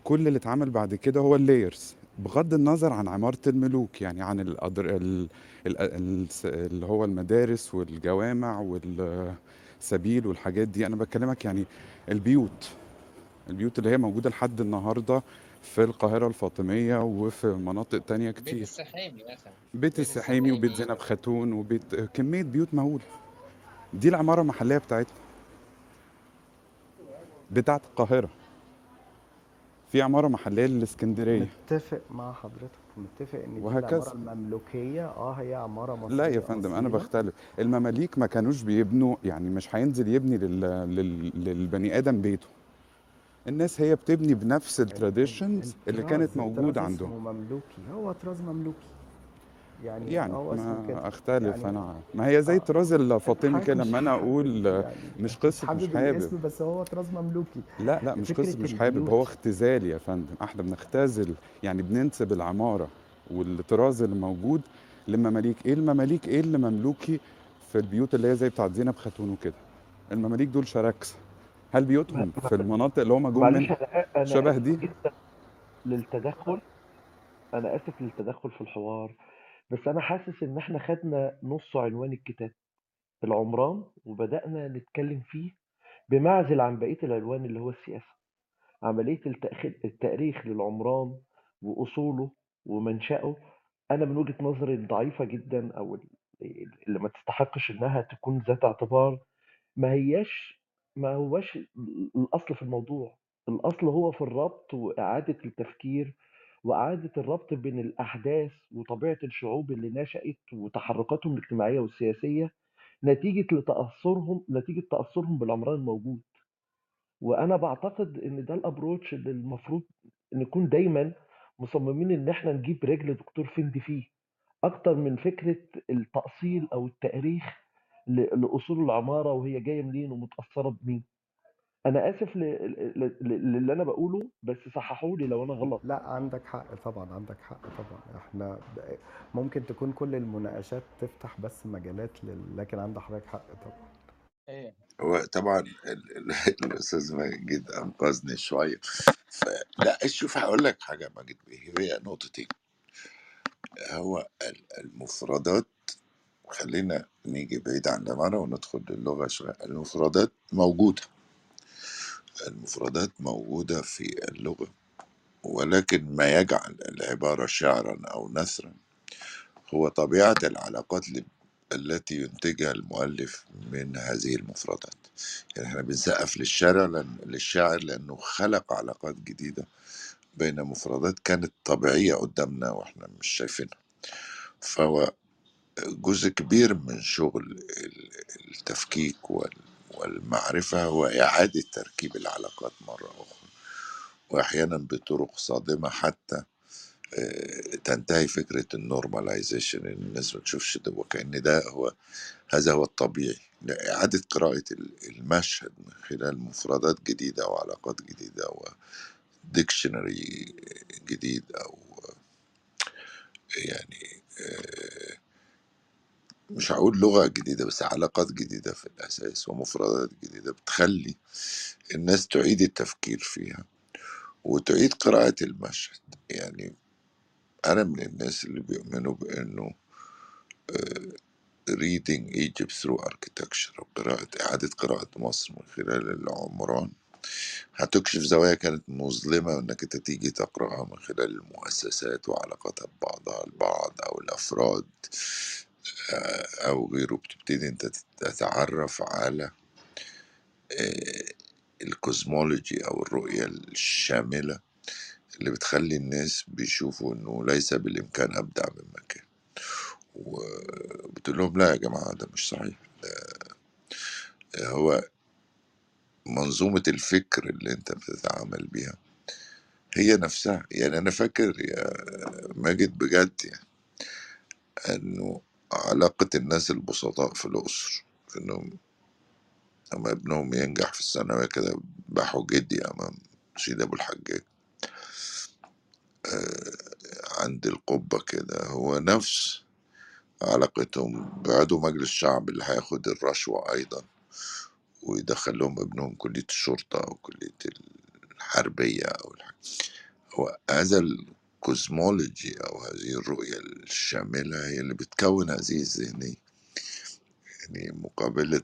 كل اللي اتعمل بعد كده هو اللايرز بغض النظر عن عمارة الملوك يعني عن الأدر... ال... ال... ال... اللي هو المدارس والجوامع والسبيل والحاجات دي. أنا بكلمك يعني البيوت البيوت اللي هي موجودة لحد النهاردة في القاهرة الفاطمية وفي مناطق تانية بيت كتير. السحامي مثلا. بيت بيت السحيمي وبيت السحامي زينب خاتون وبيت كمية بيوت مهولة دي العمارة المحلية بتاعتنا. بتاعت القاهرة. في عمارة محلية للإسكندرية. متفق مع حضرتك. متفق إن دي وهكذا. العمارة المملوكية. آه هي عمارة لا مصرية يا فندم أنا بختلف. المماليك ما كانوش بيبنوا يعني مش هينزل يبني لل... لل... للبني آدم بيته. الناس هي بتبني بنفس ال- ال- التراديشنز اللي كانت موجودة عندهم. مملوكي. هو طراز مملوكي. يعني يعني هو اسمه كده. ما أختلف يعني أنا. ما هي زي آه، الطراز انت الفاطمي كده. لما أنا أقول يعني مش قصة مش حابب. حابب الاسم بس هو طراز مملوكي. لا لا مش قصة مش حابب. هو اختزال يا فندم. إحنا بنختزل يعني بننسب العمارة والطراز اللي موجود للمماليك. إيه المماليك؟ إيه اللي مملوكي في البيوت اللي هي زي بتاعت زينب خاتون وكده؟ المماليك دول شراكسه هل بيوتهم في المناطق اللي هم جم منها أنا شبه دي؟ للتدخل. أنا آسف للتدخل في الحوار. بس أنا حاسس إن إحنا خدنا نص عنوان الكتاب العمران وبدأنا نتكلم فيه بمعزل عن بقية العنوان اللي هو السياسة عملية التأخ- التأريخ للعمران وأصوله ومنشأه. أنا من وجهة نظري الضعيفة جدًا أو ال اللي ما تستحقش إنها تكون ذات اعتبار، ما هياش ما هواش ال الأصل في الموضوع، الأصل هو في الربط وإعادة التفكير وإعادة الربط بين الأحداث وطبيعة الشعوب اللي نشأت وتحركاتهم الاجتماعية والسياسية نتيجة لتأثرهم نتيجة تأثرهم بالعمران الموجود. وأنا باعتقد إن ده الapproach اللي المفروض نكون دايمًا مصممين إن إحنا نجيب رجل دكتور فندي فيه، أكتر من فكرة التأصيل أو التأريخ لأصول العمارة وهي جاية منين ومتأثّرة بمين. أنا آسف ل ل ل للي أنا باقوله، بس صححوا لي لو أنا غلط. لأ عندك حق طبعًا، عندك حق طبعًا، إحنا ب ممكن تكون كل المناقشات تفتح بس مجالات لل لكن عند حضرتك حق طبعًا. إيه. هو طبعًا ال ال الأستاذ ماجد أنقذني شوية، فلأ شوف هاقول لك حاجة يا ماجد هي نقطتين، هو ال المفردات خلّينا نيجي بعيد عن العمارة وندخل للغة شوية، المفردات موجودة. المفردات موجودة في اللغة، ولكن ما يجعل العبارة شعرًا أو نثرًا. هو طبيعة العلاقات التي ينتجها المؤلف من هذه المفردات، يعني إحنا بنسقّف للشارع لأن للشاعر لأنه خلق علاقات جديدة بين مفردات كانت طبيعية قدّامنا وإحنا مش شايفينها، فهو جزء كبير من شغل ال التفكيك وال والمعرفة هو إعادة تركيب العلاقات مرّة أخرى، وأحيانًا بطرق صادمة حتى آآ تنتهي فكرة الnormalization إن الناس ما تشوفش ده وكأن ده هو هذا هو الطبيعي، لإعادة قراءة ال المشهد من خلال مفردات جديدة وعلاقات جديدة وdictionary جديد أو يعني آآ مش هاقول لغة جديدة، بس علاقات جديدة في الأساس ومفردات جديدة بتخلّي الناس تعيد التفكير فيها وتعيد قراءة المشهد، يعني أنا من الناس اللي بيؤمنوا بإنه آآ reading Egypt through architecture أو قراءة إعادة قراءة مصر من خلال العمران، هتكشف زوايا كانت مظلمة إنك أنت تيجي تقرأها من خلال المؤسسات وعلاقاتها ببعضها البعض أو الأفراد. أو غيره، بتبتدي أنت تتعرّف على آآ الcosmology أو الرؤية الشاملة اللي بتخلّي الناس بيشوفوا إنه ليس بالإمكان أبدع مما كان، وبتقول لهم لأ يا جماعة ده مش صحيح، هو منظومة الفكر اللي أنت بتتعامل بيها هي نفسها، يعني أنا فاكر يا ماجد بجد يعني إنه علاقة الناس البسطاء في الأقصر في إنهم لمّا ابنهم ينجح في الثانوية كده باحوا جدي أمام سيدي أبو الحجاج. آآ عند القبة كده، هو نفس علاقتهم بعضو مجلس الشعب اللي هياخد الرشوة أيضًا ويدخّل لهم ابنهم كلية الشرطة أو كلية الحربية أو الح. هو هذا الcosmology أو هذه الرؤية الشاملة هي اللي بتكوّن هذه الذهنية، يعني مقابلة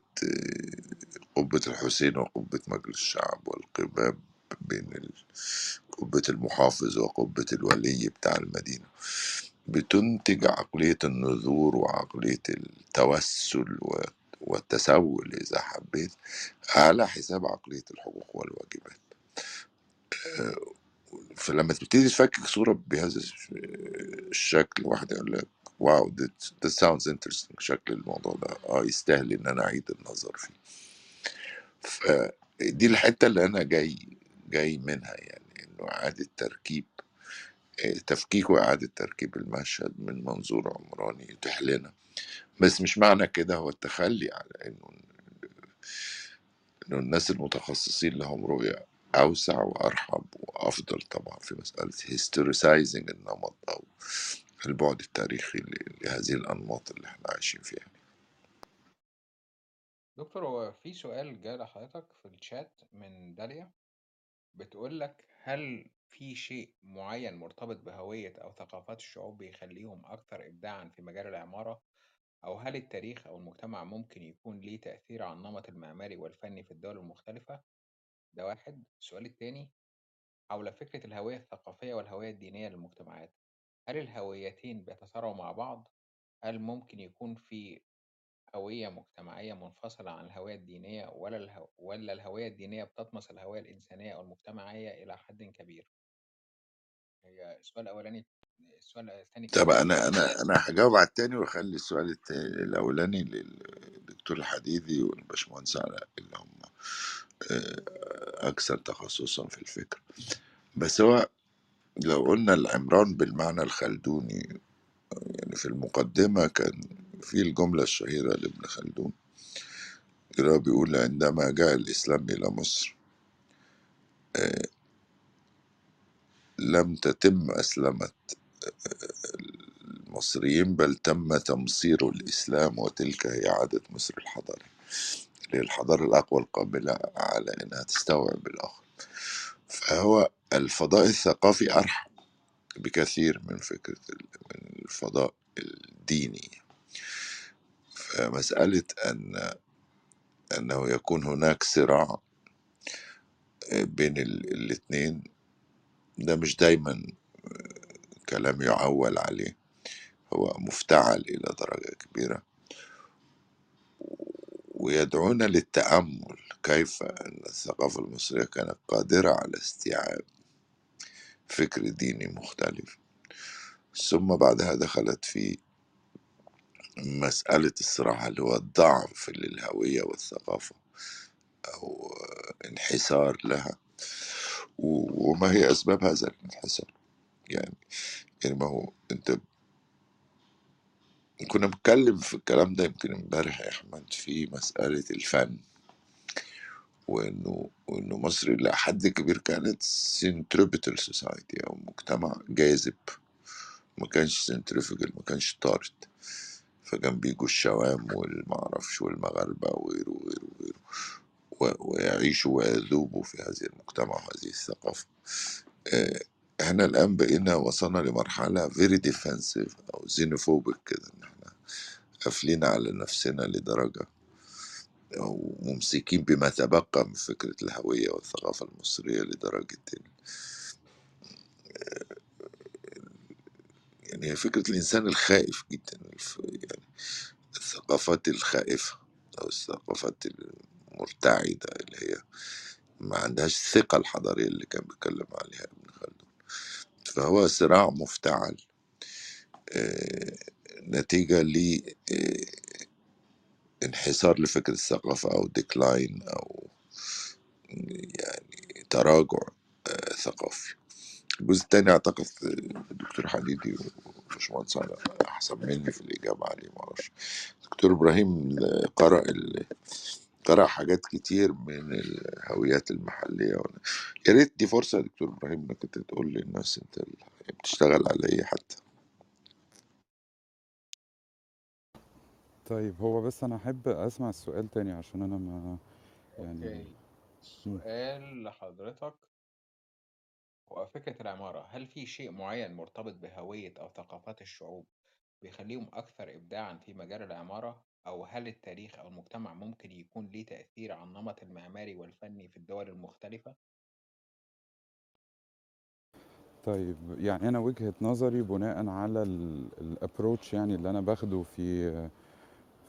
قبة الحسين وقبة مجلس الشعب والقباب بين قبة المحافظ وقبة الولي بتاع المدينة، بتنتج عقلية النذور وعقلية التوسل والتسول إذا حبيت على حساب عقلية الحقوق والواجبات. فلمّا تبتدي تفكك صورة بهذا الش الشكل واحد يقول لك that that sounds interesting. شكل الموضوع ده. آه يستاهل إن أنا أعيد النظر فيه. فدي الحتة اللي أنا جاي جاي منها يعني إنه إعادة تركيب آآ تفكيك وإعادة تركيب المشهد من منظور عمراني يتيح لنا، بس مش معنى كده هو التخلّي على إنه إنه الناس المتخصصين لهم رؤية أوسع وأرحب وأفضل طبعًا في مسألة historicizing النمط أو البُعد التاريخي لهذه الأنماط اللي إحنا عايشين فيها. دكتور هو في سؤال جه لحضرتك في الchat من داليا، بتقول لك: "هل في شيء معيّن مرتبط بهوية أو ثقافات الشعوب بيخلّيهم أكثر إبداعًا في مجال العمارة؟ أو هل التاريخ أو المجتمع ممكن يكون ليه تأثير على النمط المعماري والفني في الدول المختلفة؟" ده واحد. السؤال التاني حول فكرة الهوية الثقافية والهوية الدينية للمجتمعات، هل الهويتين بيتصارعوا مع بعض؟ هل ممكن يكون في هوية مجتمعية منفصلة عن الهوية الدينية ولا الهو... ولا الهوية الدينية بتطمس الهوية الإنسانية أو المجتمعية إلى حد كبير؟ هي السؤال الأولاني السؤال الثاني كان طب إيه؟ أنا أنا أنا هجاوب على التاني وأخلي السؤال التاني الأولاني للدكتور الحديدي والباشمهندس علاء اللي هم آه، أكثر تخصصا في الفكر. بس هو لو قلنا العمران بالمعنى الخلدوني يعني في المقدمة كان في الجملة الشهيرة لابن خلدون اللي هو بيقول عندما جاء الإسلام إلى مصر آه، لم تتم أسلمة المصريين بل تم تمصير الإسلام وتلك هي عادة مصر الحضارية الحضارة الأقوى القابلة على إنها تستوعب الآخر. فهو الفضاء الثقافي أرحم بكثير من فكرة الفضاء الديني. فمسألة أن أنه يكون هناك صراع بين ال- الاتنين ده مش دايما كلام يعول عليه. هو مفتعل إلى درجة كبيرة. ويدعونا للتأمل كيف أن الثقافة المصرية كانت قادرة على استيعاب فكر ديني مختلف. ثم بعدها دخلت في مسألة الصراع اللي هو الضعف للهوية والثقافة أو انحسار لها. وما هي أسباب هذا الانحسار؟ يعني يعني ما هو أنت كنا بنتكلم في الكلام ده يمكن امبارح يا أحمد في مسألة الفن وإنه وإنه مصر إلى حد كبير كانت centripetal society أو مجتمع جاذب ما كانش سنترفيجل ما كانش طارد. فكان بيجوا الشوام والمعرفش والمغاربة وغيره وغيره وغيره ويعيشوا ويذوبوا في هذه المجتمع وهذه الثقافة. إحنا الآن بقينا وصلنا لمرحلة very defensive أو xenophobic كده إن إحنا قافلين على نفسنا لدرجة أو ممسكين بما تبقى من فكرة الهوية والثقافة المصرية لدرجة ال- يعني هي فكرة الإنسان الخائف جدا يعني الثقافات الخائفة أو الثقافات المرتعدة اللي هي ما عندهاش الثقة الحضارية اللي كان بيتكلم عليها. فهو صراع مفتعل آه، نتيجة لانحسار لفكرة الثقافة أو ديكلاين أو يعني تراجع آه، ثقافي الجزء التاني أعتقد الدكتور حديدي وباشمهندس أحسن مني في الإجابة عليه معرفش دكتور إبراهيم قرأ. قرأ حاجات كتير من الهويات المحلية وأنا... يا ريت دي فرصة يا دكتور إبراهيم إنك أنت تقول للناس أنت بتشتغل على إيه حتى طيب هو بس أنا أحب أسمع السؤال تاني عشان أنا ما يعني okay مم. سؤال لحضرتك هو فكرة العمارة هل في شيء معين مرتبط بهوية أو ثقافات الشعوب بيخليهم أكثر إبداعًا في مجال العمارة؟ أو هل التاريخ أو المجتمع ممكن يكون ليه تأثير على النمط المعماري والفني في الدول المختلفة؟ طيب يعني أنا وجهة نظري بناء على ال approach يعني اللي أنا باخده في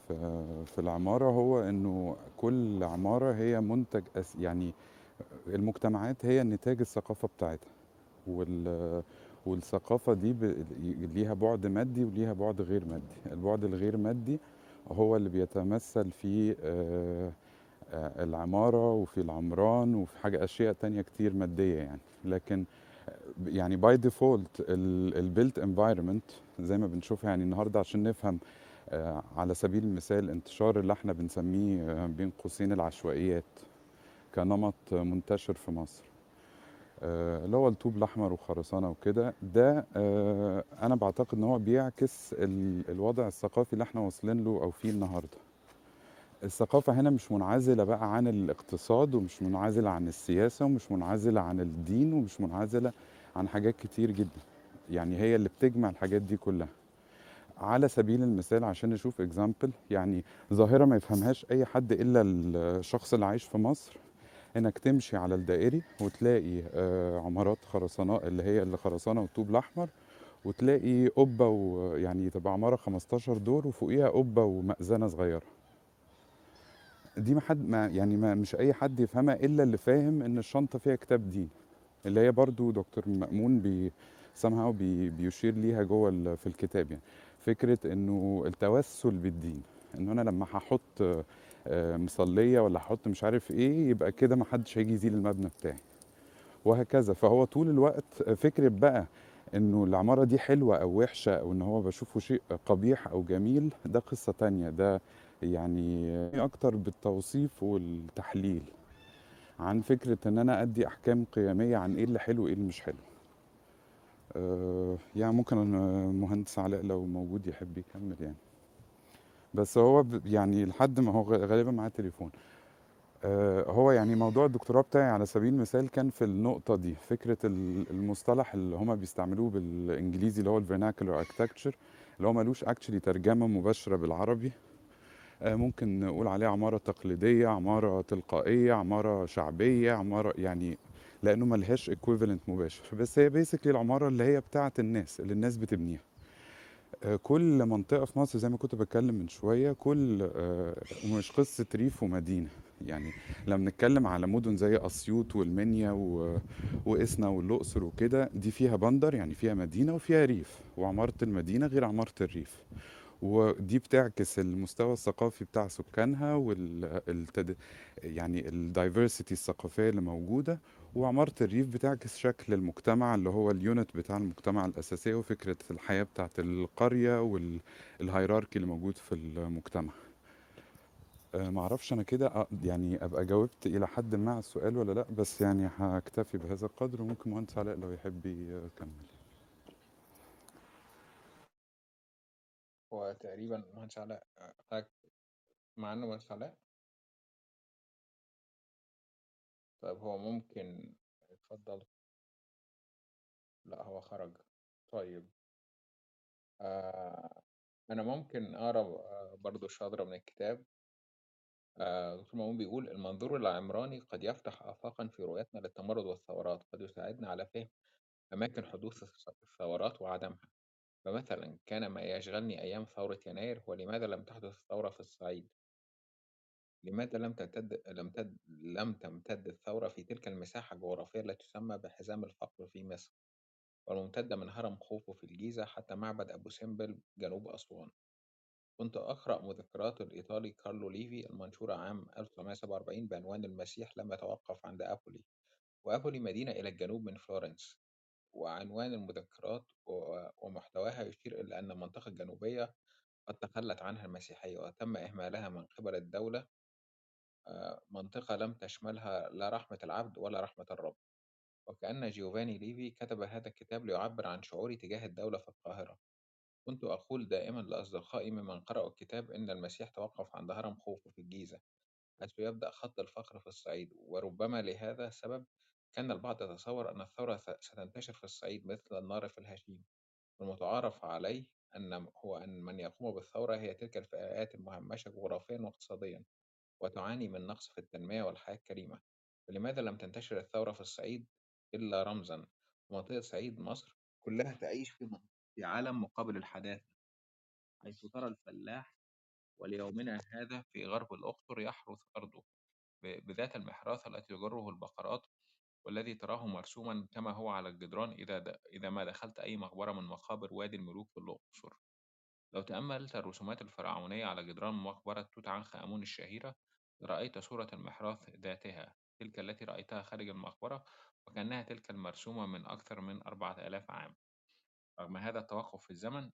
في في العمارة هو إنه كل عمارة هي منتج أس يعني المجتمعات هي نتاج الثقافة بتاعتها وال والثقافة دي. ليها بعد مادي وليها بعد غير مادي البعد الغير مادي هو اللي بيتمثل في آه، آه، العمارة وفي العمران وفي حاجة أشياء تانية كتير مادية يعني. لكن يعني by default ال built environment زي ما بنشوفها يعني النهارده عشان نفهم آه، على سبيل المثال انتشار اللي إحنا بنسميه بين قوسين العشوائيات كنمط منتشر في مصر. اللي هو الطوب الأحمر وخرسانة وكده ده آه، أنا بعتقد إن هو بيعكس ال- الوضع الثقافي اللي إحنا واصلين له أو فيه النهارده. الثقافة هنا مش منعزلة بقى عن الاقتصاد ومش منعزلة عن السياسة ومش منعزلة عن الدين ومش منعزلة عن حاجات كتير جدا. يعني هي اللي بتجمع الحاجات دي كلها. على سبيل المثال عشان نشوف اكزامبل يعني ظاهرة ما يفهمهاش أي حد إلا الشخص اللي عايش في مصر. إنك تمشي على الدائري وتلاقي آه، عمارات خرسانات اللي هي اللي خرسانة والطوب الأحمر وتلاقي قبة ويعني تبقى عمارة 15 دور وفوقيها قبة ومأذنة صغيرة. دي ما حد ما يعني ما مش أي حد يفهمها إلا اللي فاهم إن الشنطة فيها كتاب دين اللي هي برضو دكتور مأمون بي somehow بي بيشير ليها جوه في الكتاب يعني. فكرة إنه التوسل بالدين إنه أنا لما هحط آه، مصلية ولا هحط مش عارف إيه يبقى كده ما حدش هيجي يزيل المبنى بتاعي. وهكذا. فهو طول الوقت فكرة بقى إنه العمارة دي حلوة أو وحشة أو إن هو بشوفه شيء قبيح أو جميل ده قصة تانية. ده يعني أكتر بالتوصيف والتحليل عن فكرة إن أنا أدي أحكام قيمية عن إيه اللي حلو وإيه اللي مش حلو. أه يعني ممكن المهندس علاء لو موجود يحب يكمل يعني. بس هو يعني لحد ما هو غالبا معاه تليفون. آه، هو يعني موضوع الدكتوراه بتاعي على سبيل المثال كان في النقطة دي فكرة ال- المصطلح اللي هما بيستعملوه بالإنجليزي اللي هو ال vernacular architecture اللي هو ملوش actually ترجمة مباشرة بالعربي. آه، ممكن نقول عليه عمارة تقليدية عمارة تلقائية عمارة شعبية عمارة يعني لأنه ملهاش equivalent مباشر. بس هي بيسكلي العمارة اللي هي بتاعة الناس اللي الناس بتبنيها. كل منطقة في مصر زي ما كنت بتكلم من شوية كل آه، ومش قصة ريف ومدينة يعني لما بنتكلم على مدن زي أسيوط والمنيا. وإسنا والأقصر وكده دي فيها بندر يعني فيها مدينة وفيها ريف وعمارة المدينة غير عمارة الريف ودي بتعكس المستوى الثقافي بتاع سكانها والتد... يعني ال diversity الثقافية اللي موجودة وعمارة الريف بتعكس شكل المجتمع اللي هو ال unit بتاع المجتمع الأساسية وفكرة الحياة بتاعت القرية وال hierarchy اللي موجود في المجتمع. أه معرفش أنا كده يعني أبقى جاوبت إلى حد ما على السؤال ولا لأ بس يعني هكتفي بهذا القدر وممكن مهندس علاء لو يحب يكمل. هو تقريبا مهندس علاء آه، حضرتك معانا مهندس علاء؟ طيب هو ممكن اتفضل. لا هو خرج. طيب. آه أنا ممكن أقرأ آه، برضو شاطرة من الكتاب. آه، دكتور مأمون بيقول المنظور العمراني قد يفتح آفاقا في رؤيتنا للتمرد والثورات قد يساعدنا على فهم أماكن حدوث الث- الثورات وعدمها. فمثلا كان ما يشغلني أيام ثورة يناير هو لماذا لم تحدث الثورة في الصعيد؟ لماذا لم تمتد لم تد لم تمتد الثورة في تلك المساحة الجغرافية التي تسمى بحزام الفقر في مصر والممتدة من هرم خوفو في الجيزة حتى معبد أبو سمبل جنوب أسوان؟ كنت أقرأ مذكرات الإيطالي كارلو ليفي المنشورة عام 1947 بعنوان المسيح لم يتوقف عند أبولي وإبولي مدينة إلى الجنوب من فلورنس وعنوان المذكرات ومحتواها يشير إلى أن المنطقة الجنوبية قد تخلت عنها المسيحية وتم إهمالها من قبل الدولة منطقة لم تشملها لا رحمة العبد ولا رحمة الرب. وكأن جيوفاني ليفي كتب هذا الكتاب ليعبر عن شعوري تجاه الدولة في القاهرة. كنت أقول دائما لأصدقائي ممن قرأوا الكتاب إن المسيح توقف عند هرم خوفو في الجيزة حيث يبدأ خط الفقر في الصعيد. وربما لهذا السبب كان البعض يتصور أن الثورة ستنتشر في الصعيد مثل النار في الهشيم. والمتعارف عليه أن هو أن من يقوم بالثورة هي تلك الفئات المهمشة جغرافيا واقتصاديا. وتعاني من نقص في التنمية والحياة الكريمة فلماذا لم تنتشر الثورة في الصعيد إلا رمزا ومنطقة صعيد مصر كلها تعيش في في عالم مقابل الحداثة حيث ترى الفلاح وليومنا هذا في غرب الأقصر يحرث أرضه بذات المحراث التي تجره البقرات والذي تراه مرسوما كما هو على الجدران إذا. إذا ما دخلت أي مقبرة من مقابر وادي الملوك في الأقصر لو تأملت الرسومات الفرعونية على جدران مقبرة توت عنخ آمون الشهيرة رأيت صورة المحراث ذاتها تلك التي رأيتها خارج المقبرة وكأنها تلك المرسومة من أكثر من أربعة آلاف عام. رغم هذا التوقف في الزمن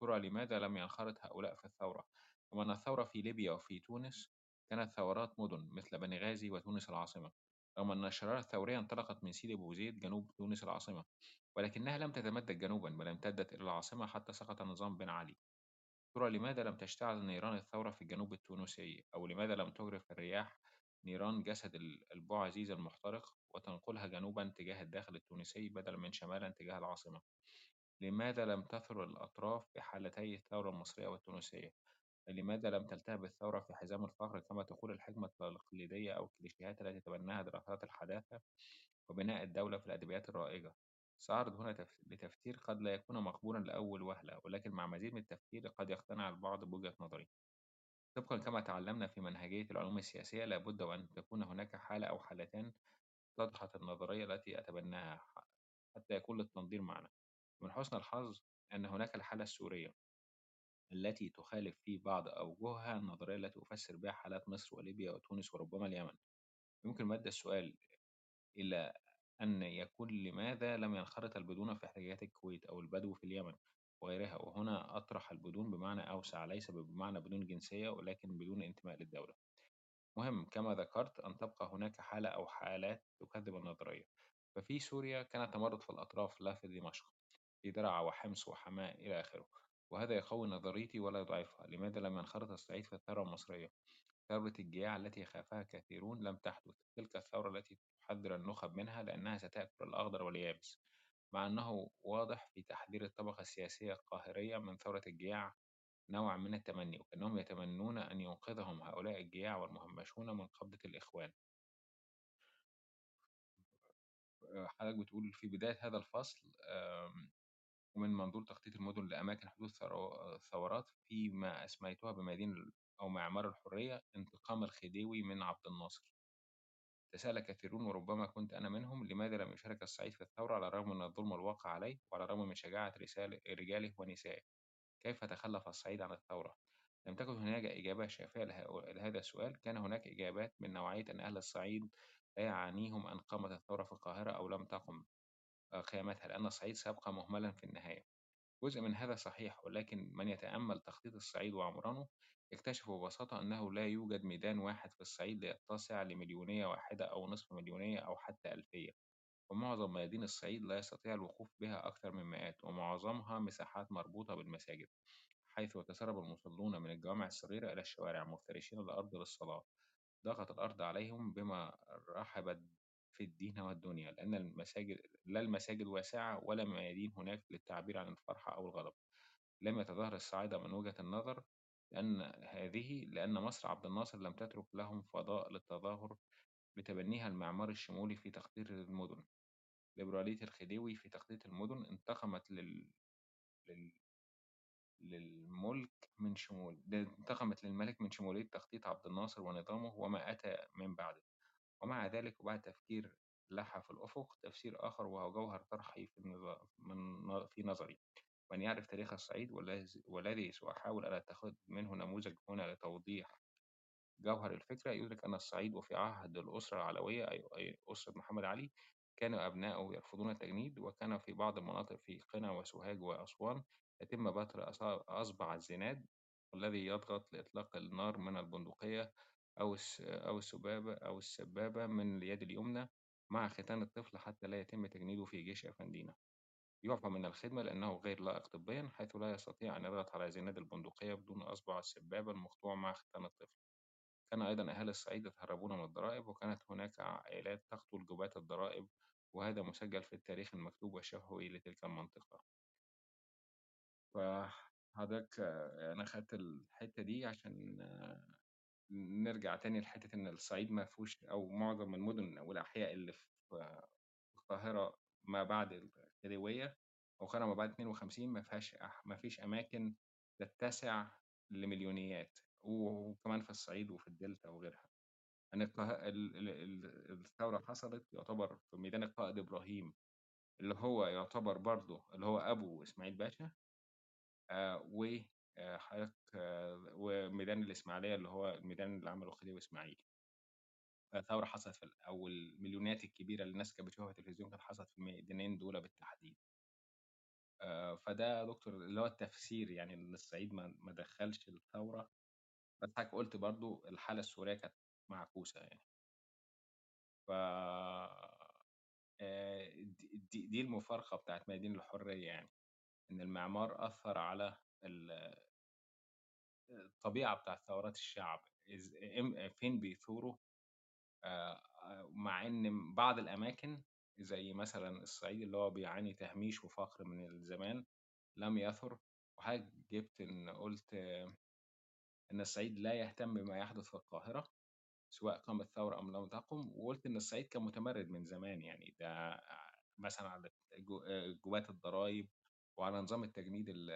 ترى لماذا لم ينخرط هؤلاء في الثورة؟ كما أن الثورة في ليبيا وفي تونس كانت ثورات مدن مثل بنغازي وتونس العاصمة رغم أن الشرارة الثورية انطلقت من سيدي بوزيد جنوب تونس العاصمة ولكنها لم تتمدد جنوبا بل امتدت إلى العاصمة حتى سقط نظام بن علي. ترى لماذا لم تشتعل نيران الثورة في الجنوب التونسي أو لماذا لم تجرف الرياح نيران جسد ال- البوعزيزي المحترق وتنقلها جنوبا تجاه الداخل التونسي بدلا من شمالا تجاه العاصمة لماذا لم تثر الأطراف في حالتي الثورة المصرية والتونسية؟ لماذا لم تلتهب الثورة في حزام الفقر كما تقول الحكمة التقليدية أو الكليشيهات التي تبناها دراسات الحداثة وبناء الدولة في الأدبيات الرائجة؟ سأعرض هنا تف... لتفسير قد لا يكون مقبولا لأول وهلة ولكن مع مزيد من التفكير قد يقتنع البعض بوجهة نظري. طبقا كما تعلمنا في منهجية العلوم السياسية لابد وأن تكون هناك حالة أو حالتان تضحت النظرية التي أتبناها حتى يكون للتنظير معنى. من حسن الحظ أن هناك الحالة السورية التي تخالف في بعض أوجهها النظرية التي أفسر بها حالات مصر وليبيا وتونس وربما اليمن. يمكن مد السؤال إلى أن يكون لماذا لم ينخرط البدون في احتجاجات الكويت أو البدو في اليمن وغيرها؟ وهنا أطرح البدون بمعنى أوسع ليس بمعنى بدون جنسية ولكن بدون انتماء للدولة. مهم كما ذكرت أن تبقى هناك حالة أو حالات تكذب النظرية. ففي سوريا كان تمرد في الأطراف لا في دمشق في درعا وحمص وحماة إلى آخره. وهذا يقوي نظريتي ولا يضعفها. لماذا لم ينخرط الصعيد في الثورة المصرية؟ ثورة الجياع التي خافها كثيرون لم تحدث. تلك الثورة التي تحذر النخب منها لأنها ستأكل الأخضر واليابس مع أنه واضح في تحذير الطبقة السياسية القاهرية من ثورة الجياع نوع من التمني وكأنهم يتمنون أن ينقذهم هؤلاء الجياع والمهمشون من قبضة الإخوان. حضرتك بتقول في بداية هذا الفصل ومن منظور تخطيط المدن لأماكن حدوث ثورات فيما أسميتها بمدينة أو معمار الحرية انتقام الخديوي من عبد الناصر. تساءل كثيرون وربما كنت أنا منهم لماذا لم يشارك السعيد في الثورة على الرغم من الظلم الواقع عليه وعلى الرغم من شجاعة رجاله ونسائه؟ كيف تخلف السعيد عن الثورة؟ لم تكن هناك إجابة شافية لهذا السؤال. كان هناك إجابات من نوعية أن أهل الصعيد لا يعنيهم أن قامت الثورة في القاهرة أو لم تقم قيامتها لأن الصعيد سيبقى مهملا في النهاية. جزء من هذا صحيح ولكن من يتأمل تخطيط الصعيد وعمرانه يكتشف ببساطة أنه لا يوجد ميدان واحد في الصعيد ليتسع لمليونية واحدة أو نصف مليونية أو حتى ألفية ومعظم ميادين الصعيد لا يستطيع الوقوف بها أكثر من مئات ومعظمها مساحات مربوطة بالمساجد حيث يتسرب المصلون من الجوامع الصغيرة إلى الشوارع مفترشين الأرض للصلاة. ضاقت الأرض عليهم بما رحبت في الدين والدنيا لأن المساجد لا المساجد واسعة ولا ميادين هناك للتعبير عن الفرحة أو الغضب. لم يتظاهر الصعايدة من وجهة النظر لأن هذه لأن مصر عبد الناصر لم تترك لهم فضاء للتظاهر بتبنيها المعمار الشمولي في تخطيط المدن ليبرالية الخديوي في تخطيط المدن انتقمت لل... لل... للملك من شمول انتقمت للملك من شمولية تخطيط عبد الناصر ونظامه وما أتى من بعده. ومع ذلك وبعد تفكير لها في الأفق تفسير آخر وهو جوهر طرحي في, النظام من في نظري. من يعرف تاريخ الصعيد والذي سأحاول أن أتخذ منه نموذج هنا لتوضيح جوهر الفكرة. يدرك أن الصعيد وفي عهد الأسرة العلوية أي أسرة محمد علي كان أبناؤه يرفضون التجنيد وكان في بعض المناطق في قنا وسوهاج وأسوان يتم بتر أصبع الزناد والذي يضغط لإطلاق النار من البندقية أو أو السبابة أو السبابة من اليد اليمنى مع ختان الطفل حتى لا يتم تجنيده في جيش أفندينا. يعفى من الخدمة لأنه غير لائق طبيا حيث لا يستطيع أن يضغط على زناد البندقية بدون أصبع السبابة المقطوع مع ختان الطفل. كان أيضا أهالي الصعيد يتهربون من الضرائب وكانت هناك عائلات تقتل جباة الضرائب وهذا مسجل في التاريخ المكتوب والشفوي لتلك المنطقة. فحضرتك أنا خدت الحتة دي عشان نرجع تاني لحتة إن الصعيد ما فيهوش أو معظم المدن والأحياء اللي في القاهرة ما بعد الخديوية أو بعد 52 ما فيهاش ما فيش أماكن تتسع لمليونيات وكمان في الصعيد وفي الدلتا وغيرها. أن الثورة حصلت يعتبر في ميدان القائد إبراهيم اللي هو يعتبر برضه اللي هو أبو إسماعيل باشا آه و حضرتك آه وميدان الإسماعيلية اللي هو الميدان اللي عمله خديوي إسماعيل. ثورة حصلت في أو المليونات الكبيرة اللي الناس كانت بتشوفها في التلفزيون كانت حصلت في الميدانين دول بالتحديد. فده دكتور اللي هو التفسير يعني إن الصعيد ما دخلش الثورة. بس حضرتك قلت برضو الحالة السورية كانت معكوسة يعني. ف دي, دي المفارقة بتاعت ميادين الحرية يعني إن المعمار أثر على الطبيعة بتاعت ثورات الشعب. فين بيثوروا؟ مع إن بعض الأماكن زي مثلا الصعيد اللي هو بيعاني تهميش وفقر من الزمان لم يثر وحضرتك جبت إن قلت إن الصعيد لا يهتم بما يحدث في القاهرة سواء قامت ثورة أم لم تقم وقلت إن الصعيد كان متمرد من زمان يعني ده مثلا على آه، جوات الضرائب وعلى نظام التجنيد ال-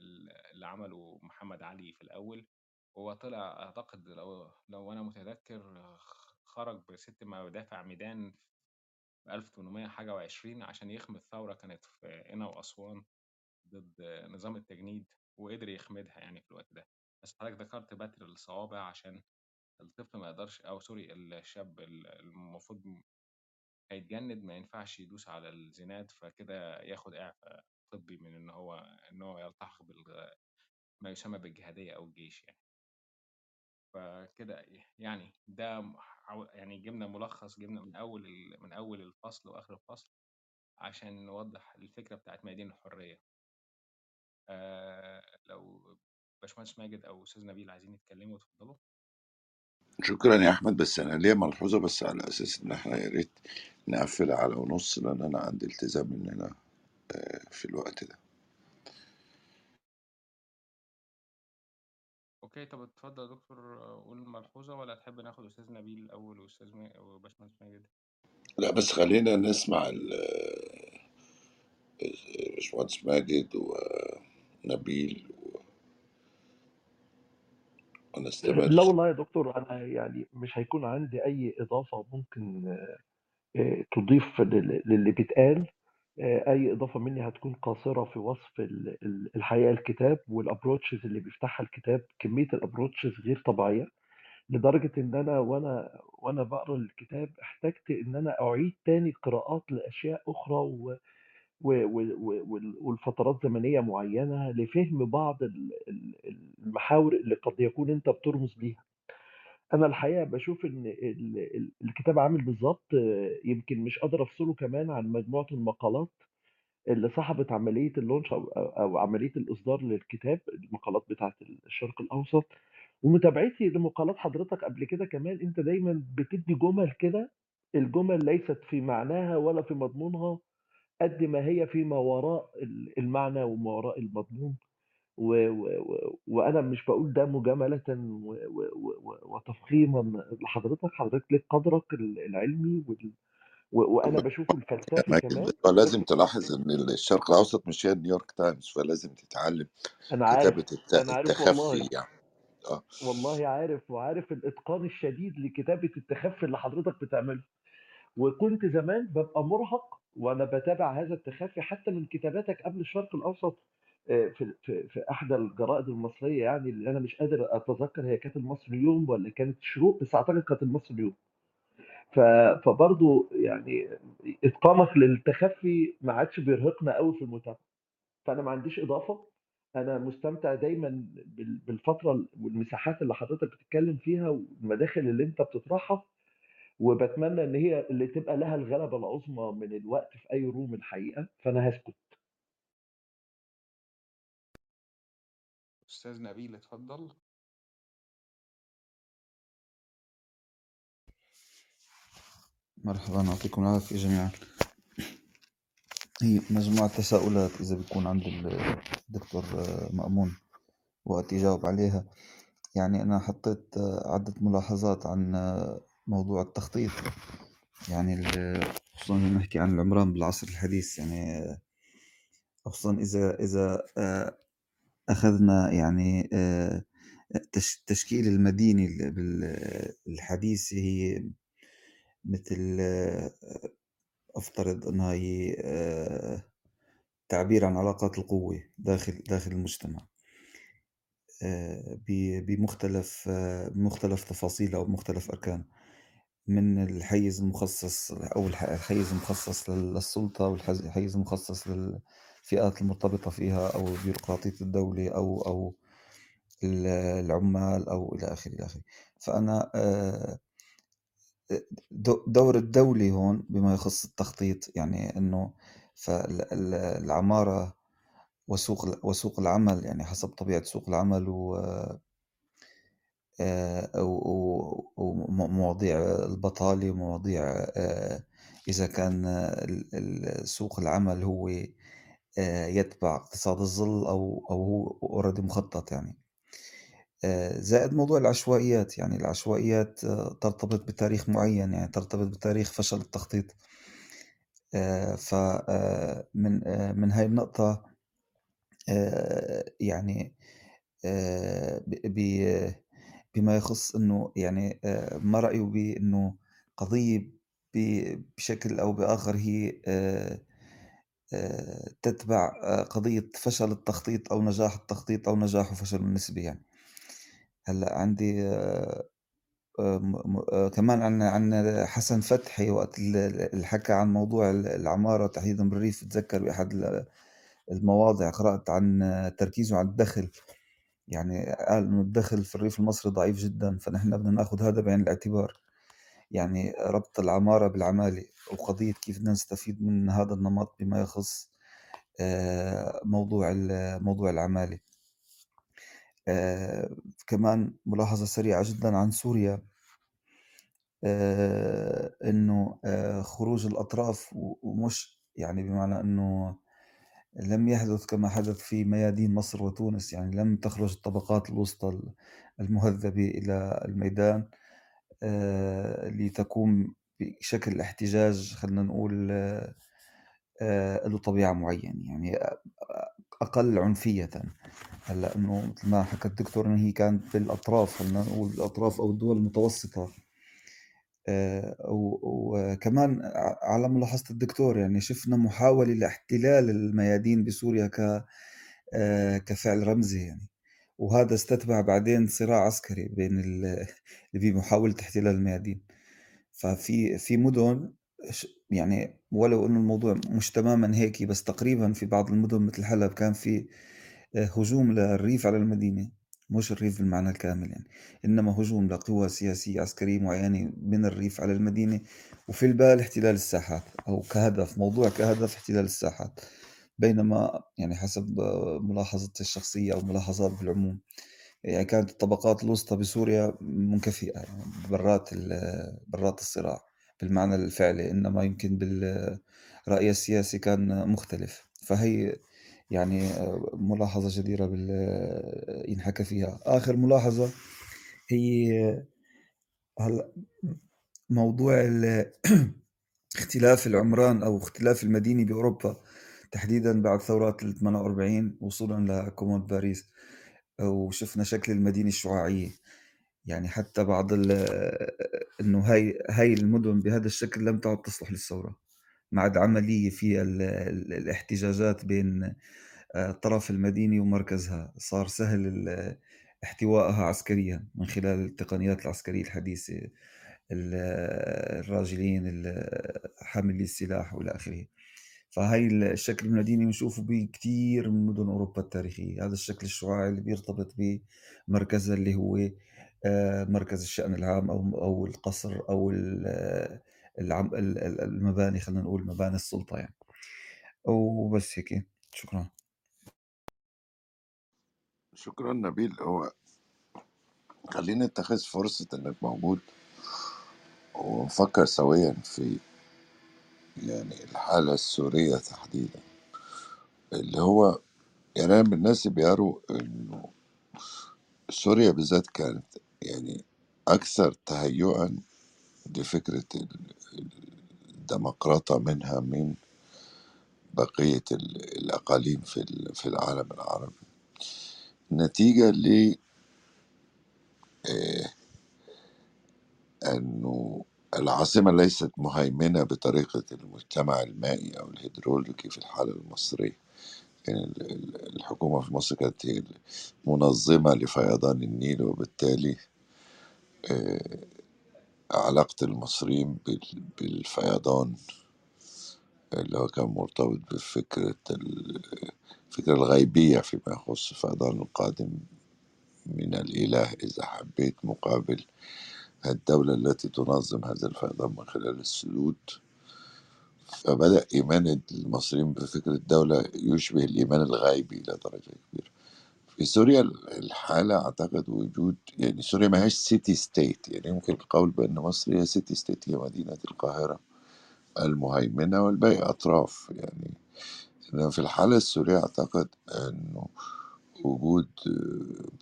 ال- اللي عمله محمد علي في الأول هو طلع أعتقد لو لو أنا متذكر خرج بست مدافع ميدان في 1800 حاجة وعشرين عشان يخمد ثورة كانت في قنا وأسوان ضد نظام التجنيد وقدر يخمدها يعني في الوقت ده. بس حضرتك ذكرت بتر الصوابع عشان الطفل ما يقدرش أو سوري الشاب ال- المفروض هيتجند ما ينفعش يدوس على الزناد فكده ياخد إعفاء طبي من إن هو إن هو يلتحق بال ما يسمى بالجهادية أو الجيش يعني. فكده يعني ده يعني جبنا ملخص جبنا من أول من أول الفصل وآخر الفصل عشان نوضح الفكرة بتاعت ميادين الحرية. آه لو باشمهندس ماجد أو أستاذ نبيل عايزين يتكلموا اتفضلوا. شكرا يا أحمد بس أنا ليا ملحوظة بس على أساس إن إحنا يا ريت نقفلها على ونص لأن أنا عندي التزام أنا آه، في الوقت ده. okay طب اتفضل يا دكتور قول الملحوظة ولا تحب ناخد أستاذ نبيل الأول وأستاذ ما... وباشمهندس ماجد؟ لا بس خلينا نسمع ال- باشمهندس ماجد ونبيل ونستمر لا والله يا دكتور أنا يعني مش هيكون عندي أي إضافة ممكن آه، تضيف لل- للي بيتقال. آه، أي إضافة مني هتكون قاصرة في وصف ال- ال- الحقيقة الكتاب وال approaches اللي بيفتحها الكتاب كمية ال approaches غير طبيعية لدرجة إن أنا وأنا وأنا بقرأ الكتاب احتجت إن أنا أعيد تاني قراءات لأشياء أخرى و و- و- و- وال- والفترات زمنية معينة لفهم بعض ال- ال- المحاور اللي قد يكون أنت بترمز ليها أنا الحقيقة بشوف إن ال- ال- الكتاب عامل بالظبط يمكن مش قادر أفصله كمان عن مجموعة المقالات اللي صاحبت عملية اللونش أو عملية الإصدار للكتاب المقالات بتاعة الشرق الأوسط. ومتابعتي لمقالات حضرتك قبل كده كمان أنت دايما بتدي جمل كده الجمل ليست في معناها ولا في مضمونها قد ما هي فيما وراء ال- المعنى وما وراء المضمون. و و و وأنا مش باقول ده مجاملةً و و و و وتفخيمًا لحضرتك، حضرتك ليك قدرك ال العلمي وال و وأنا باشوفه يا الفلسفي ماجد كمان لازم تلاحظ إن الشرق الأوسط مش هي نيويورك تايمز فلازم تتعلم أنا عارف، كتابة الت- أنا عارف والله، التخفي يعني. آه. والله عارف، وعارف الإتقان الشديد لكتابة التخفي اللي حضرتك بتعمله، وكنت زمان بابقى مرهق وأنا باتابع هذا التخفي حتى من كتاباتك قبل الشرق الأوسط. آآ في في في إحدى الجرائد المصرية يعني اللي أنا مش قادر أتذكر هي كانت المصري اليوم والّا كانت الشروق، بس أعتقد كانت المصري اليوم. فبرضه يعني إتقانك للتخفي ما عادش بيرهقنا أوي في المتابعة، فأنا ما عنديش إضافة، أنا مستمتع دايمًا بال بالفترة والمساحات اللي حضرتك بتتكلم فيها والمداخل اللي أنت بتطرحها، وباتمنى إن هي اللي تبقى لها الغلبة العظمى من الوقت في أي room الحقيقة، فأنا هاسكت. أستاذ نبيل اتفضل. مرحبا يعطيكم العافية جميعا. هي مجموعة تساؤلات إذا بيكون عند الدكتور مأمون وقت يجاوب عليها. يعني أنا حطيت عدة ملاحظات عن موضوع التخطيط. يعني خصوصا نحكي عن العمران بالعصر الحديث يعني خصوصا إذا إذا أخذنا يعني آه، تش- تشكيل المدينة ال- بال- الحديث هي مثل آه، أفترض أنها هي آه، تعبير عن علاقات القوة داخل داخل المجتمع. بمختلف بمختلف تفاصيلها وبمختلف أركانها من الحيز المخصص أو الح- الحيز المخصص لل- للسلطة والحيز المخصص للفئات المرتبطة فيها أو بيروقراطية الدولة أو أو ال- العمال أو إلى آخره إلى آخره. فأنا آه، دو- دور الدولة هون بما يخص التخطيط يعني إنه فالعمارة وسوق وسوق العمل يعني حسب طبيعة سوق العمل و آه، ومواضيع البطالة ومواضيع آه، إذا كان سوق العمل هو آه، يتبع اقتصاد الظل أو أو هو اوريدي مخطط يعني. آه، زائد موضوع العشوائيات يعني العشوائيات آه، ترتبط بتاريخ معين يعني ترتبط بتاريخ فشل التخطيط. ف من من هاي النقطة يعني بما يخص إنه يعني ما رأيه بإنه قضية بشكل أو بآخر هي آه، تتبع آه، قضية فشل التخطيط أو نجاح التخطيط أو نجاح وفشل النسبي يعني. هلأ عندي آه، آه، آه، كمان عن عن حسن فتحي وقت ال- اللي حكى عن موضوع ال- العمارة تحديدا بالريف بتذكر بأحد ال- المواضع قرأت عن آه، تركيزه على الدخل. يعني قال إنه الدخل في الريف المصري ضعيف جدا فنحن بدنا نأخذ هذا بعين الاعتبار. يعني ربط العمارة بالعمالة وقضية كيف بدنا نستفيد من هذا النمط بما يخص آه، موضوع موضوع العمالة. آه، كمان ملاحظة سريعة جدا عن سوريا آه، إنه خروج الأطراف ومش يعني بمعنى إنه لم يحدث كما حدث في ميادين مصر وتونس يعني لم تخرج الطبقات الوسطى المهذبة إلى الميدان. آه، لتقوم بشكل احتجاج خلينا نقول آه، له طبيعة معينة يعني أقل عنفية. هلأ إنه مثل ما حكى الدكتور إنه هي كانت بالأطراف خلينا نقول بالأطراف أو الدول المتوسطة. آه، وكمان على ملاحظة الدكتور يعني شفنا محاولة لاحتلال الميادين بسوريا ك آه، كفعل رمزي يعني. وهذا استتبع بعدين صراع عسكري بين ال- اللي بمحاولة احتلال الميادين. ففي في مدن يعني ولو إنه الموضوع مش تماما هيك بس تقريبا في بعض المدن مثل حلب كان في آه، هجوم للريف على المدينة مش الريف بالمعنى الكامل يعني. إنما هجوم لقوى سياسية عسكرية معينة من الريف على المدينة وفي البال احتلال الساحات أو كهدف موضوع كهدف احتلال الساحات. بينما يعني حسب ملاحظتي الشخصية أو ملاحظات بالعموم يعني كانت الطبقات الوسطى بسوريا منكفئة يعني برات برات الصراع بالمعنى الفعلي إنما يمكن بالرأي السياسي كان مختلف. فهي يعني ملاحظة جديرة ينحكى فيها. آخر ملاحظة هي هلا موضوع ال- اختلاف العمران أو اختلاف المدينة بأوروبا تحديدا بعد ثورات ال 48 وصولا لكومون باريس وشفنا شكل المدينة الشعاعية. يعني حتى بعض ال إنه هاي هاي المدن بهذا الشكل لم تعد تصلح للثورة. عاد عملية في ال- ال- الاحتجاجات بين آه، طرف المدينة ومركزها. صار سهل احتوائها عسكريا من خلال التقنيات العسكرية الحديثة ال- الراجلين ال- حاملي السلاح والى آخره. فهي الشكل المديني بنشوفه بكثير من مدن أوروبا التاريخية. هذا الشكل الشعاعي اللي بيرتبط بمركزها اللي هو آه، مركز الشأن العام أو أو القصر أو ال- المباني خلينا نقول مباني السلطة يعني. وبس هيك. شكرا. شكرا نبيل. هو خلينا نتخذ فرصة إنك موجود. ونفكر سويا في يعني الحالة السورية تحديدا. اللي هو يعني أنا من الناس اللي بيروا إنه سوريا بالذات كانت يعني أكثر تهيئا لفكرة ال- الديمقراطة منها من بقية ال- الأقاليم في في العالم العربي. نتيجة ل آه، أنه العاصمة ليست مهيمنة بطريقة المجتمع المائي أو الهيدرولوجي في الحالة المصرية. يعني ال- ال- الحكومة في مصر كانت منظمة لفيضان النيل وبالتالي آه، علاقة المصريين بال- بالفيضان اللي هو كان مرتبط بفكرة ال- الفكرة الغيبية فيما يخص الفيضان القادم من الإله إذا حبيت مقابل الدولة التي تنظم هذا الفيضان من خلال السدود فبدأ إيمان المصريين بفكرة الدولة يشبه الإيمان الغيبي إلى درجة كبيرة. في سوريا الحالة أعتقد وجود يعني سوريا ما هيش city state يعني يمكن القول بأن مصر هي city state هي مدينة القاهرة المهيمنة والباقي أطراف يعني. إنما في الحالة السورية أعتقد أنه وجود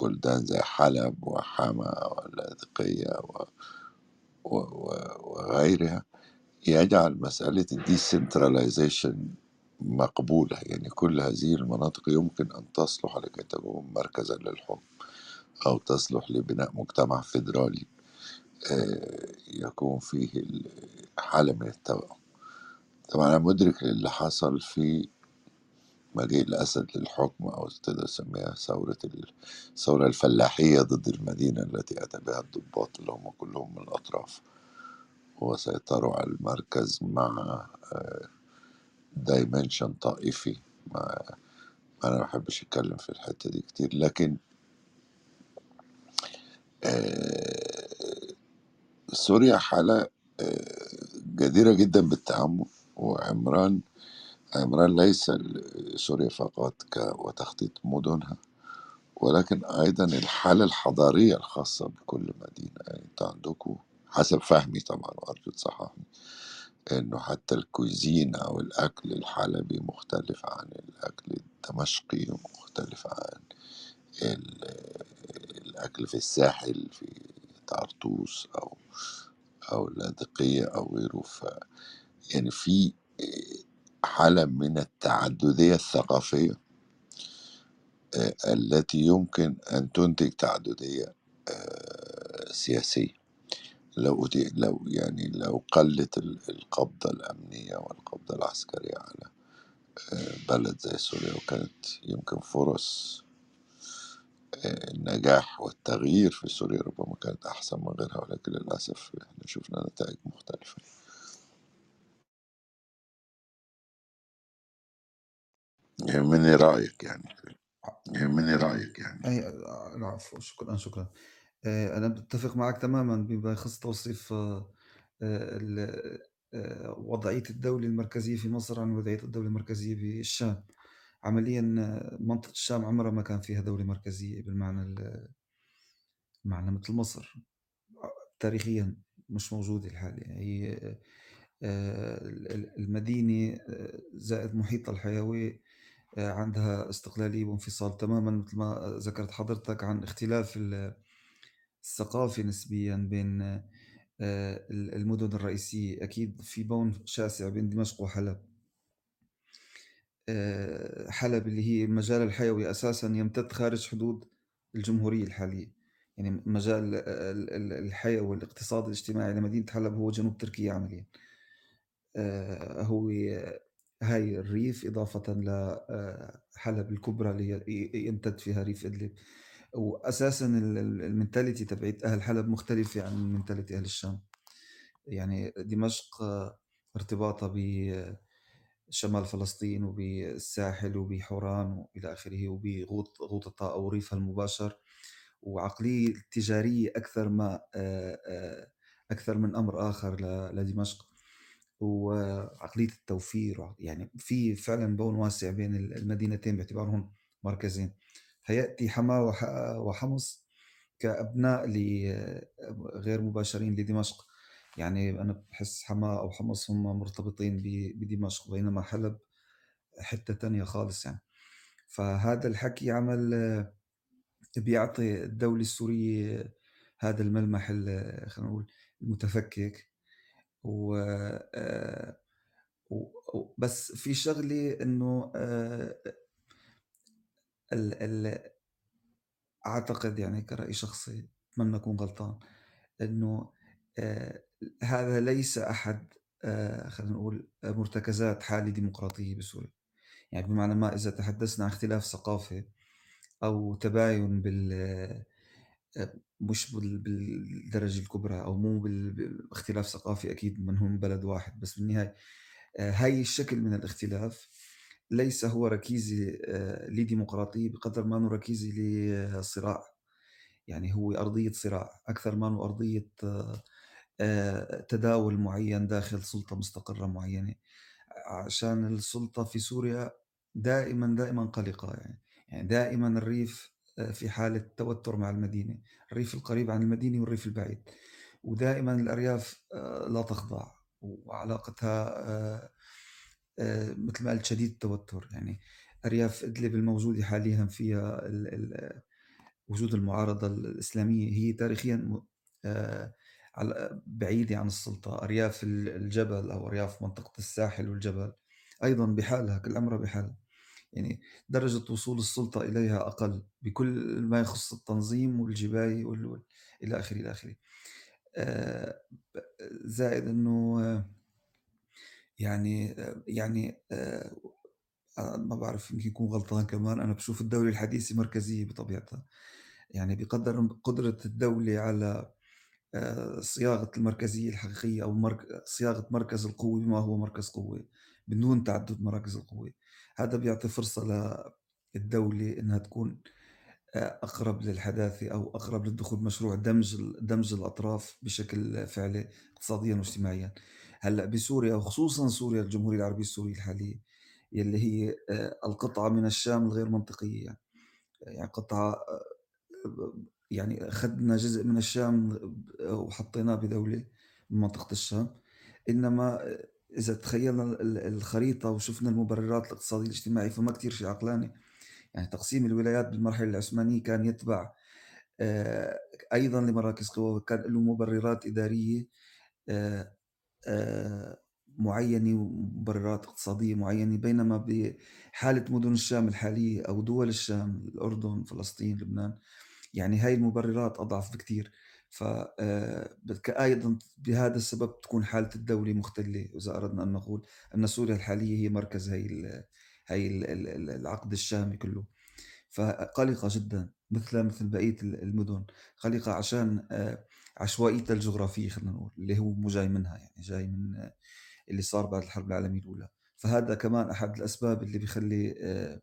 بلدان زي حلب وحما واللاذقية و- و- و- وغيرها يجعل مسألة الديسنتراليزيشن مقبولة. يعني كل هذه المناطق يمكن أن تصلح لكي تكون مركزا للحكم أو تصلح لبناء مجتمع فيدرالي آه، يكون فيه ال- حالة من التوأم طبعا أنا مدرك للي حصل في مجيء الأسد للحكم أو تقدر تسميها ثورة ال- الثورة الفلاحية ضد المدينة التي أتى بها الضباط اللي هم كلهم من الأطراف. وسيطروا على المركز مع دايمنشن طائفي. ما أنا ما بحبش أتكلم في الحتة دي كتير. لكن آه، سوريا حالة آه، جديرة جدا بالتأمل وعمران عمران ليس ل- سوريا فقط ك- وتخطيط مدنها ولكن أيضا الحالة الحضارية الخاصة بكل مدينة يعني أنت حسب فهمي طبعا وأرجو تصححني إنه حتى الكوزين أو الأكل الحلبي مختلف عن الأكل الدمشقي ومختلف عن ال- الأكل في الساحل في طرطوس أو أو اللاذقية أو غيره. ف يعني في حالة من التعددية الثقافية آه، التي يمكن أن تنتج تعددية آه، سياسية. لو لو يعني لو قلت ال- القبضة الأمنية والقبضة العسكرية على آه، بلد زي سوريا وكانت يمكن فرص النجاح والتغيير في سوريا ربما كانت أحسن من غيرها ولكن للأسف إحنا شفنا نتائج مختلفة. يهمني رأيك يعني يهمني رأيك يعني. أي العفو شكرا شكرا. آه، أنا بتفق معك تماما بما يخص توصيف آه، آه، وضعية الدولة المركزية في مصر عن وضعية الدولة المركزية بالشام عمليا منطقة الشام عمرها ما كان فيها دولة مركزية بالمعنى ال- المعنى مثل مصر. تاريخيا مش موجودة الحالة هي آه، ال- المدينة زائد محيطها الحيوي آه، عندها استقلالية وانفصال تماما مثل ما ذكرت حضرتك عن اختلاف ال- الثقافي نسبيا بين آه، ال- المدن الرئيسية. أكيد في بون شاسع بين دمشق وحلب. آه، حلب اللي هي المجال الحيوي أساسا يمتد خارج حدود الجمهورية الحالية. يعني مجال ال- ال- الحيوي والاقتصاد الاجتماعي لمدينة حلب هو جنوب تركيا عمليا. هو هاي الريف إضافة لحلب الكبرى اللي يمتد فيها ريف إدلب. وأساسا ال mentality تبعت أهل حلب مختلفة عن ال mentality أهل الشام. يعني دمشق آه، ارتباطها بشمال فلسطين وبالساحل وبحوران وإلى آخره وبغوط غوطتها أو ريفها المباشر. وعقلية تجارية أكثر ما آه، آه، أكثر من أمر آخر لدمشق. وعقلية التوفير يعني في فعلا بون واسع بين المدينتين باعتبارهم مركزين. فيأتي حما وح- وحمص كأبناء ل- غير مباشرين لدمشق. يعني أنا بحس حما أو حمص هم مرتبطين بدمشق بينما حلب حتة تانية خالص يعني. فهذا الحكي عمل بيعطي الدولة السورية هذا الملمح ال- خلينا نقول المتفكك. آه، و- بس في شغلة إنه آه، أعتقد يعني كرأي شخصي أتمنى أكون غلطان إنه آه، هذا ليس أحد خلينا نقول مرتكزات حالة ديمقراطية بسوريا. يعني بمعنى ما إذا تحدثنا عن اختلاف ثقافة أو تباين بال مش بال- بالدرجة الكبرى أو مو باختلاف ثقافي أكيد من هم بلد واحد بس بالنهاية آه، هاي الشكل من الاختلاف ليس هو ركيزة آه، لديمقراطية بقدر ما أنه ركيزة لصراع. يعني هو أرضية صراع أكثر ما أنه أرضية آه، تداول معين داخل سلطة مستقرة معينة. عشان السلطة في سوريا دائما دائما قلقة يعني يعني دائما الريف في حالة توتر مع المدينة الريف القريب عن المدينة والريف البعيد. ودائما الأرياف آه، لا تخضع وعلاقتها آه، آه، مثل ما قلت شديد التوتر. يعني أرياف إدلب الموجودة حاليا فيها وجود المعارضة الإسلامية هي تاريخيا بعيدة عن السلطة. أرياف الجبل أو أرياف منطقة الساحل والجبل أيضا بحالها كل أمرها بحالها. يعني درجة وصول السلطة إليها أقل بكل ما يخص التنظيم والجباية وال... إلى آخره إلى آخره. آه، زائد أنه يعني يعني آه، ما بعرف يمكن يكون غلطان كمان أنا بشوف الدولة الحديثة مركزية بطبيعتها. يعني بقدر قدرة الدولة على آه، صياغة المركزية الحقيقية أو مرك... صياغة مركز القوة بما هو مركز قوة بدون تعدد مراكز القوة. هذا بيعطي فرصة للدولة إنها تكون آه، أقرب للحداثة أو أقرب للدخول مشروع دمج دمج الأطراف بشكل فعلي اقتصاديا واجتماعيا. هلأ بسوريا وخصوصا سوريا الجمهورية العربية السورية الحالية يلي هي آه، القطعة من الشام الغير منطقية يعني, يعني قطعة يعني أخذنا جزء من الشام وحطيناه بدولة من منطقة الشام. إنما إذا تخيلنا الخريطة وشفنا المبررات الاقتصادية الاجتماعية فما كتير شيء عقلاني. يعني تقسيم الولايات بالمرحلة العثمانية كان يتبع آه، أيضا لمراكز قوة كان له مبررات إدارية آه، آه، معينة ومبررات اقتصادية معينة بينما بحالة مدن الشام الحالية أو دول الشام الأردن فلسطين لبنان يعني هاي المبررات أضعف بكثير ف آه، أيضا بهذا السبب تكون حالة الدولة مختلة إذا أردنا أن نقول أن سوريا الحالية هي مركز هاي ال العقد الشامي كله. فقلقة جدا مثل مثل بقية المدن قلقة عشان آه، عشوائيتها الجغرافية خلينا نقول اللي هو مو جاي منها يعني جاي من اللي صار بعد الحرب العالمية الأولى. فهذا كمان أحد الأسباب اللي بيخلي آه، آه،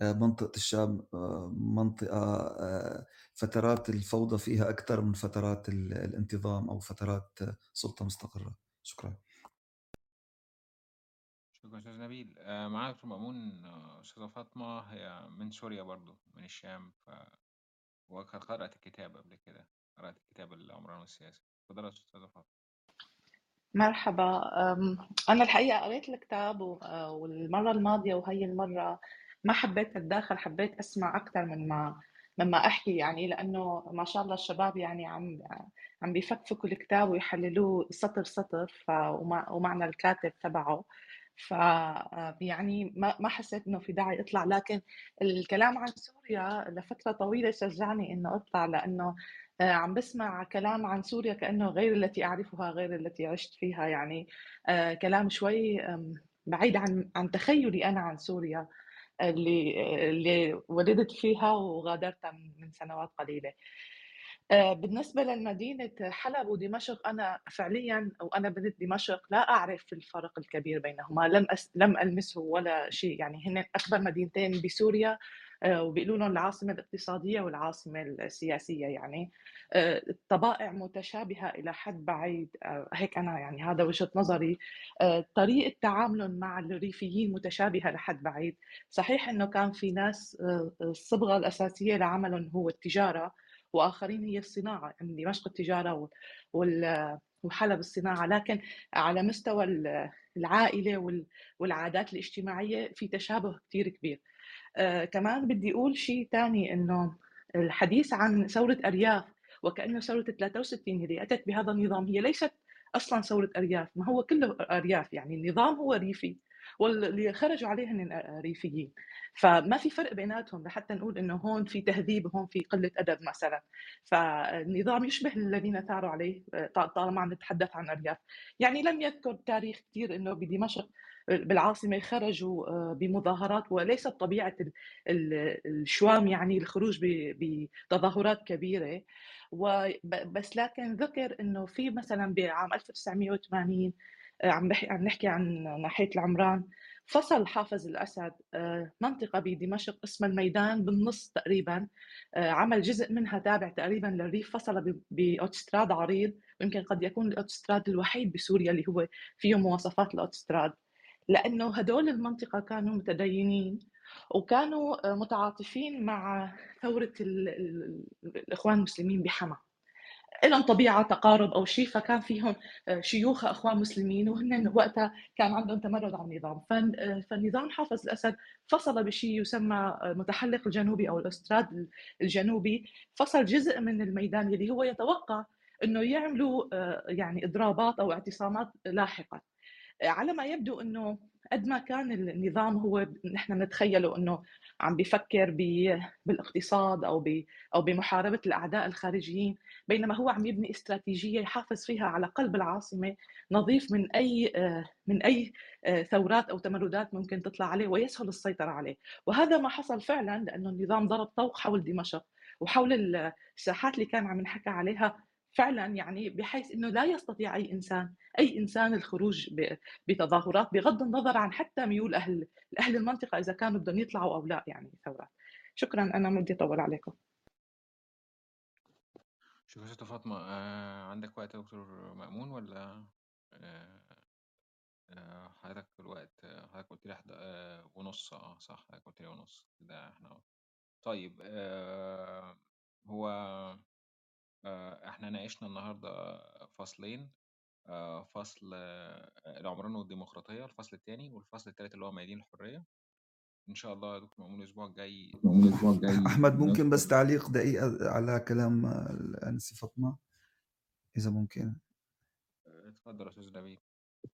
منطقة الشام آه، منطقة آه، فترات الفوضى فيها أكثر من فترات الانتظام أو فترات سلطة مستقرة. شكرا. شكرا أستاذ نبيل. معاك دكتور مأمون أستاذة فاطمة. هي من سوريا برضو من الشام ف وقرأت الكتاب قبل كده قرأت الكتاب العمران والسياسة تفضلي أستاذة فاطمة. مرحبا. أنا الحقيقة قريت الكتاب والمرة الماضية وهي المرة ما حبيت اتداخل حبيت أسمع أكثر من ما مما أحكي يعني لأنه ما شاء الله الشباب يعني عم عم بيفكفكوا الكتاب ويحللوه سطر سطر ف ومعنا الكاتب تبعه. ف يعني ما ما حسيت إنه في داعي أطلع. لكن الكلام عن سوريا لفترة طويلة شجعني إنه أطلع لأنه آه، عم بسمع كلام عن سوريا كأنه غير التي أعرفها غير التي عشت فيها يعني. آه، كلام شوي بعيد عن عن تخيلي أنا عن سوريا. اللي اللي ولدت فيها وغادرتها من سنوات قليلة. آه، بالنسبة للمدينة حلب ودمشق أنا فعليا وأنا بنت دمشق لا أعرف الفرق الكبير بينهما لم أس... لم ألمسه ولا شيء يعني هن أكبر مدينتين بسوريا وبيقولوا لهم العاصمة الاقتصادية والعاصمة السياسية يعني. آه، الطبائع متشابهة إلى حد بعيد. آه، هيك أنا يعني هذا وجهة نظري. طريقة تعاملهم مع الريفيين متشابهة لحد بعيد. صحيح إنه كان في ناس الصبغة الأساسية لعملهم هو التجارة وآخرين هي الصناعة يعني دمشق التجارة وال وحلب الصناعة. لكن على مستوى العائلة والعادات الاجتماعية في تشابه كثير كبير. آه كمان بدي أقول شيء ثاني إنه الحديث عن ثورة أرياف وكأنه ثورة 63 اللي أتت بهذا النظام هي ليست أصلا ثورة أرياف ما هو كله أرياف يعني النظام هو ريفي واللي خرجوا عليه هن ريفيين. فما في فرق بيناتهم لحتى نقول إنه هون في تهذيب وهون في قلة أدب مثلا. فالنظام يشبه الذين ثاروا عليه طالما عم نتحدث عن أرياف. يعني لم يذكر تاريخ كثير إنه بدمشق بالعاصمة خرجوا آه، بمظاهرات وليست طبيعه الشوام يعني الخروج بتظاهرات كبيرة. بس لكن ذكر إنه في مثلا بعام 1980 آه، عم بحكي عم نحكي عن ناحية العمران فصل حافظ الأسد آه، منطقة بدمشق اسمها الميدان بالنص تقريبا عمل جزء منها تابع تقريبا للريف فصل بأوتستراد عريض ويمكن قد يكون الأوتستراد الوحيد بسوريا اللي هو فيه مواصفات الأوتستراد. لأنه هدول المنطقة كانوا متدينين وكانوا متعاطفين مع ثورة الاخوان المسلمين بحما. لهم طبيعة تقارب أو شيء فكان فيهم آه، شيوخ إخوان مسلمين وهن وقتها كان عندهم تمرد على النظام. آه، فالنظام حافظ الأسد فصل بشيء يسمى المتحلق الجنوبي أو الأستراد الجنوبي. فصل جزء من الميدان اللي هو يتوقع إنه يعملوا يعني إضرابات أو اعتصامات لاحقا على ما يبدو إنه قد ما كان النظام هو نحن نتخيله إنه عم بيفكر بالاقتصاد أو أو بمحاربة الأعداء الخارجيين بينما هو عم يبني استراتيجية يحافظ فيها على قلب العاصمة نظيف من أي من أي ثورات أو تمردات ممكن تطلع عليه ويسهل السيطرة عليه. وهذا ما حصل فعلا لأنه النظام ضرب طوق حول دمشق وحول الساحات اللي كان عم نحكى عليها فعلا يعني بحيث إنه لا يستطيع أي إنسان أي إنسان الخروج بتظاهرات بغض النظر عن حتى ميول أهل أهل المنطقة إذا كانوا بدهم يطلعوا أو لا يعني ثورات. شكرا أنا ما بدي أطول عليكم. شكرا ست فاطمة. آه عندك وقت يا دكتور مأمون ولا؟ آه آه حضرتك الوقت حضرتك قلت لي آه ونص. آه صح حضرتك قلت لي ونص. كده إحنا طيب آه هو إحنا ناقشنا النهارده فصلين فصل العمران والديمقراطية الفصل الثاني والفصل الثالث اللي هو ميادين الحرية. إن شاء الله يا دكتور مأمون الأسبوع الجاي الأسبوع الجاي أحمد ممكن بس تعليق دقيقه على كلام الانسه فاطمة؟ إذا ممكن. اتفضل يا أستاذ نبيل.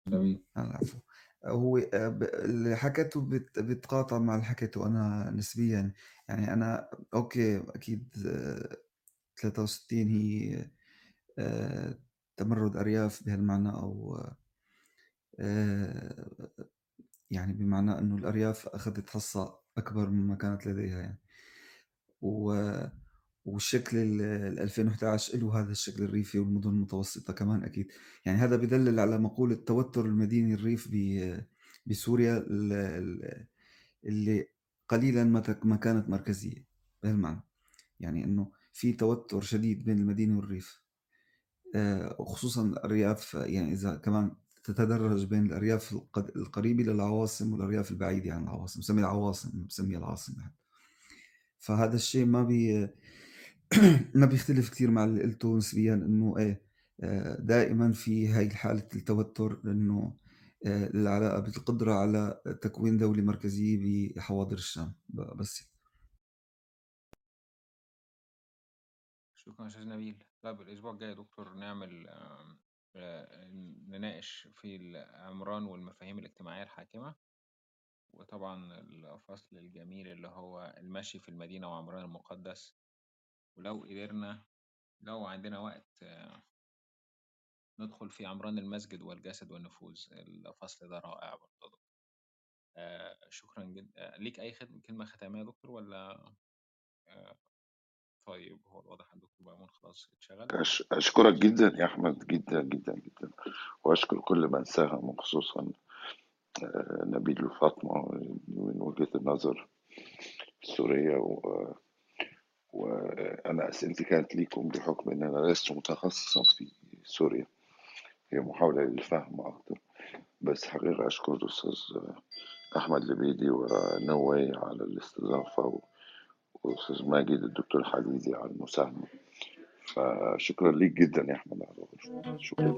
نبيل. العفو. هو اللي حكيته بتقاطع مع اللي حكيته أنا نسبيا. يعني أنا أوكي أكيد 63 هي تمرد أرياف بهالمعنى أو يعني بمعنى أنه الأرياف أخذت حصة أكبر مما كانت لديها يعني. والشكل ال 2011 له هذا الشكل الريفي والمدن المتوسطة كمان أكيد. يعني هذا بدلل على مقولة توتر المديني الريف بسوريا اللي قليلا ما كانت مركزية بهالمعنى. يعني أنه في توتر شديد بين المدينة والريف. وخصوصا الأرياف يعني إذا كمان تتدرج بين الأرياف القريبة للعواصم والأرياف البعيدة عن العواصم سمي العواصم سمي العاصمة فهذا الشيء ما بي ما بيختلف كثير مع اللي قلته نسبيا إنه إيه دائما في هاي حالة التوتر إنه العلاقة بالقدرة على تكوين دولة مركزية بحواضر الشام. بس شكرا أستاذ نبيل. طيب الأسبوع الجاي يا دكتور نعمل نناقش في العمران والمفاهيم الاجتماعية الحاكمة وطبعا الفصل الجميل اللي هو المشي في المدينة وعمران المقدس. ولو قدرنا لو عندنا وقت ندخل في عمران المسجد والجسد والنفوذ. الفصل ده رائع برضه شكرا جدا ليك أي كلمة ختامية يا دكتور ولا طيب هو الواضح دكتور مأمون خلاص اتشغل. أش- أشكرك جدا يا أحمد جدا جدا جدا. وأشكر كل من ساهم وخصوصا آه، نبيل وفاطمة من وجهة النظر السورية. و... وأنا أسئلتي كانت ليكم بحكم أن أنا لست متخصصا في سوريا. هي محاولة للفهم أكتر. بس حقيقة أشكر الأستاذ أحمد لبيدي ونوي على الاستضافة والاستاذ ماجد الدكتور حميدي على المساهمة. فشكرا ليك جدا يا أحمد على شكرا.